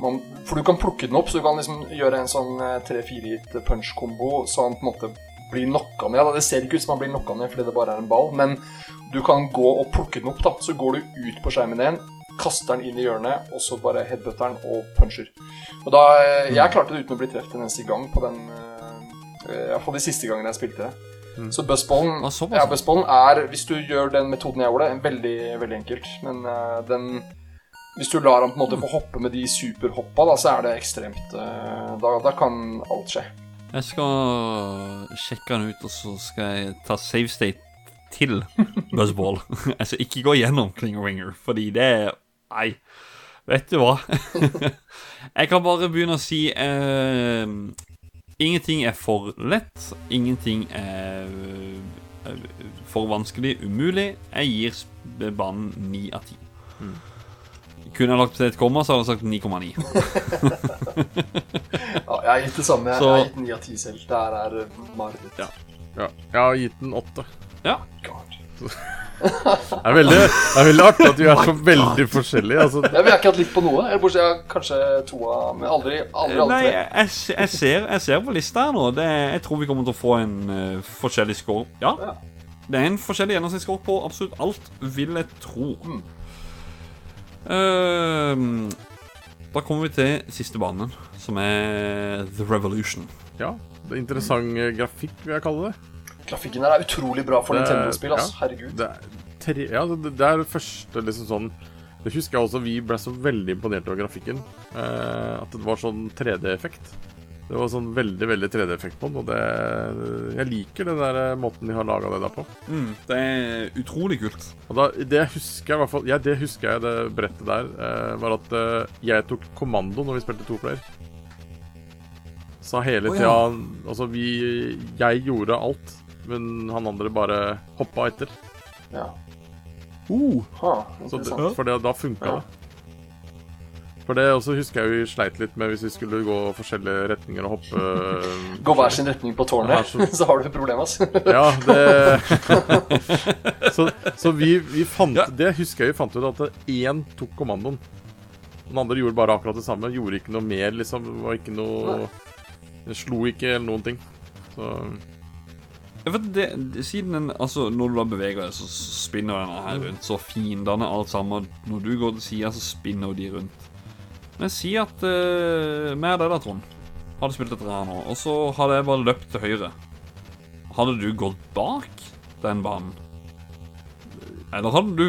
man, for du kan plukke den opp, så du kan liksom gjøre en sånn tre-fire hit punch-kombo, så han på en måte blir knocka ned. Det ser ikke ut som han blir knocka ned fordi det bare er en ball, men du kan gå og plukke den opp, da. Så går du ut på skjermen igjen, kaster den inn i hjørnet, og så bare headbutter den og puncher. Og da, eh, Jeg klarte det uten å bli truffet en eneste gang på den uh, Iallfall de siste gangene jeg spilte det. Så buzzballen, Ah, ja, bussballen er, hvis du gjør den metoden jeg gjorde, veldig, veldig enkelt. Men uh, den Hvis du lar ham på en måte få hoppe med de superhoppa, da, så er det ekstremt eh, da, da kan alt skje. Jeg skal sjekke han ut, og så skal jeg ta save state til Buzzball. altså, ikke gå gjennom Klinger Winger, fordi det er Nei, vet du hva? jeg kan bare begynne å si eh, Ingenting er for lett. Ingenting er eh, for vanskelig. Umulig. Jeg gir banen 9 av 10. Kunne jeg lagt til et komma, så hadde jeg sagt 9,9. Ja, jeg har gitt det samme. Så- Jeg har gitt 9 av 10 selv. Det her er eh, mareritt. Ja. Ja, jeg har gitt den 8. Ja. God. Det er veldig, det er veldig artig at vi er så veldig forskjellige. Altså, Ja, vi har ikke hatt litt på noe. Eller bortsett fra kanskje to av Men aldri, aldri alle Nei, jeg, jeg, ser, jeg ser på lista her nå. Det, jeg tror vi kommer til å få en uh, forskjellig score. Ja. Ja. Det er en forskjellig gjennomsnittsscore på absolutt alt, vil jeg tro. Mm. Ehm, da kommer vi til siste banen, som er The Revolution. ja, det er interessant grafikk, vil jeg kalle det. Grafikken her er utrolig bra for Nintendo-spill. Altså. ja. Herregud. Det er, tre, ja, det, det er det første liksom sånn Det husker jeg også vi ble så veldig imponert over grafikken. Eh, at det var sånn 3D-effekt. Det var sånn veldig veldig 3D-effekt på den, og det Jeg liker den der eh, måten de har laga det der på. Mm, det er utrolig kult. Og da, det husker jeg i hvert fall Ja, det husker jeg det brettet der, eh, var at eh, jeg tok kommando når vi spilte toplayer. Sa hele Å, tida. Altså, vi Jeg gjorde alt, men han andre bare hoppa etter. Ja. Uh, Ha, Så det, for det, da funka Ja. det. For det også husker jeg vi sleit litt med hvis vi skulle gå forskjellige retninger og hoppe. Gå hver sin retning på tårnet, Ja, så- så har du et problem, ass. Ja, det Så, så vi, vi fant Ja. Det husker jeg vi fant ut at én tok kommandoen. Den andre gjorde bare akkurat det samme. Gjorde ikke noe mer, liksom. Var ikke noe slo ikke eller noen ting. Så Ja, for det, det, siden den, altså Når du da beveger deg, så spinner denne her rundt. Så fiendene, alt sammen Når du går til sida, så spinner de rundt. Men si at uh, meg og deg, da, Trond, hadde spilt dette her nå, og så hadde jeg bare løpt til høyre. Hadde du gått bak den banen? Eller hadde du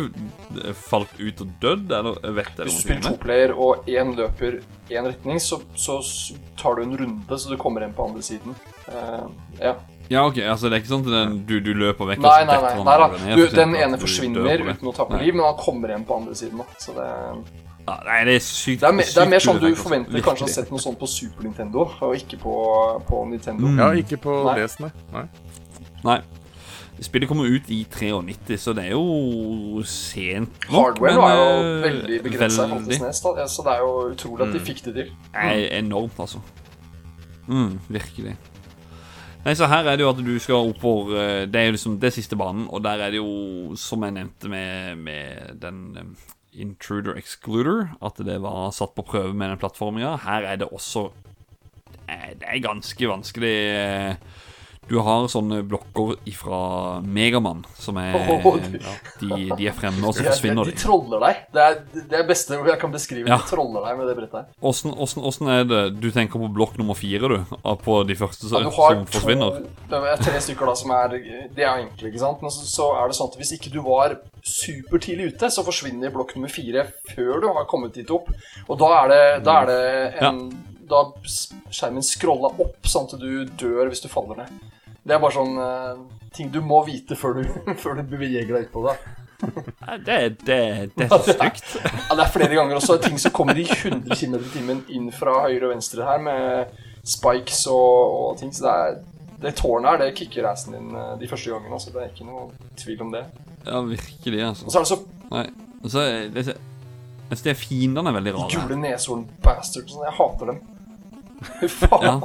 eh, falt ut og dødd, eller vet jeg Hvis du spiller to player og én løper i én retning, så, så tar du en runde, så du kommer inn på andre siden. Uh, ja. Ja, ok, altså det er ikke sånn at den, du, du løper vekk Nei, nei, nei. detter nei da. Du, den ene forsvinner uten å ta på liv, men han kommer igjen på andre siden. Da. Så det, Ja, nei, det er sykt det, er, me, det er mer sånn du forventer altså. forventer kanskje å ha sett noe sånt på Super Nintendo, og ikke på, på Nintendo. Mm. ja, ikke på DS, nei. nei. Nei. Spillet kommer ut i 93, så det er jo sent nok, Hardware men, var jo eh, veldig begrensa, veldig. så det er jo utrolig at de Mm. fikk det til. Nei, enormt, altså. Mm, virkelig. Nei, så her er det jo at du skal oppover eh, Det er jo liksom det siste banen, og der er det jo, som jeg nevnte med, med den eh, Intruder Excluder, at det var satt på prøve med den plattforminga. Her er det også eh, Det er ganske vanskelig. Du har sånne blokker ifra Megamann, som er oh, ja, de, de er fremme, og så forsvinner de de. troller deg. Det er det er beste jeg kan beskrive. Ja. De troller deg med det brettet. Åssen, åssen, åssen er det du tenker på blokk nummer fire, du? På de første Ja, som, du har som forsvinner? To, det er tre stykker da som er Det er enkle, ikke sant? Men så, så er det sånn at hvis ikke du var supertidlig ute, så forsvinner blokk nummer fire før du har kommet dit opp. Og da er det, da er det en Da skjermen scrolla opp sånn at du dør hvis du faller ned. Det er bare sånn uh, ting du må vite før du, før du beveger deg utpå det. Det, det, det er så stygt. Ja, det er flere ganger også ting som kommer i 100 km i timen inn fra høyre og venstre her, med spikes og, og ting. Så det er det tårnet her, det kicker assen din eh, de første gangene. Altså, det er ikke noe tvil om det. Ja, virkelig, Og altså. så er det så Nei. Så, det, jeg synes er fiendene veldig de rare. gule neshorn-bastards. Jeg hater dem. Ja,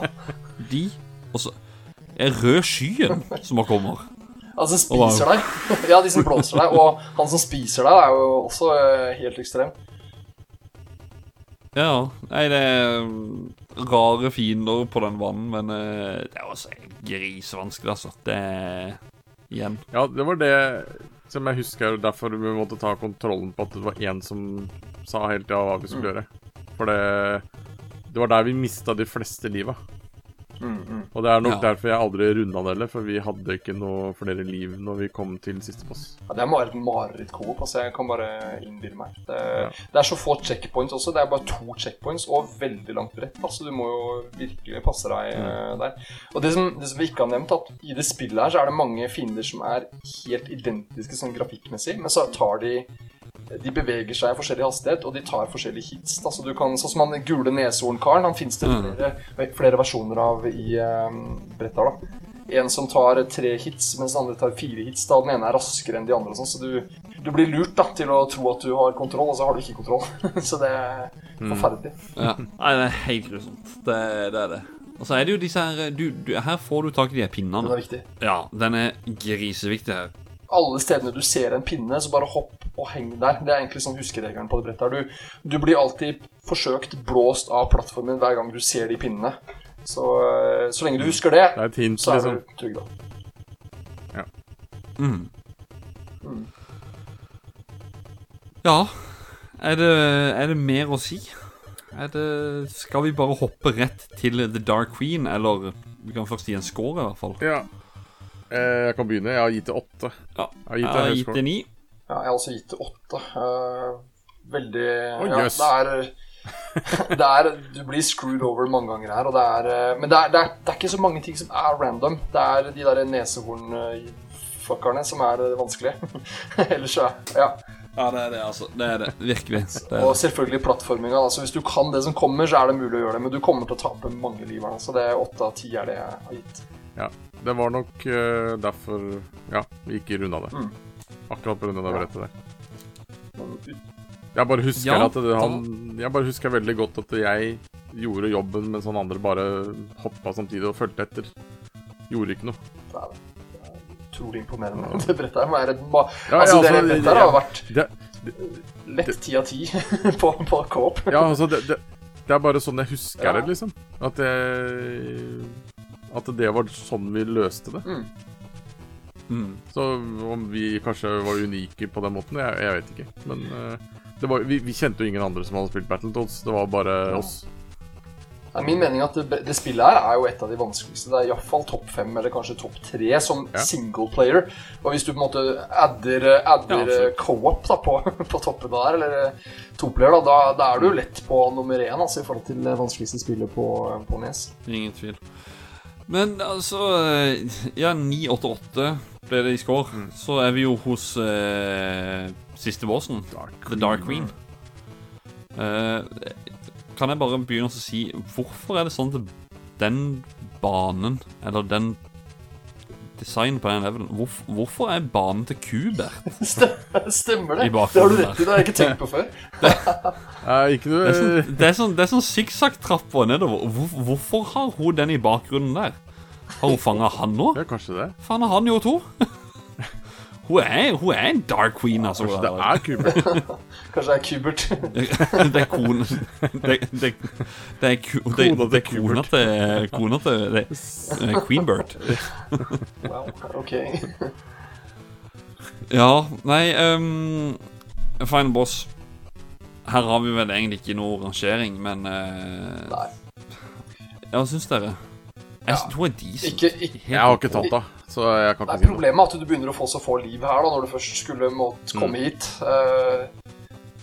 de Og så er rød skyen som bare kommer. Altså, spiser deg. Ja, de som blåser deg. Og han som spiser deg, er jo også eh, helt ekstrem. Ja. Nei, det er mm, rare fiender på den vannen, men eh, det er også grisevanskelig, altså. Det er Igjen. Ja, det var det som jeg husker derfor vi måtte ta kontrollen på at det var én som sa helt ja hva vi skulle gjøre. For det Det var der vi mista de fleste liva. Mm, mm. Og det er nok Ja. derfor jeg aldri runda det heller, for vi hadde ikke noe flere liv når vi kom til siste boss. Ja, det er bare et mareritt-coop. Altså, jeg kan bare innbille meg. Det, Ja. det er så få checkpoints også. Det er bare to checkpoints og veldig langt brett. Altså, du må jo virkelig passe deg eh, der. Og det som, det som vi ikke har nevnt, at i det spillet her så er det mange fiender som er helt identiske sånn grafikkmessig, men så tar de de beveger seg i forskjellig hastighet, og de tar forskjellige hits. Da. Så du kan, sånn som han gule neshornkaren, han finnes det Mm. flere, flere versjoner av i um, brettet da. En som tar tre hits, mens den andre tar fire hits. Da den ene er raskere enn de andre. Sånn, så du, du blir lurt da, til å tro at du har kontroll, og så har du ikke kontroll. så det er forferdelig. Ja. Nei, det er helt grusomt. Det, det er det. Og så er det jo disse her du, du, Her får du tak i de her pinnene. Den er viktig. Ja, den er griseviktig her. Alle stedene du ser en pinne, så bare hopp og heng der. Det er egentlig sånn huskeregelen på det brettet her. Du, du blir alltid forsøkt blåst av plattformen hver gang du ser de pinnene. Så, eh, så lenge du husker det, Det er hint, så er liksom. du trygg, da. Mm. Mm. Ja er det, er det mer å si? Er det, skal vi bare hoppe rett til The Dark Queen, eller vi kan først gi en score, i hvert fall? Ja. Eh, Jeg kan begynne. Jeg har gitt det åtte. Ja. Jeg har gitt det ni. Ja, jeg har også gitt det åtte. Uh, veldig Å, ja. Det er det er, du blir screwed over mange ganger her. Og det er, eh, men det er, det, det er ikke så mange ting som er random. Det er de der nesehornfuckerne som er vanskelige. Ellers så ja. Ja, det er det, altså. Det er det. Virkelig. Det er Og selvfølgelig plattforminga. Altså, hvis du kan det som kommer, så er det mulig å gjøre det. Men du kommer til å tape mange liv her. Så det er åtte av ti er det jeg har gitt. Ja, det var nok uh, derfor ja, vi ikke runda det. Mm. Akkurat av det Ja. brettet der. Jeg bare husker Ja, at det, han Jeg bare husker veldig godt at jeg gjorde jobben, mens han andre bare hoppa samtidig og fulgte etter. Gjorde ikke noe. Det er, det er utrolig imponerende. Det brettet her må Ja, Altså, ja, det altså, brettet her har vært Det, lett ti av ti på, på Coop. ja, altså, det, det, det er bare sånn jeg husker Ja. det, liksom. At jeg At det var sånn vi løste det. Mm. Mm. Så om vi kanskje var unike på den måten, jeg, jeg vet ikke. Men uh, det var, vi, vi kjente jo ingen andre som hadde spilt Battletoads. Det var bare Ja. oss. Det er min mening at det, det spillet her er jo et av de vanskeligste. Det er iallfall topp fem, eller kanskje topp tre, som Ja. single player. Og hvis du på en måte adder, adder Ja, co-op på, på toppen der, eller eh, toplayer, da, da, da er du lett på nummer én altså, i forhold til det vanskeligste spillet på, på Nes. Ingen tvil. Men altså eh, Ja, 988 ble det i score. Mm. Så er vi jo hos eh, siste bossen, The Dark Queen. Uh, kan jeg bare begynne å si Hvorfor er det sånn at den banen, eller den designen på den levelen hvorf, Hvorfor er banen til Kubert? Stemmer det? Det har du rett i, det har jeg ikke tenkt på før. Eh, ikke du... Det er sånn, det er sånn, det er sånn nedover. Hvor, hvorfor har hun den i bakgrunnen der? Har hun fanga han nå? Ja, kanskje det. Faen har han gjort to Hun er, hun er en dark queen, altså. Kanskje det er Kubert. Kanskje det er Kubert. Det er kone Det, det, det er, ku, det, det er kona til Kona til det, er Queenbird. Wow, ok. Ja, nei um, Final boss. Her har vi vel egentlig ikke noe rangering, men uh, Nei. Ja, hva syns dere? Jeg hun er decent. Ikke, ikke Jeg har ikke tatt det, så jeg kan Det ikke er si problemet er at du begynner å få så få liv her da, når du først skulle måtte komme hit. Uh,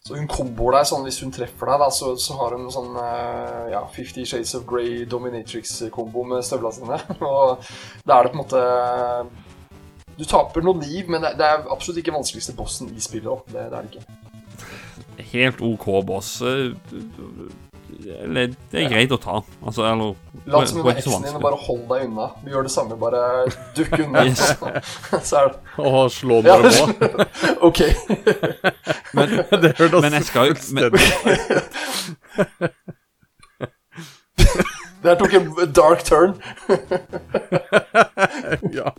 så hun komboer deg sånn hvis hun treffer deg, da, så, så har hun sånn uh, ja, Fifty Shades of Grey Dominatrix-kombo med støvla sine. Og da er det på en måte Du taper noe liv, men det, det er absolutt ikke vanskeligste bossen i spillet. da. Det, det er det ikke. Helt OK boss. Eller, det er greit å ta. Altså, eller er ikke så eksen din og bare hold deg unna. Vi gjør det samme, bare dukk unna. Yes. så er det Å, slå bare på. OK. Men, Det hørtes men jeg skal men, fullstendig Det her tok en dark turn. Ja.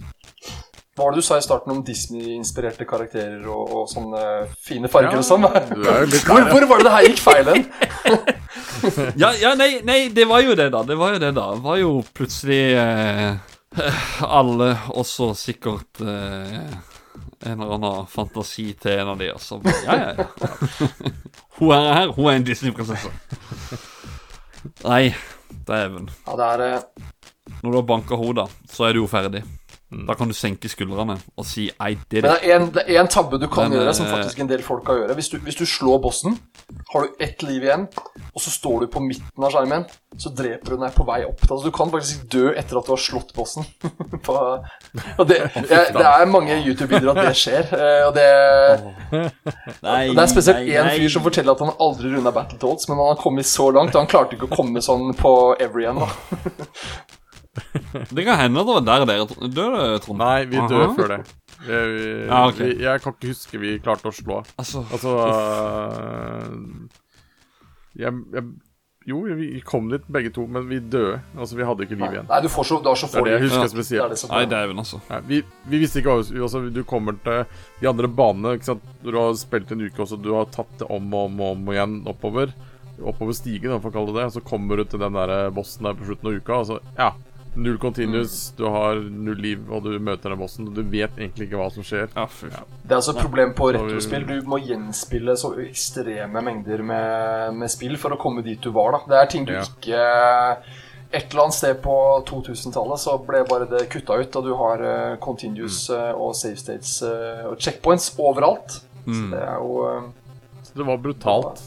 Hva var det du sa i starten om Disney-inspirerte karakterer og, og sånne fine farger og sånn? Hvor, hvor var det det her gikk feil hen? Ja, ja nei, nei, det var jo det, da. Det var jo det, da. Det var jo plutselig eh, Alle, også sikkert eh, en eller annen fantasi til en av de, og så Ja, ja, ja. Hun er her. Hun er en Disney-prinsesse. Nei, dæven. Ja, det er eh, Når du har banka hodet, så er du jo ferdig. Da kan du senke skuldrene og si I did Men det er en, det er en tabbe du kan Men, gjøre, som eh, faktisk en del folk kan gjøre. Hvis du, hvis du slår bossen, har du ett liv igjen, og så står du på midten av skjermen, så dreper du deg på vei opp. Altså, du kan faktisk dø etter at du har slått bossen. på, det, jeg, det er mange YouTube-videoer at det skjer. eh, Og det, Nei, det er spesielt én fyr som forteller at han aldri runda Battletoads, men han har kommet så langt, og han klarte ikke å komme sånn på every end. Da. Det kan hende det var der dere døde, Trond. Nei, vi Aha. dør før det. Vi, vi, Ja, okay. vi, jeg kan ikke huske vi klarte å slå. Altså, Altså øh, jeg, jeg, Jo, vi kom dit begge to, men vi døde. Altså, vi hadde ikke liv igjen. Nei, du, får så, du har så Det er det jeg husker Ja. Det er spesielt. det Nei, dæven, altså. Nei, vi, vi visste ikke hva altså, Du kommer til de andre banene ikke sant? Du har spilt en uke også, du har tatt det om og om, og om igjen oppover. Oppover stigen, for å kalle det det. Så kommer du til den der bossen der på slutten av uka, og så Ja. Null continuous, du har null liv, og du møter den bossen, og du vet egentlig ikke hva som skjer. Ja, fy faen. Det er altså et problem på retrospill. Du må gjenspille så ekstreme mengder med, med spill for å komme dit du var. da. Det er ting du Ja. ikke Et eller annet sted på 2000-tallet så ble bare det kutta ut, og du har uh, continuous Mm. uh, og save states uh, og checkpoints overalt. Så Mm. det er jo uh, Så det var brutalt,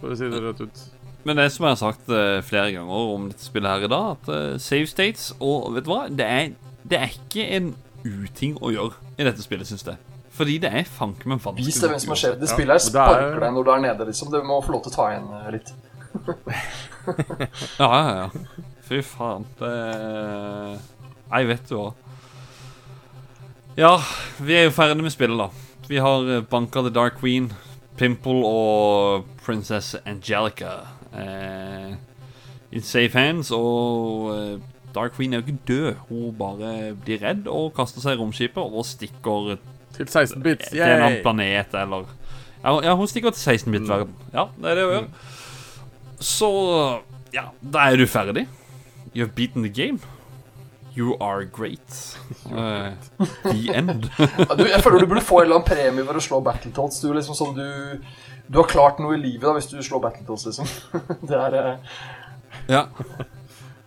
for å si det rett ut. Men det som jeg har sagt eh, flere ganger om dette spillet her i dag, at eh, save states Og vet du hva? Det er, det er ikke en uting å gjøre i dette spillet, syns jeg. Fordi det er fanken meg vanskelig. Vis deg hvem som har skjedd. Det spillet her er- sparker deg når du er nede, liksom. Du må få lov til å ta igjen eh, litt. Ja, ja, ja. Fy faen. Det Jeg vet jo òg. Ja, vi er jo ferdig med spillet, da. Vi har banka The Dark Queen, Pimple og Princess Angelica eh, in safe hands. Og eh, Dark Queen er jo ikke død. Hun bare blir redd og kaster seg i romskipet og stikker Til 16 bits. til en annen planet, eller Ja, ja hun stikker til 16-bit-verden. Ja, det er det hun gjør. Så ja, da er du ferdig. You've beaten the game. You are great. Uh, the end. Du, jeg føler du burde få en eller annen premie for å slå Battletoads. Du, liksom, sånn, du, du har klart noe i livet da, hvis du slår Battletoads, liksom. Det er eh, ja.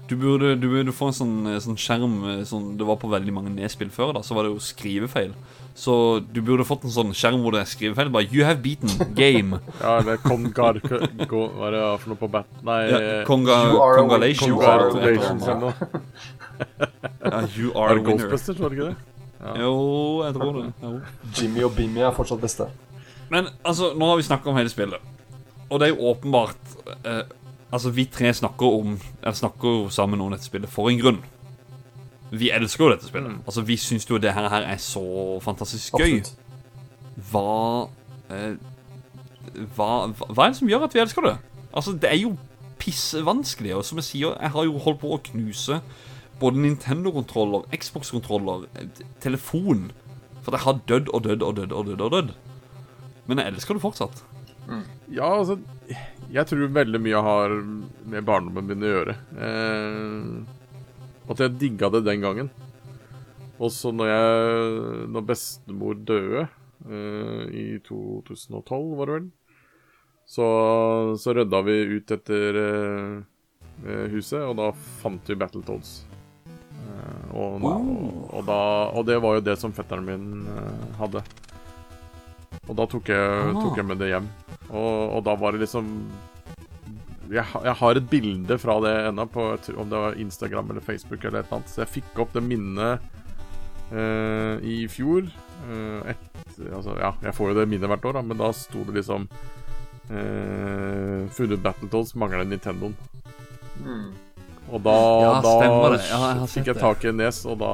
Du burde, du burde få en sånn, sånn skjerm eh, sånn, Det var på veldig mange nedspill før, da så var det jo skrivefeil. Så du burde fått en sånn skjerm hvor det er skrivefeil. Bare 'You have beaten game'. Ja, eller Kongar Hva er det for noe på bat... Nei Ja, Konga, Kongalation. winner. eller noe. Ja, you are a winner. Ghostbusters, var det ikke det? Jo, jeg tror det. Jo. Jimmy og Bimmy er fortsatt beste. Men altså, nå har vi snakka om hele spillet. Og det er jo åpenbart eh, Altså, vi tre snakker om Eller snakker jo sammen om dette spillet for en grunn. Vi elsker jo dette spillet. Altså, Vi syns jo det her, her er så fantastisk gøy. Hva, eh, hva Hva hva er det som gjør at vi elsker det? Altså, det er jo pissevanskelig. Og som jeg sier, jeg har jo holdt på å knuse både Nintendo-kontroller, Xbox-kontroller, eh, telefon. For jeg har dødd og dødd og dødd og dødd. og dødd Men jeg elsker det fortsatt. Ja, altså Jeg tror veldig mye har med barndommen min å gjøre. Eh, at jeg digga det den gangen. Og så når jeg Når bestemor døde eh, i 2012, var det vel, så, så rydda vi ut etter eh, huset, og da fant vi Battletoads. Eh, og, og, og, da, og det var jo det som fetteren min eh, hadde. Og da tok jeg, tok jeg med det hjem. Og, og da var det liksom jeg, jeg har et bilde fra det ennå, på om det var Instagram eller Facebook eller et annet. Så jeg fikk opp det minnet uh, i fjor. Uh, et, altså, ja, jeg får jo det minnet hvert år, da, men da sto det liksom eh, Funnet Battletoads, mangler Nintendoen. Mm. Og da, Ja, stemmer da. Ja, jeg har fikk jeg tak i en nes, og da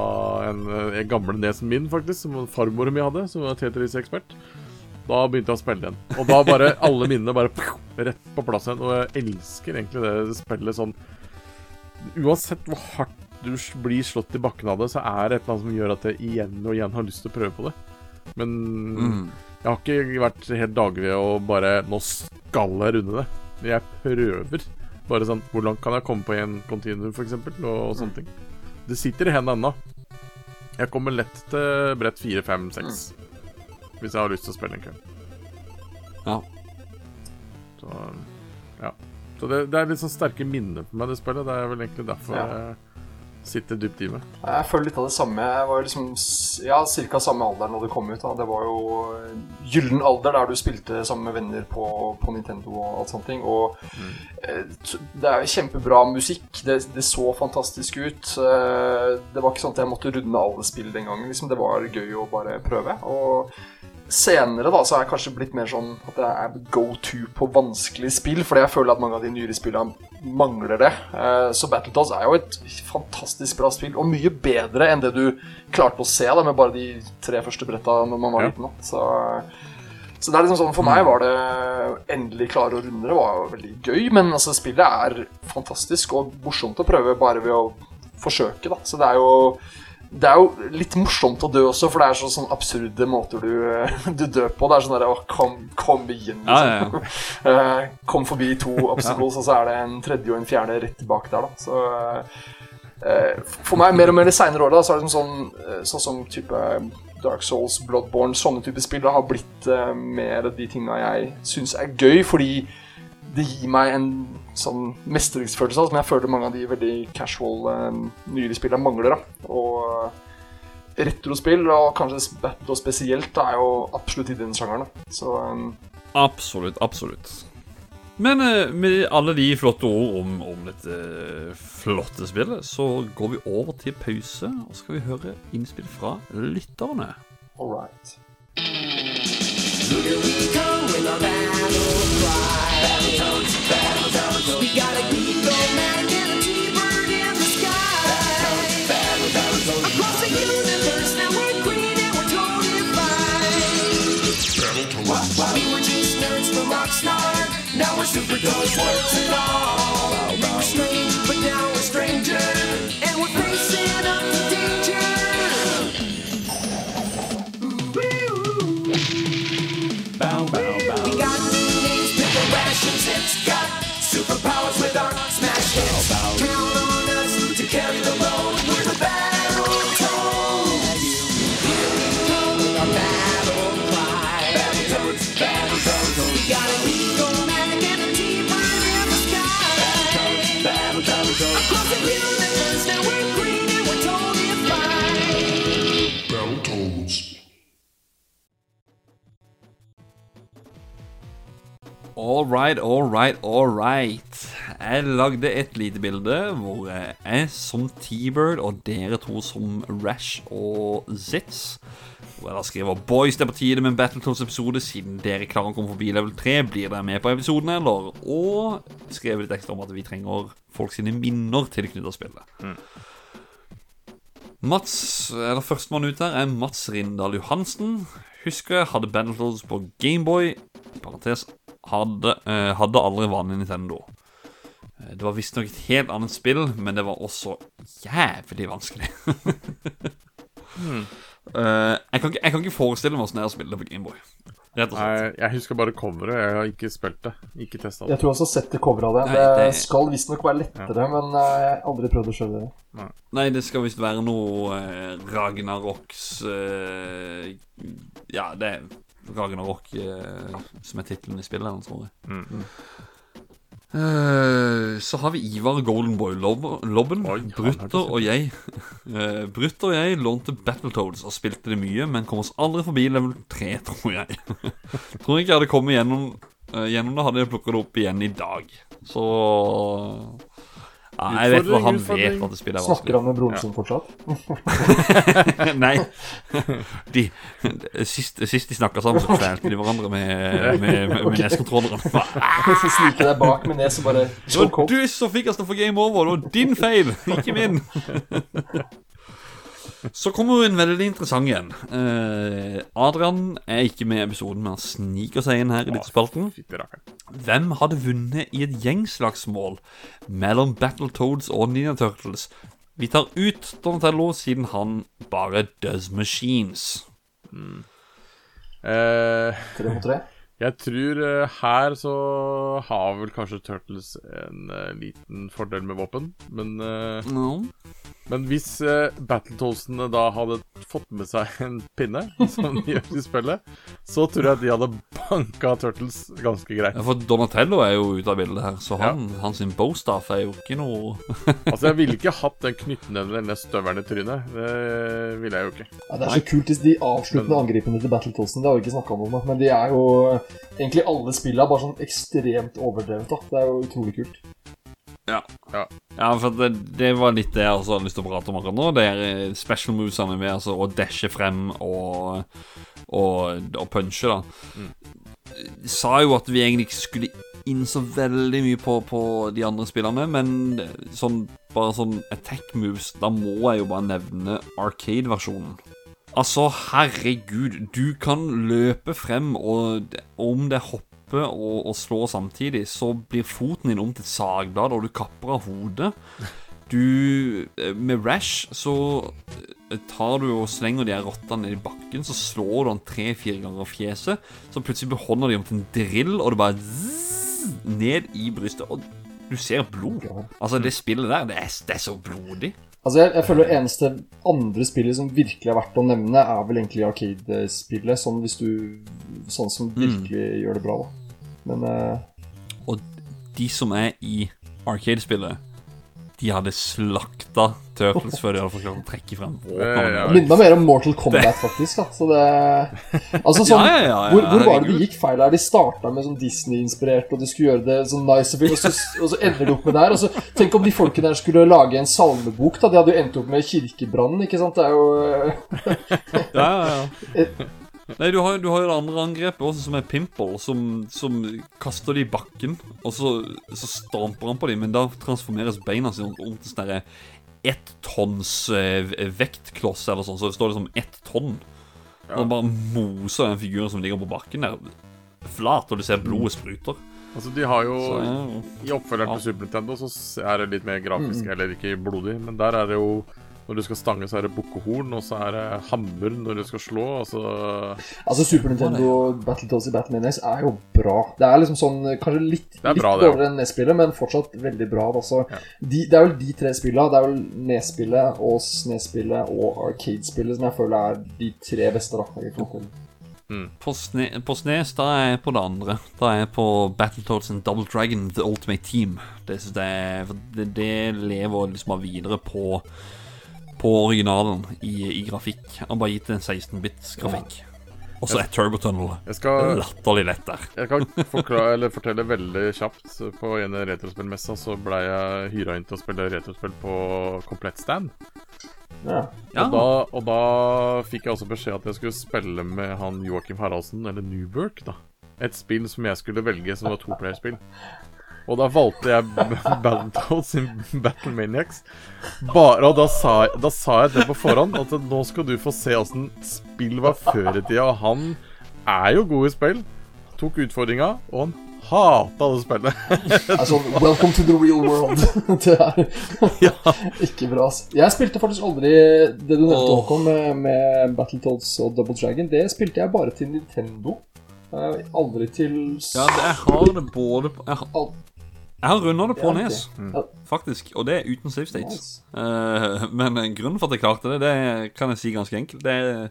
en, en gamle nesen min, faktisk, som farmoren min hadde, som var Tetris-ekspert. Da begynte jeg å spille igjen. Og da bare alle minnene bare rett på plass igjen. Og jeg elsker egentlig det spillet sånn Uansett hvor hardt du blir slått i bakken av det, så er det et eller annet som gjør at jeg igjen og igjen har lyst til å prøve på det. Men Mm. jeg har ikke vært helt daglig og bare Nå skal jeg runde det. Men jeg prøver. Bare sånn Hvor langt kan jeg komme på en continuum, f.eks., og, og sånne ting. Det sitter i hendene ennå. Jeg kommer lett til brett 4, 5, 6. Hvis jeg har lyst til å spille en kveld. Ja. Så ja. Så det, det er litt sånn sterke minner på meg, det spillet. Det er vel egentlig derfor Ja. jeg sitter dypt i meg. Jeg føler litt av det samme. Jeg var liksom ja, ca. samme alder når det kom ut. Da. Det var jo eh, gyllen alder der du spilte sammen med venner på, på Nintendo og alt sånne ting. Og mm. det er jo kjempebra musikk. Det, det så fantastisk ut. Eh, Det var ikke sånn at jeg måtte runde alle spill den gangen. Liksom. Det var gøy å bare prøve. Og senere da, så er jeg kanskje blitt mer sånn at jeg er go to på vanskelige spill, fordi jeg føler at mange av de nyere spillene mangler det. Eh, Så Battletoads er jo et fantastisk bra spill, og mye bedre enn det du klarte å se da, med bare de tre første bretta når man var liten. Så, så det er liksom sånn, For meg var det endelig klare å runde det var jo veldig gøy, men altså spillet er fantastisk og morsomt å prøve bare ved å forsøke. da. Så det er jo det er jo litt morsomt å dø også, for det er så sånn absurde måter du, du dør på. Det er sånn derre kom, kom igjen, Ja, ja, liksom. Eh, kom forbi to obstacles, og så er det en tredje og en fjerde rett tilbake der, da. Så eh, For meg, mer og mer de seinere åra, så er det sånn, sånn, eh, sånn type Dark Souls, Bloodborne, sånne type spill da, har blitt eh, mer de tinga jeg syns er gøy, fordi det gir meg en sånn mestringsfølelse som jeg føler mange av de veldig casual eh, nyere spillene mangler. da. Og retrospill, og kanskje Battle spesielt, da, er jo absolutt i den sjangeren. Så um... Absolutt, absolutt. Men eh, med alle de flotte ord om, om dette eh, flotte spillet, så går vi over til pause, og så skal vi høre innspill fra lytterne. All right. Here we go with a battle cry. We're super All right, all right, all right. Jeg lagde et lite bilde hvor jeg som T-Bird og dere to som Rash og Zitz. Hvor jeg da skriver Boys, det er på tide med en Battletoads-episode. Siden dere klarer å komme forbi level 3, blir dere med på episoden, eller? Og skrev litt ekstra om at vi trenger folk sine minner tilknyttet spillet. Mats, eller Førstemann ut her er Mats Rindal Johansen. Husker jeg hadde Battletoads på Gameboy. Parentes hadde, eh, hadde aldri vanlig Nintendo. Eh, Det var visstnok et helt annet spill, men det var også jævlig vanskelig. Eh, jeg, kan ikke, jeg kan ikke forestille meg åssen det er å spille det på Gameboy. Rett og slett. Nei, jeg husker bare coveret. Jeg har ikke spilt det. Ikke testa det. Jeg tror jeg har sett det coveret av det. Nei, Det det- skal visstnok være lettere, men eh, jeg har aldri prøvd å skjønne det. Nei, det skal visst være noe uh, Ragnaroks uh, Ja, det er Ragnarok eh, som er tittelen i spillet, tror jeg. Eh, så har vi Ivar Goldenboy Lobben. Oi, Brutter og jeg eh, Brutter og jeg lånte Battletoads og spilte det mye, men kom oss aldri forbi level 3, tror jeg. tror ikke jeg hadde kommet gjennom, eh, gjennom det, hadde jeg plukket det opp igjen i dag. Så ja, Jeg vet hva han Utfordring, vet at det spillet er Snakker han med broren sin fortsatt? Nei. De, sist, sist de snakka sammen, så feilte de hverandre med, med, med, med neskontrolleren. Så sniker deg bak med nes og bare Det var du som fikk oss til å få game over. Det var din feil, ikke min. Så kommer jo en veldig interessant en. Eh, Adrian er ikke med i episoden, men han sniker seg inn her i lyttespalten. Hvem hadde vunnet i et gjengslagsmål mellom Battletoads og Ninja Turtles? Vi tar ut Donatello siden han bare does machines. Eh, Tre mot tre. jeg tror eh, her så har vel kanskje Turtles en eh, liten fordel med våpen. Men, eh, No. Men hvis uh, Battletoadsene da hadde fått med seg en pinne, som de gjør i spillet, så tror jeg de hadde banka Turtles ganske greit. Ja, for Donatello er jo ute av bildet her, så han, hans sin bowstaff er jo ikke noe Altså, jeg ville ikke hatt den knyttneven eller den støvelen i trynet. Det ville jeg jo ikke. Ja, det er så kult hvis de avsluttende angripene til Battletoadsen. Det har vi ikke snakka om, men de er jo Egentlig alle spillene er bare sånn ekstremt overdrevet. da Det er jo utrolig kult. Ja. Ja. Ja, for det, det var litt det jeg også hadde lyst til å prate om akkurat nå. Det er eh, special movesene med altså, å dashe frem og, og, og punche, da. Mm. sa jo at vi egentlig ikke skulle inn så veldig mye på, på de andre spillerne, men sånn, bare sånn attack moves, da må jeg jo bare nevne Arcade-versjonen. Altså, herregud, du kan løpe frem, og om det hopper og, og slår samtidig, så blir foten din om til et sagblad, og du kapper av hodet. Du eh, Med Rash så eh, tar du og slenger de her rottene ned i bakken, så slår du han tre-fire ganger i fjeset, så plutselig beholder de om til en drill, og det bare zzz, ned i brystet, og du ser blod. Altså, det spillet der, det er, det er så blodig. Altså, jeg, jeg føler det eneste andre spillet som virkelig er verdt å nevne, er vel egentlig Arcade-spillet. Sånn hvis du Sånn som virkelig gjør det bra, da. Men eh, Og de som er i Arcade-spillet, de hadde slakta Turtles før de hadde fått klart å trekke frem ja. Det minner meg mer om Mortal Kombat, faktisk. Da. Så det Altså sånn Ja, ja, ja, ja, hvor, hvor var det det gikk feil her? De starta med sånn Disney-inspirert, og de skulle gjøre det sånn nice og fint, og så, og så ender de opp med det her. Og så, tenk om de folkene der skulle lage en salmebok, da. De hadde jo endt opp med kirkebrann, ikke sant? Det er jo Ja, ja, ja. Nei, du har, du har jo det andre angrepet også, som er Pimple, som, som kaster de i bakken, og så, så stamper han på dem, men da transformeres beina sine om til sånn derre ett tonns eh, vektkloss, eller sånn, så det står liksom ett tonn. Og han bare moser den figuren som ligger på bakken der, flat, og du ser blodet spruter. Altså, de har jo Så, ja. I oppfølgeren til Super Nintendo så er det litt mer grafisk, eller ikke blodig, men der er det jo Når du skal stange, så er det bukkehorn, og så er det hammer når du skal slå, Altså, Altså, Super Nintendo Battletoads i Battlemaniacs er jo bra. Det er liksom sånn kanskje litt, litt bra, ja. dårligere enn NES-spillet, men fortsatt veldig bra. Altså. Ja. de, det er vel de tre spillene. Det er vel NES-spillet og SNES-spillet og Arcade-spillet som jeg føler er de tre beste. da i konsolen. På, sne, på Snes, da er jeg på det andre. Da er jeg på Battletoads and Double Dragon The Ultimate Team. Det det, det lever liksom videre på På originalen i, i grafikk. Han bare gitt en 16-bits grafikk. Og så er turbotunnel. Jeg skal, latterlig lett der. jeg kan forklare, eller fortelle veldig kjapt. På en retrospillmessa så ble jeg hyra inn til å spille retrospill på komplett stand. Ja. Og, da, og da fikk jeg også beskjed at jeg skulle spille med han Joakim Haraldsen, eller Newberk, da. Et spill som jeg skulle velge, som var toplayerspill. Og da valgte jeg Battletoads sin Battlemaniacs. Bare, og da sa, jeg- da sa jeg det på forhånd, at nå skal du få se åssen spill var før i tida. Og han er jo god i spill. Tok utfordringa, og han hata det spillet. Altså, welcome to the real world. det er ikke bra. Jeg spilte faktisk aldri det du nevnte, Håkon, med, med Battletoads og Double Dragon. Det spilte jeg bare til Nintendo. Eh, Aldri til ja jeg har det både på Jeg har, jeg har runda det på Ja. Nes, faktisk. Og det er uten save states. Nice. Eh, men eh, grunnen for at jeg klarte det, det kan jeg si ganske enkelt. Det er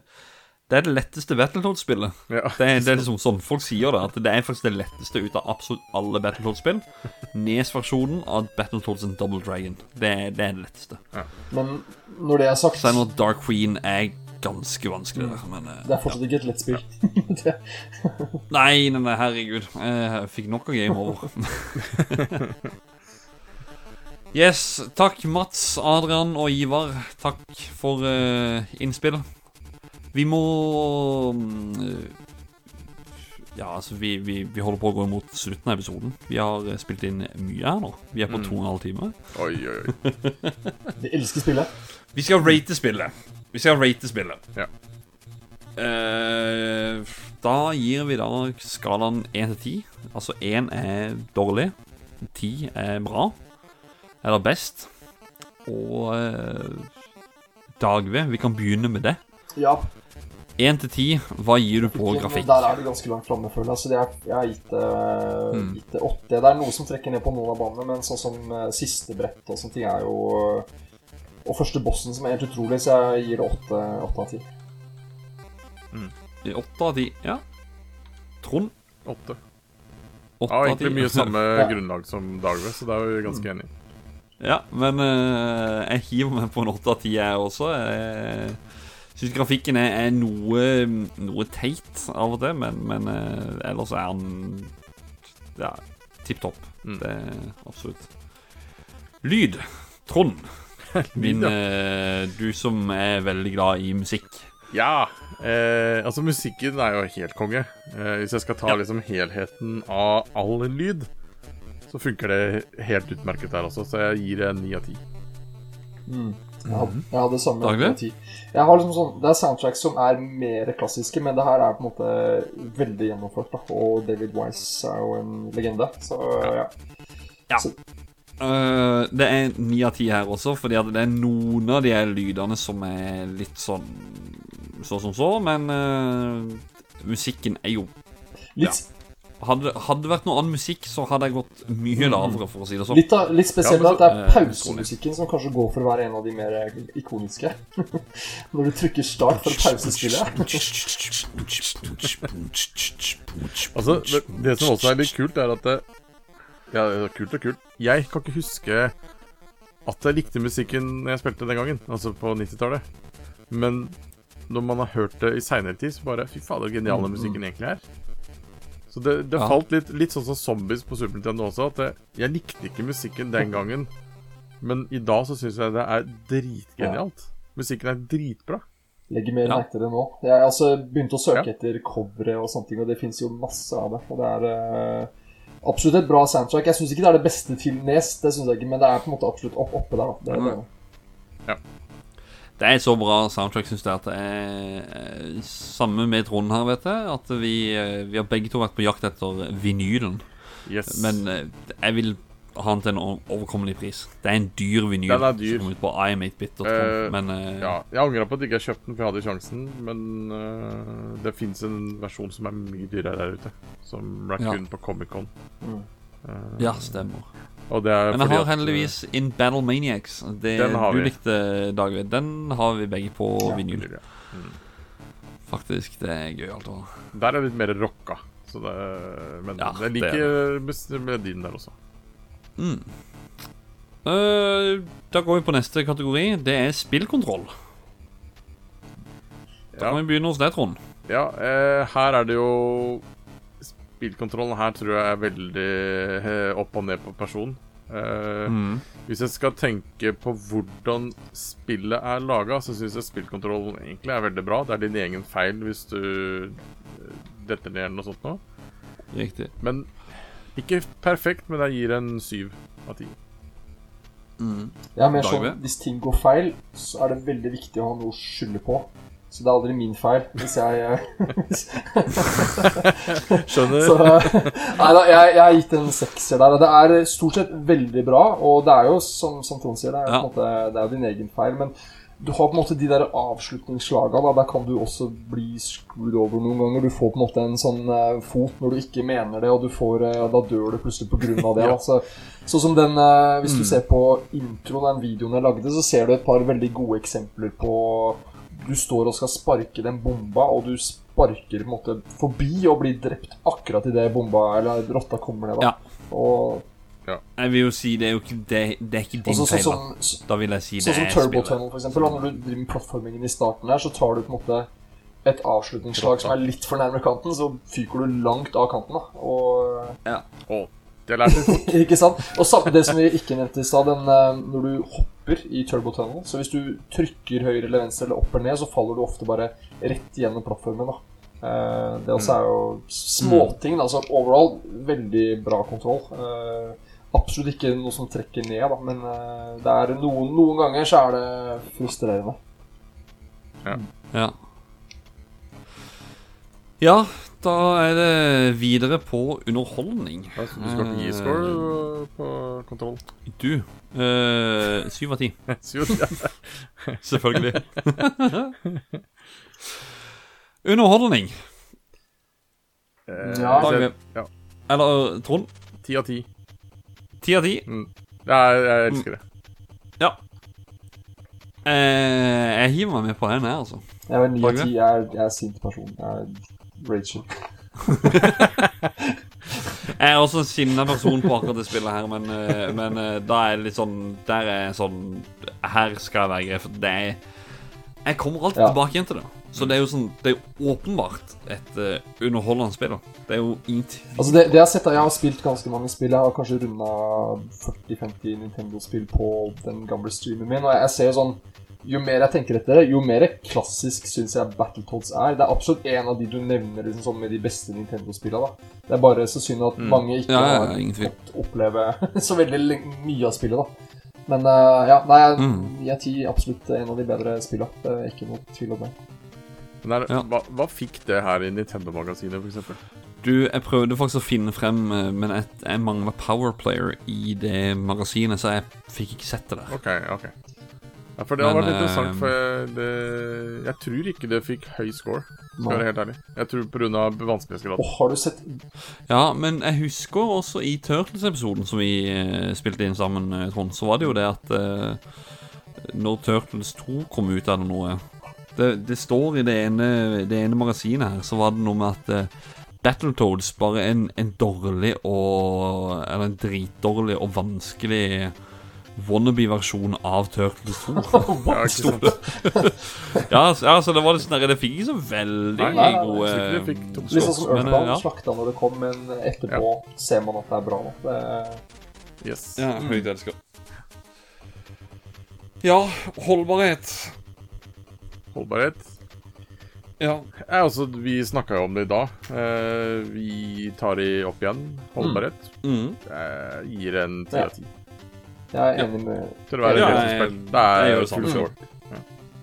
det, er det letteste Battletoads-spillet. Ja. Det, er- det er liksom sånn folk sier det, at det er faktisk det letteste ut av absolutt alle Battletoads-spill. Nes-versjonen av Battletoads and Double Dragon. Det, er- det er det letteste. Men når det er sagt, Så er Dark Queen er ganske vanskelig der, men eh, det er fortsatt ikke et lett spill. Nei, nei, nei, herregud. Jeg fikk nok av game over. yes, takk Mats, Adrian og Ivar. Takk for uh, innspill. Vi må uh, Ja, altså, vi, vi, vi holder på å gå mot slutten av episoden. Vi har eh, spilt inn mye her nå. Vi er på to og en halv time. Oi, oi, oi. Vi elsker spillet. Vi skal rate spillet. Vi skal rate spillet. Ja. Uh, da gir vi da skalaen 1 til 10. Altså 1 er dårlig, 10 er bra, eller best. Og uh, Dagve, vi kan begynne med det. Ja, 1 til 10, hva gir du på grafikk? Der er det ganske langt framme, føler jeg. Så det er, jeg har gitt det, uh, gitt det. Det er noe som trekker ned på noen av banene, men sånn som uh, siste brett og sånne ting er jo Og første bossen, som er helt utrolig, så jeg gir det åtte av ti. Åtte av ti, ja. Trond? Åtte. 8 Ja, egentlig mye samme Ja. grunnlag som Dagve, så det er vi ganske enige. Ja, men uh, jeg hiver meg på en åtte av ti, jeg også. Jeg syns grafikken er, er noe, noe teit av og til, men, men uh, ellers er han ja, tipp topp. Mm. Det er absolutt. Lyd. Trond. Min, eh, du som er veldig glad i musikk. Ja! Eh, altså, musikken er jo helt konge. Eh, hvis jeg skal ta liksom helheten av all lyd, så funker det helt utmerket der også, så jeg gir det ni av ti. Jeg hadde, jeg hadde samme Daglig? ti. Jeg har liksom sånn, Det er soundtracks som er mer klassiske, men det her er på en måte veldig gjennomført. da Og David Wise er jo en legende, så ja. Eh, det er ni av ti her også, fordi at det er noen av de lydene som er litt sånn så som så, men uh, musikken er jo Litt, hadde, hadde det vært noe annen musikk, så hadde jeg gått mye lavere, for å si det sånn. litt, av- litt spesielt Ja, at det er eh, pausemusikken som kanskje går for å være en av de mer ikoniske. Når du trykker start for å pause spillet. Altså, det, det som også er litt kult, er at det, Ja, det er kult og kult. Jeg kan ikke huske at jeg likte musikken når jeg spilte den gangen, altså på 90-tallet. Men når man har hørt det i seinere tid, så bare Fy fader, så genial den musikken egentlig er. Så det, det Ja. falt litt, litt sånn som Zombies på Super Nintendo også, at det, jeg likte ikke musikken den gangen. Men i dag så syns jeg det er dritgenialt. Musikken er dritbra. Legger mer Ja. merke til det nå. Jeg altså begynte å søke Ja. etter covere og sånne ting, og det fins jo masse av det. Og det er eh, absolutt et bra soundtrack. Jeg syns ikke det er det beste til Nes, det synes jeg ikke, men det er på en måte absolutt opp, oppe der. da. Det er det. Ja. Det er et så bra soundtrack, syns jeg, at det er Samme med Trond her, vet jeg. At vi, eh, vi har begge to vært på jakt etter vinylen. Yes. Men eh, jeg vil ha den til en overkommelig pris. Det er en dyr vinyl Den er dyr. som kom ut på im8bit.com. Uh, men uh, Ja, jeg angra på at jeg ikke har kjøpt den, for jeg hadde sjansen. Men uh, det fins en versjon som er mye dyrere der ute. Som Raccoon på Comic-Con. Mm. Eh, ja, stemmer. og det er Men jeg har heldigvis In Battle Maniacs. Det Den har du vi. likte, Dagvid. Den har vi begge på Ja. vinyl. ja. Faktisk. Det er gøy, altså. Der er det litt mer rocka. Så det, men Ja, jeg er liker melodien der også. Mm. Uh, da går vi på neste kategori. Det er spillkontroll. Da Ja. kan vi begynne hos deg, Trond. Ja, uh, her er det jo Spillkontrollen her tror jeg er veldig uh, opp og ned på person. Eh, Mm. Hvis jeg skal tenke på hvordan spillet er laga, så syns jeg spillkontrollen egentlig er veldig bra. Det er din egen feil hvis du detter ned eller noe sånt nå. Riktig. Men ikke perfekt, men jeg gir en syv av ti. Mm. Jeg er mer Dagbø? sånn hvis ting går feil, så er det veldig viktig å ha noe å skylde på. Så det er aldri min feil hvis jeg eh, Skjønner? Så, nei da, jeg, jeg har gitt en sekser der. og Det er stort sett veldig bra, og det er jo som, som Trond sier, det er, Ja. på en måte, det er jo din egen feil. Men du har på en måte de der avslutningsslaga. Da, der kan du også bli screwed over noen ganger. Du får på en måte en sånn uh, fot når du ikke mener det, og du får, uh, da dør du plutselig av det. Ja. altså, Så, sånn som den, uh, Hvis du Mm. ser på introen av den videoen jeg lagde, så ser du et par veldig gode eksempler på Du står og skal sparke den bomba, og du sparker på en måte forbi og blir drept akkurat idet bomba eller rotta kommer ned. da. Ja. Og, Jeg vil jo si det er jo ikke Det, det er ikke din feil. sånn da. Da vil jeg si det sånn som er Turbo spillet. Tunnel, for eksempel. Når du driver med plattformingen i starten her, så tar du på en måte et avslutningsslag som er litt for nærme kanten, så fyker du langt av kanten. da. Og Å, det lærte jeg. Ikke sant? Og samme det som vi ikke nevnte i stad, eh, når du hopper i Turbo Tunnel. Så hvis du trykker høyre eller venstre eller opp eller ned, så faller du ofte bare rett gjennom plattformen. da. Eh, Det også er jo småting. da, Så overall veldig bra kontroll. Eh, Absolutt ikke noe som trekker ned, da, men eh, det er noen, noen ganger så er det frustrerende. Ja. Ja, da er det videre på underholdning. Du skal ikke gi score på kontroll? Du eh, Syv av ti. Ja. Selvfølgelig. underholdning. Eh, Ja. Dag, ja. Eller Trond. Ti av ti. Ti av ti. Mm. Ja, jeg, jeg elsker det. Ja. Eh, jeg hiver meg med på den her, altså. Jeg er ni av Dag, ti. Jeg er, jeg er sint person. Jeg er Rachel. Jeg er også en sinna person på akkurat det spillet her, men, eh, men eh, da er det litt sånn Der er jeg sånn Her skal jeg være grei, for det er Jeg kommer alltid Ja. tilbake igjen til det. Så det er jo sånn Det er jo åpenbart et uh, underholdende spill. da. Det er jo ingenting Altså det, det Jeg har sett jeg har spilt ganske mange spill. Jeg har kanskje runda 40-50 Nintendo-spill på den gamle streamen min. Og jeg, jeg ser jo sånn Jo mer jeg tenker etter det, jo mer klassisk syns jeg Battletoads er. Det er absolutt en av de du nevner liksom sånn med de beste Nintendo-spillene. Det er bare så synd at mange ikke ja, ja, har fått oppleve så veldig mye av spillet. da. Men uh, ja, nei, jeg, Mm. jeg er absolutt en av de bedre spillene. Ikke noe tvil om det. Men er, Ja. hva, hva fikk det her i Nintendo-magasinet, f.eks.? Du, jeg prøvde faktisk å finne frem, eh, men jeg, jeg mangla Powerplayer i det magasinet, så jeg fikk ikke sett det der. OK, OK. Ja, for det har Men, vært interessant, eh, for jeg, det, jeg tror ikke det fikk høy score. Skal være helt ærlig. Jeg tror pga. vanskelighetsgraden. Oh, har du sett Ja, men jeg husker også i Turtles-episoden som vi eh, spilte inn sammen, eh, Trond, så var det jo det at eh, når Turtles 2 kom ut eller noe Det, det står i det ene, det ene magasinet her, så var det noe med at eh, Battletoads bare en, en dårlig og Eller en dritdårlig og vanskelig wannabe-versjon av Turtles 2. Ja, ikke ja, så, ja, så det var litt sånn der, Det fikk ikke så veldig Nei, nei, nei, gode to Litt sånn som Men, Earthbound ja. slakta når det kom, men etterpå ser man at det er bra. nok. Det, Yes. Ja, høyt elsker. Ja, holdbarhet. Holdbarhet. Ja. Jeg, altså, vi snakka jo om det i dag. Eh, vi tar de opp igjen. Holdbarhet. Mm. Jeg gir en ti Ja. av ti. Jeg er enig med Til å være Ja, retrospill. Det er jo det samme. full score.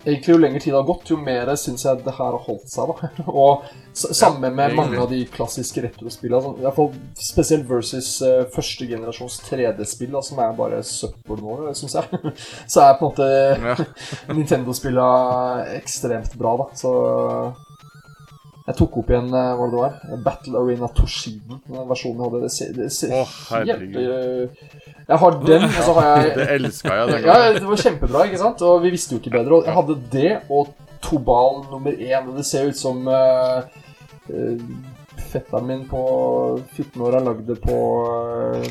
Egentlig jo lenger tid har gått, jo mer syns jeg det her har holdt seg. da. Og samme med mange av de klassiske retrospillene. Sånn, hvert fall Spesielt versus uh, første generasjons 3D-spill, da, som er bare søppel nå, syns jeg. Så er på en måte Ja. Nintendo-spillene ekstremt bra, da. Så jeg tok opp igjen eh, hva det var, Battle Arena Toshiden, den versjonen jeg hadde. Det ser, det ser oh, helt eh, Jeg har den, og så har jeg Det elska jeg. Den ja, det var kjempebra, ikke sant? Og vi visste jo ikke bedre. Og jeg hadde det og Tobal nummer én. Og det ser ut som uh, fetteren min på 14 år har lagd det på uh,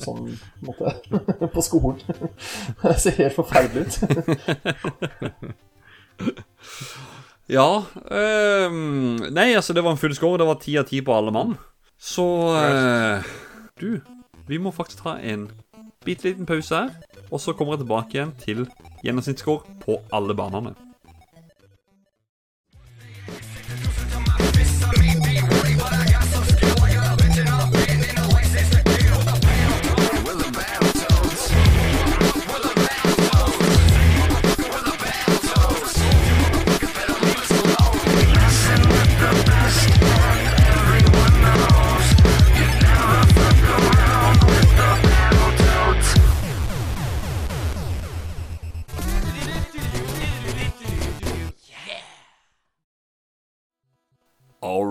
sånn måte på skolen. det ser helt forferdelig ut. Ja Øh, Nei, altså, det var en full score. Det var ti av ti på alle mann. Så øh, Du, vi må faktisk ta en bitte liten pause her. Og så kommer jeg tilbake igjen til gjennomsnittsscore på alle banene.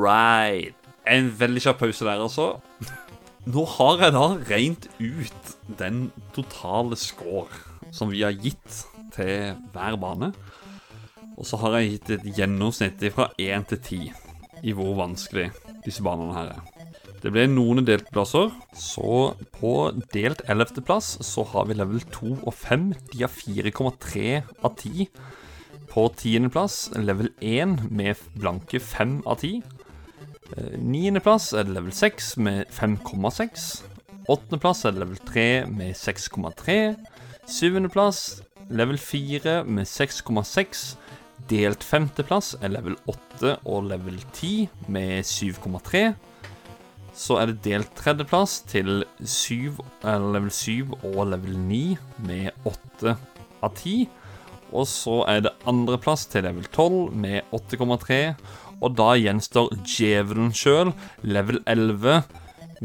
Right. En veldig kjapp pause der, altså. Nå har jeg da regnet ut den totale score som vi har gitt til hver bane. Og så har jeg gitt et gjennomsnitt fra 1 til 10 i hvor vanskelig disse banene her er. Det ble noen delte plasser, så på delt 11. plass så har vi level 2 og 5. De har 4,3 av 10. På 10. plass level 1 med blanke 5 av 10. Eh, Niendeplass er det level 6 med 5,6. Åttendeplass er det level 3 med 6,3. Syvendeplass level 4 med 6,6. Delt femteplass er level 8 og level 10 med 7,3. Så er det delt tredjeplass til 7, eller level 7 og level 9 med 8 av 10. Og så er det andreplass til level 12 med 8,3. Og da gjenstår djevelen sjøl, level 11,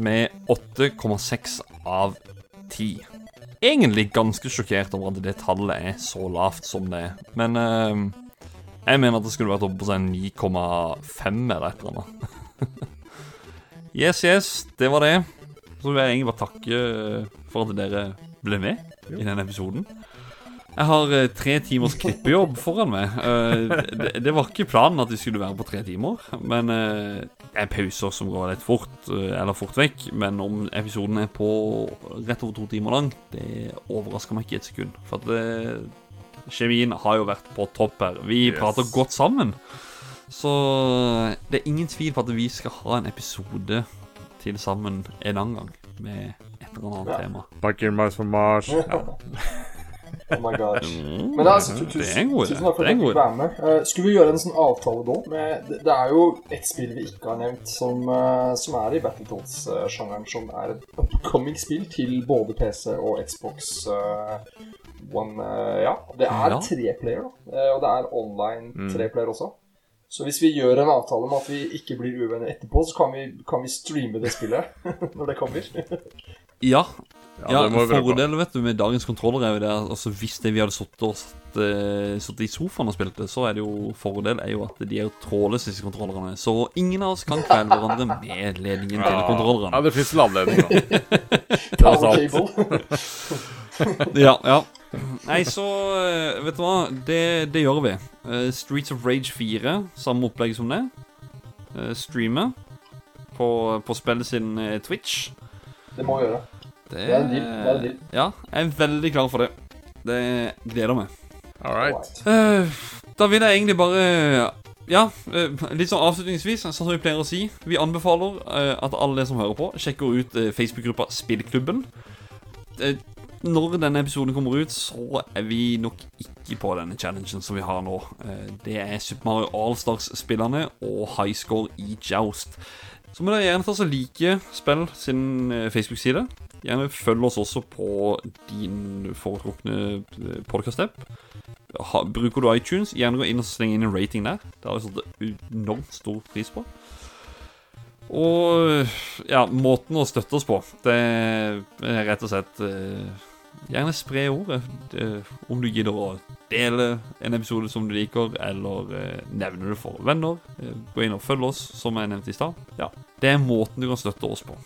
med 8,6 av 10. Egentlig ganske sjokkert over at det tallet er så lavt som det er. Men eh, jeg mener at det skulle vært oppe på sånn 9,5 eller et eller annet. yes, yes, det var det. Så vil jeg egentlig bare takke eh, for at dere ble med i denne episoden. Jeg har eh, tre timers klippejobb foran meg. Eh, det, det var ikke planen at vi skulle være på tre timer, men eh, det er pauser som går litt fort, eh, eller fort vekk. Men om episoden er på rett over to timer lang, det overrasker meg ikke et sekund. For at det, kjemien har jo vært på topp her. Vi Yes. prater godt sammen. Så det er ingen tvil på at vi skal ha en episode til sammen en annen gang med et eller annet Ja. tema. Bakken meg som Mars. Ja. Oh my gosh. Mm, Men altså, tu- det en tusen, god tusen takk for at du fikk være med. Uh, skulle vi gjøre en sånn avtale da? Med, det, det er jo et spill vi ikke har nevnt, som, uh, som er i Battletoads-sjangeren, som er et upcoming spill til både PC og Xbox uh, One. ja, det er Ja. tre player, da. Og det er online tre player også. Så hvis vi gjør en avtale om at vi ikke blir uvenner etterpå, så kan vi, kan vi streame det spillet når det kommer. Ja, Ja, ja, det fordelen vet du, med dagens kontroller er jo det altså Hvis det vi hadde sittet eh, i sofaen og spilt det, så er det jo fordel er jo at de er jo trådløse, disse kontrollerne. Så ingen av oss kan kvele hverandre med ledningen til Ja, det fins ladledning, da. er sant. Ja, ja. Nei, så eh, Vet du hva? Det, det gjør vi. Uh, Streets of Rage 4, samme opplegg som det. Uh, streamer på, på spillet sin Twitch. Det må vi gjøre. Det, er det er en deal. Ja, jeg er veldig klar for det. Det gleder meg. All right. Alright. Eh, da vil jeg egentlig bare Ja, eh, litt sånn avslutningsvis, sånn som vi pleier å si. Vi anbefaler eh, at alle som hører på, sjekker ut eh, Facebook-gruppa Spillklubben. Eh, når denne episoden kommer ut, så er vi nok ikke på denne challengen som vi har nå. Eh, det er Super Mario Allstars-spillerne og High Score i Joust. Så må dere gjerne ta så like spill sin eh, Facebook-side. Gjerne følg oss også på din foretrukne podkast-app. Bruker du iTunes, gjerne gå inn og slenge inn en rating der. Det har vi satt enormt stor pris på. Og ja, måten å støtte oss på, det er rett og slett eh, Gjerne spre ordet. Det, om du gidder å dele en episode som du liker, eller eh, nevne det for venner. Eh, gå inn og følg oss, som jeg nevnte i stad. Ja, det er måten du kan støtte oss på.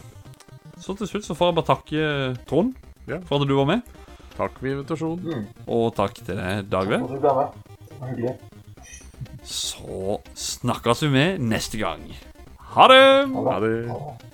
Så til slutt så får jeg bare takke Trond Ja. for at du var med. Takk for invitasjonen. Og takk til deg, Dagve. Så snakkes vi med neste gang. Ha det. Ha det. Ha det.